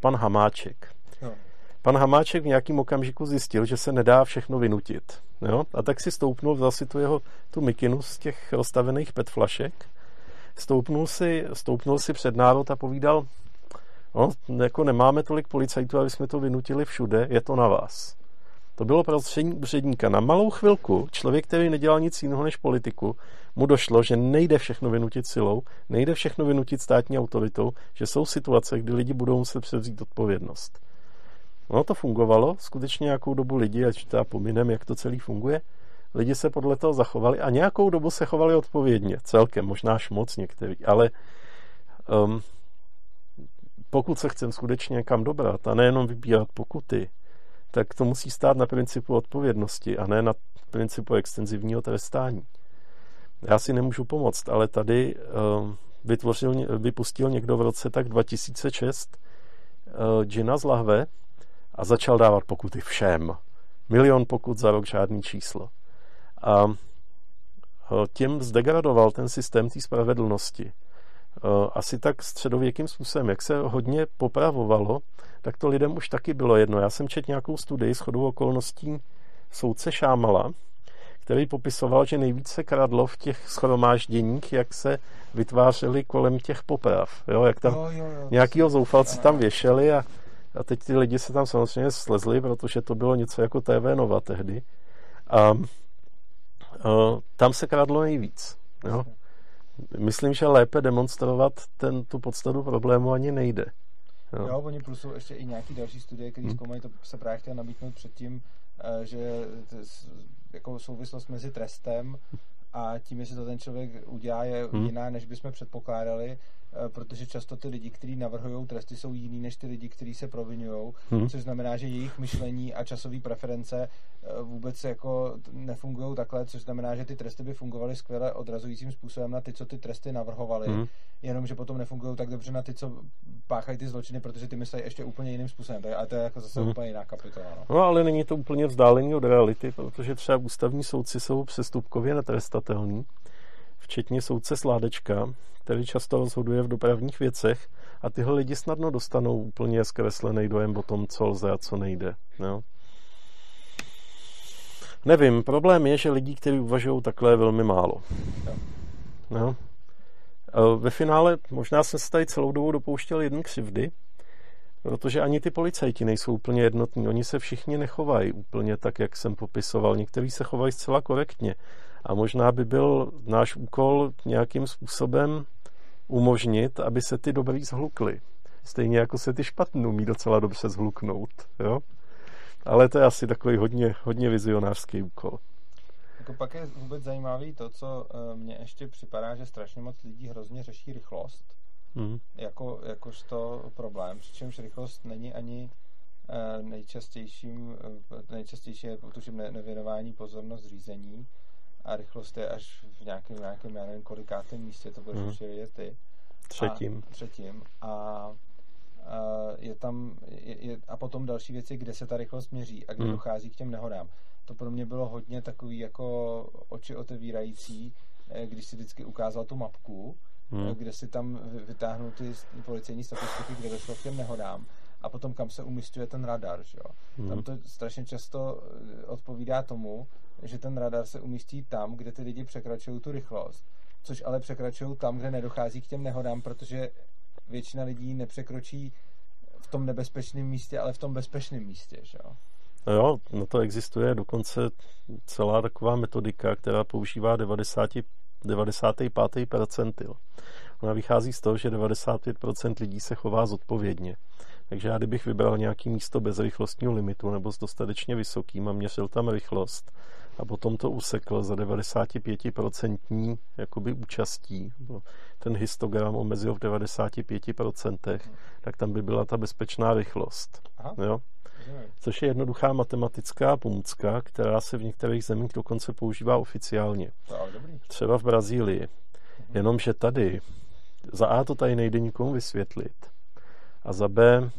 pan Hamáček. Pan Hamáček v nějakém okamžiku zjistil, že se nedá všechno vynutit. Jo? A tak si stoupnul, vzal si tu jeho tu mikinu z těch rozstavených petflašek, stoupnul si, stoupnul si před národ a povídal, no, jako nemáme tolik policajtů, aby jsme to vynutili všude, je to na vás. To bylo prostřední úředníka. Na malou chvilku člověk, který nedělal nic jiného než politiku, mu došlo, že nejde všechno vynutit silou, nejde všechno vynutit státní autoritou, že jsou situace, kdy lidi budou muset převzít odpovědnost. Ono to fungovalo, skutečně nějakou dobu lidi, ať teda pominem, jak to celý funguje, lidi se podle toho zachovali a nějakou dobu se chovali odpovědně, celkem, možná až moc některý, ale um, pokud se chcem skutečně kam dobrat a nejenom vybírat pokuty, tak to musí stát na principu odpovědnosti a ne na principu extenzivního trestání. Já si nemůžu pomoct, ale tady um, vytvořil, vypustil někdo v roce tak 2006 uh, Gina z lahve, a začal dávat pokuty všem. Milion pokut za rok, žádný číslo. A tím zdegradoval ten systém té spravedlnosti. Asi tak středověkým způsobem, jak se hodně popravovalo, tak to lidem už taky bylo jedno. Já jsem četl nějakou studii s chodou okolností soudce Šámala, který popisoval, že nejvíce kradlo v těch schromážděních, jak se vytvářely kolem těch poprav. Jo, jak tam jo, jo, jo, nějakýho zoufalci tam věšeli a a teď ty lidi se tam samozřejmě slezli, protože to bylo něco jako TV Nova tehdy. A, a tam se kradlo nejvíc. Jo? Myslím, že lépe demonstrovat ten, tu podstatu problému ani nejde. Jo, jo oni plus jsou ještě i nějaký další studie, které hmm. zkoumají, to se právě chtěl nabídnout předtím, eh, že jako souvislost mezi trestem a tím, jestli to ten člověk udělá, je hmm. jiná, než bychom předpokládali, protože často ty lidi, kteří navrhují tresty, jsou jiný než ty lidi, kteří se provinují, hmm. což znamená, že jejich myšlení a časové preference eh, vůbec jako nefungují takhle, což znamená, že ty tresty by fungovaly skvěle odrazujícím způsobem na ty, co ty tresty navrhovali, hmm. jenomže potom nefungují tak dobře na ty, co páchají ty zločiny, protože ty myslí ještě úplně jiným způsobem. A to je jako zase hmm. úplně jiná kapitola. No. no ale není to úplně vzdálený od reality, protože třeba ústavní soudci jsou přestupkově netrestatelní, včetně soudce Sládečka, který často rozhoduje v dopravních věcech a tyhle lidi snadno dostanou úplně zkreslený dojem o tom, co lze a co nejde. No. Nevím, problém je, že lidí, kteří uvažují takhle, je velmi málo. No. Ve finále možná jsem se tady celou dobu dopouštěl jedné křivdy, protože ani ty policajti nejsou úplně jednotní. Oni se všichni nechovají úplně tak, jak jsem popisoval. Někteří se chovají zcela korektně. A možná by byl náš úkol nějakým způsobem umožnit, aby se ty dobrý zhlukly. Stejně jako se ty špatný umí docela dobře zhluknout. Jo? Ale to je asi takový hodně, hodně vizionářský úkol. Jako pak je vůbec zajímavý to, co eh, mně ještě připadá, že strašně moc lidí hrozně řeší rychlost mm. jako, jakožto problém, přičemž rychlost není ani eh, nejčastějším, eh, nejčastější je tuším nevěnování pozornost řízení a rychlost je až v nějakém, nějakém já nevím, kolikátém místě, to budeš mm. určitě vědět ty. Třetím. A, třetím. A, a je tam, je, je, a potom další věci, kde se ta rychlost měří a kde mm. dochází k těm nehodám. To pro mě bylo hodně takový jako oči otevírající, eh, když si vždycky ukázal tu mapku, hmm. kde si tam vytáhnou ty policejní statistiky, kde došlo k těm nehodám a potom kam se umistuje ten radar. Že jo? Hmm. Tam to strašně často eh, odpovídá tomu, že ten radar se umístí tam, kde ty lidi překračují tu rychlost, což ale překračují tam, kde nedochází k těm nehodám, protože většina lidí nepřekročí v tom nebezpečném místě, ale v tom bezpečném místě. Že jo? No jo, no to existuje dokonce celá taková metodika, která používá 90 95. percentil. Ona vychází z toho, že 95% lidí se chová zodpovědně. Takže já kdybych vybral nějaký místo bez rychlostního limitu nebo s dostatečně vysokým a měřil tam rychlost a potom to usekl za 95% jakoby účastí, ten histogram omezil v 95%, tak tam by byla ta bezpečná rychlost. Aha. Jo? Což je jednoduchá matematická pomůcka, která se v některých zemích dokonce používá oficiálně. Třeba v Brazílii. Jenomže tady, za A to tady nejde nikomu vysvětlit. A za B,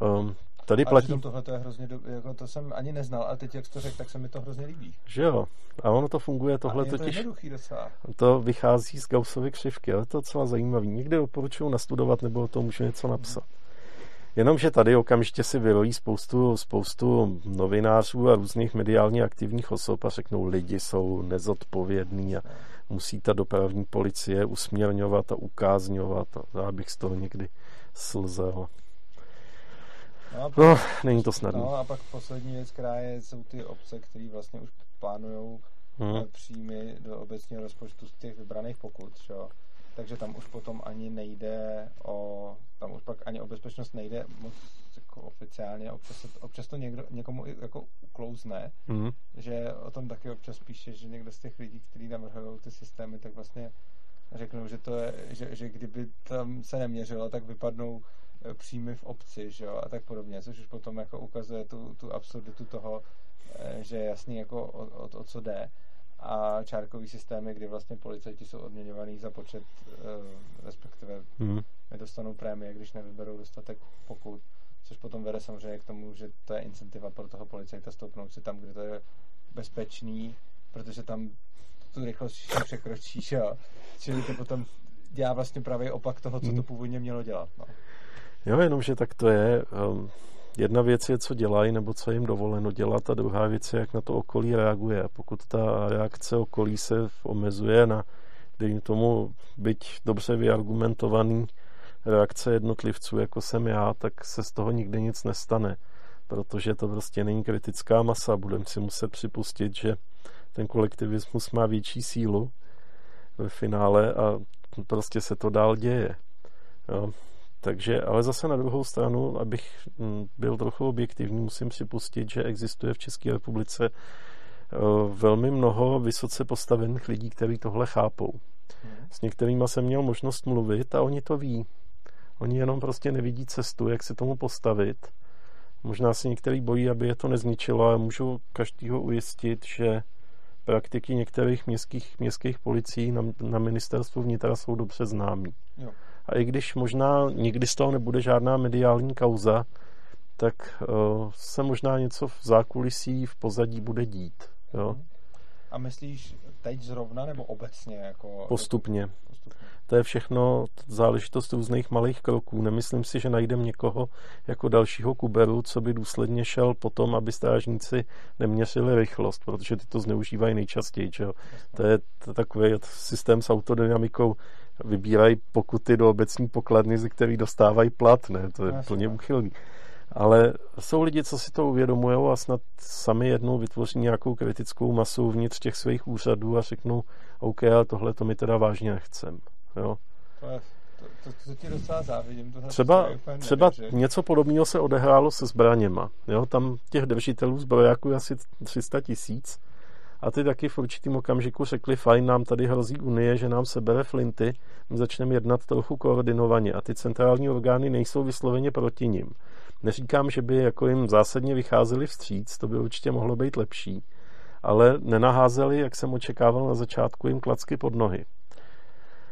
um, tady platí... tohle to je hrozně, do... jako to jsem ani neznal, ale teď jak jsi to řekl, tak se mi to hrozně líbí. Že jo, a ono to funguje, tohle to totiž... docela. To vychází z Gaussovy křivky, ale to je docela zajímavý. Někde doporučuju nastudovat, nebo o tom můžu něco napsat. Hmm. Jenomže tady okamžitě si vyrojí spoustu, spoustu novinářů a různých mediálně aktivních osob a řeknou, lidi jsou nezodpovědní a musí ta dopravní policie usměrňovat a ukázňovat. A já bych z toho někdy slzel. No, no není to snadné. No a pak poslední věc, která je, jsou ty obce, které vlastně už plánují hmm. příjmy do obecního rozpočtu z těch vybraných pokut. Čo? takže tam už potom ani nejde o, tam už pak ani o bezpečnost nejde moc jako oficiálně, občas, občas to někdo, někomu jako uklouzne, mm-hmm. že o tom taky občas píše, že někdo z těch lidí, kteří navrhují ty systémy, tak vlastně řeknou, že to je, že, že kdyby tam se neměřilo, tak vypadnou e, příjmy v obci, že jo, a tak podobně, což už potom jako ukazuje tu, tu absurditu toho, e, že je jasný jako o, o, o co jde a čárkový systémy, kdy vlastně policajti jsou odměňovaný za počet, eh, respektive mm. nedostanou prémie, když nevyberou dostatek pokud, což potom vede samozřejmě k tomu, že to je incentiva pro toho policajta stoupnout si tam, kde to je bezpečný, protože tam tu rychlost překročíš, jo. Čili to potom dělá vlastně právě opak toho, co to hmm. původně mělo dělat. No. Jo, jenomže tak to je. Um, jedna věc je, co dělají, nebo co jim dovoleno dělat, a druhá věc je, jak na to okolí reaguje. A pokud ta reakce okolí se omezuje na, dejme tomu, byť dobře vyargumentovaný reakce jednotlivců, jako jsem já, tak se z toho nikdy nic nestane, protože to prostě není kritická masa. Budeme si muset připustit, že ten kolektivismus má větší sílu ve finále a prostě se to dál děje. Jo. Takže, ale zase na druhou stranu, abych mm, byl trochu objektivní, musím připustit, že existuje v České republice velmi mnoho vysoce postavených lidí, kteří tohle chápou. Hmm. S některými jsem měl možnost mluvit a oni to ví. Oni jenom prostě nevidí cestu, jak se tomu postavit. Možná se některý bojí, aby je to nezničilo, ale můžu každýho ujistit, že praktiky některých městských, městských policií na, na ministerstvu vnitra jsou dobře známí. Jo. A i když možná nikdy z toho nebude žádná mediální kauza, tak uh, se možná něco v zákulisí, v pozadí bude dít. Jo? A myslíš teď zrovna nebo obecně? Jako, postupně. postupně. To je všechno záležitost různých malých kroků. Nemyslím si, že najdem někoho jako dalšího kuberu, co by důsledně šel potom, aby strážníci neměřili rychlost, protože ty to zneužívají nejčastěji. Čo? To je takový systém s autodynamikou. Vybírají pokuty do obecní pokladny, ze který dostávají plat. Ne? To je plně uchylný. Ale jsou lidi, co si to uvědomují a snad sami jednou vytvoří nějakou kritickou masu vnitř těch svých úřadů a řeknou, OK, ale tohle to mi teda vážně nechcem. Jo? To, je, to, to, to ti docela závidím. Tohle třeba třeba něco podobného se odehrálo se zbraněma. Jo? Tam těch držitelů zbrojáků je asi 300 tisíc a ty taky v určitým okamžiku řekli, fajn, nám tady hrozí Unie, že nám sebere flinty, my začneme jednat trochu koordinovaně a ty centrální orgány nejsou vysloveně proti ním. Neříkám, že by jako jim zásadně vycházeli vstříc, to by určitě mohlo být lepší, ale nenaházeli, jak jsem očekával na začátku, jim klacky pod nohy.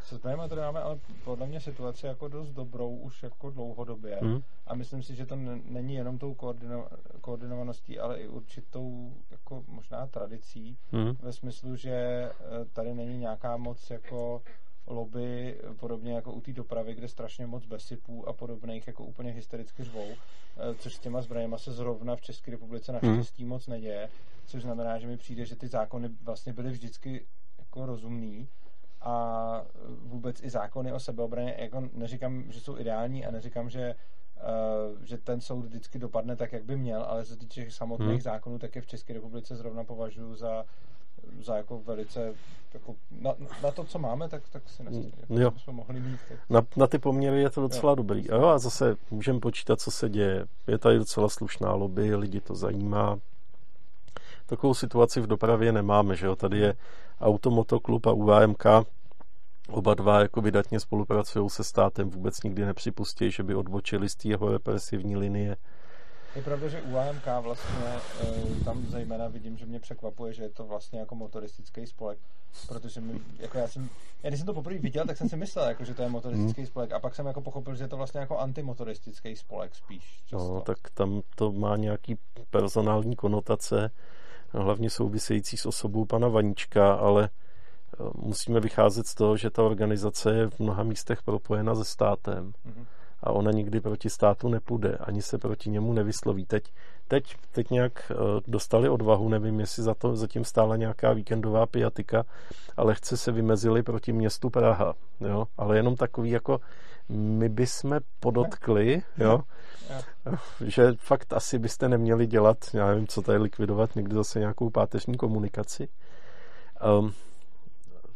Se zbraněma tady máme ale podle mě situaci jako dost dobrou už jako dlouhodobě hmm. a myslím si, že to není jenom tou koordino, koordinovaností, ale i určitou jako možná tradicí hmm. ve smyslu, že eh, tady není nějaká moc jako lobby, podobně jako u té dopravy, kde strašně moc besypů a podobných jako úplně hystericky řvou, eh, což s těma zbraněma se zrovna v České republice naštěstí hmm. moc neděje, což znamená, že mi přijde, že ty zákony vlastně byly vždycky jako rozumný a vůbec i zákony o sebeobraně, jako neříkám, že jsou ideální a neříkám, že Uh, že ten soud vždycky dopadne tak, jak by měl, ale co se týče samotných hmm. zákonů, tak je v České republice zrovna považuji za, za jako velice jako na, na, to, co máme, tak, tak si myslím, že bychom mohli mít. Tak... Na, na ty poměry je to docela jo. dobrý. A jo, a zase můžeme počítat, co se děje. Je tady docela slušná lobby, lidi to zajímá. Takovou situaci v dopravě nemáme, že jo. Tady je Automotoklub a UAMK, Oba dva jako vydatně spolupracují se státem, vůbec nikdy nepřipustí, že by odbočili z té jeho represivní linie. Je pravda, že u AMK vlastně e, tam zejména vidím, že mě překvapuje, že je to vlastně jako motoristický spolek, protože mi, jako já jsem, já když jsem to poprvé viděl, tak jsem si myslel, jako, že to je motoristický hmm. spolek a pak jsem jako pochopil, že je to vlastně jako antimotoristický spolek spíš. Často. No, tak tam to má nějaký personální konotace, hlavně související s osobou pana Vanička, ale Eh, musíme vycházet z toho, že ta organizace je v mnoha místech propojena se státem mm-hmm. A ona nikdy proti státu nepůjde, ani se proti němu nevysloví. Teď, teď, teď nějak eh, dostali odvahu, nevím, jestli za to zatím stála nějaká víkendová piatika, ale chce se vymezili proti městu Praha, jo? ale jenom takový jako my bychom podotkli, jo? že fakt asi byste neměli dělat, já nevím, co tady likvidovat, někdy zase nějakou páteřní komunikaci. Um,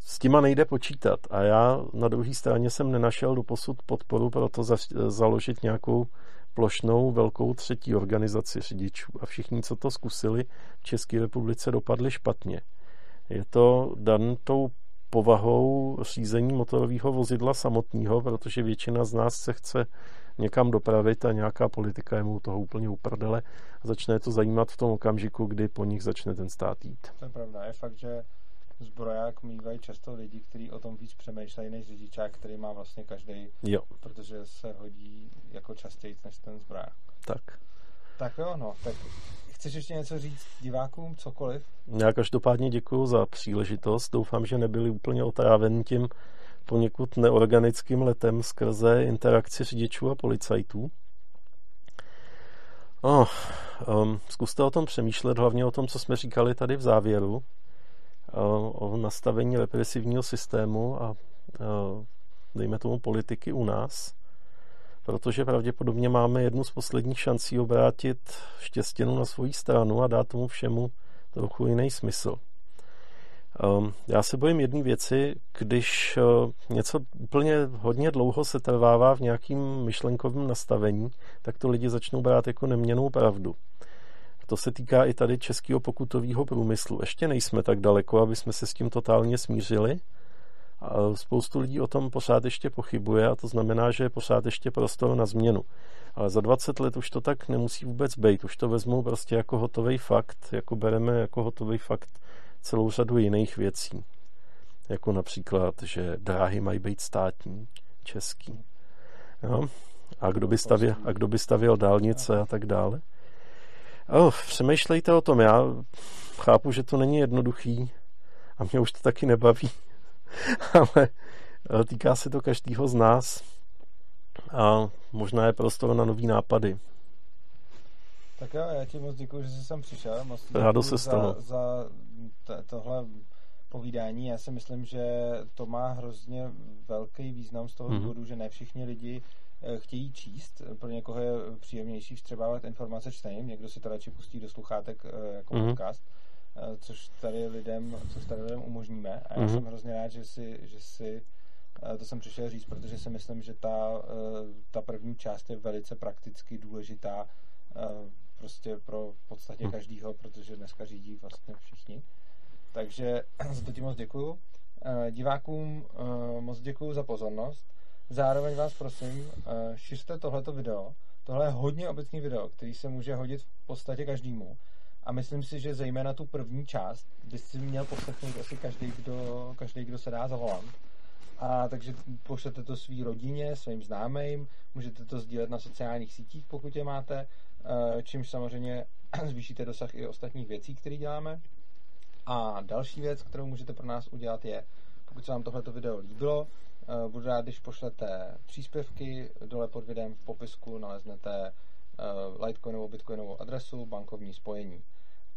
s těma nejde počítat a já na druhé straně jsem nenašel do posud podporu pro to za, založit nějakou plošnou velkou třetí organizaci řidičů a všichni, co to zkusili v České republice, dopadli špatně. Je to dan tou povahou řízení motorového vozidla samotného, protože většina z nás se chce někam dopravit a nějaká politika je mu toho úplně uprdele a začne to zajímat v tom okamžiku, kdy po nich začne ten stát jít. To je pravda. Je fakt, že zbroják mývají často lidi, kteří o tom víc přemýšlejí než řidičák, který má vlastně každý, jo. protože se hodí jako častěji než ten zbroják. Tak. Tak jo, no, tak chceš ještě něco říct divákům, cokoliv? Já každopádně děkuji za příležitost. Doufám, že nebyli úplně otrávený tím poněkud neorganickým letem skrze interakci řidičů a policajtů. Oh, um, zkuste o tom přemýšlet, hlavně o tom, co jsme říkali tady v závěru, o nastavení represivního systému a dejme tomu politiky u nás, protože pravděpodobně máme jednu z posledních šancí obrátit štěstěnu na svoji stranu a dát tomu všemu trochu jiný smysl. Já se bojím jedné věci, když něco úplně hodně dlouho se trvává v nějakým myšlenkovém nastavení, tak to lidi začnou brát jako neměnou pravdu To se týká i tady českého pokutového průmyslu. Ještě nejsme tak daleko, aby jsme se s tím totálně smířili. A spoustu lidí o tom pořád ještě pochybuje a to znamená, že je pořád ještě prostor na změnu. Ale za 20 let už to tak nemusí vůbec být. Už to vezmou prostě jako hotový fakt, jako bereme jako hotový fakt celou řadu jiných věcí. Jako například, že dráhy mají být státní, český. Jo? A, kdo by stavěl, a kdo by stavěl dálnice a tak dále. Oh, přemýšlejte o tom. Já chápu, že to není jednoduchý a mě už to taky nebaví. Ale týká se to každého z nás a možná je prostor na nový nápady. Tak jo, já ti moc děkuji, že jsi sem přišel. Moc Rádo se stalo. Za, za tohle povídání. Já si myslím, že to má hrozně velký význam z toho mm-hmm. důvodu, že ne všichni lidi eh, chtějí číst. Pro někoho je příjemnější vstřebávat informace čtením, někdo si to radši pustí do sluchátek eh, jako mm-hmm. podcast, eh, což tady lidem, což tady lidem umožníme. A já mm-hmm. jsem hrozně rád, že si, že si to jsem přišel říct, protože si myslím, že ta, ta první část je velice prakticky důležitá prostě pro v podstatě mhm. každýho, protože dneska řídí vlastně všichni. Takže za to ti moc děkuju. Eh, divákům eh, moc děkuju za pozornost. Zároveň vás prosím, eh, šiřte tohleto video. Tohle je hodně obecný video, který se může hodit v podstatě každému. A myslím si, že zejména tu první část by si měl poslechnout asi každý, kdo, každý, kdo se dá zavolat. A takže pošlete to svý rodině, svým známým, můžete to sdílet na sociálních sítích, pokud je máte, čímž samozřejmě zvýšíte dosah i ostatních věcí, které děláme. A další věc, kterou můžete pro nás udělat, je, pokud se vám tohleto video líbilo, eh, budu rád, když pošlete příspěvky, dole pod videem v popisku naleznete eh, Litecoinovou, Bitcoinovou adresu, bankovní spojení.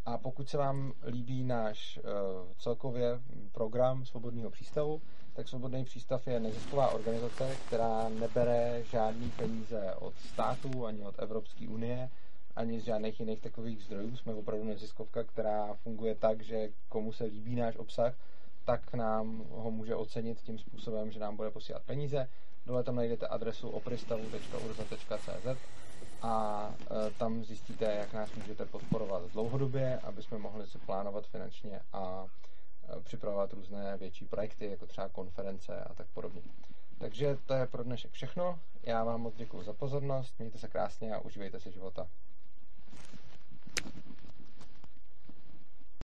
A pokud se vám líbí náš uh, celkově program Svobodného přístavu, tak Svobodný přístav je nezisková organizace, která nebere žádný peníze od státu ani od Evropské unie, ani z žádných jiných takových zdrojů. Jsme opravdu neziskovka, která funguje tak, že komu se líbí náš obsah, tak nám ho může ocenit tím způsobem, že nám bude posílat peníze. Dole tam najdete adresu opristavu.urza.cz a e, tam zjistíte, jak nás můžete podporovat dlouhodobě, aby jsme mohli si plánovat finančně a e, připravovat různé větší projekty, jako třeba konference a tak podobně. Takže to je pro dnešek všechno. Já vám moc děkuji za pozornost, mějte se krásně a užívejte si života.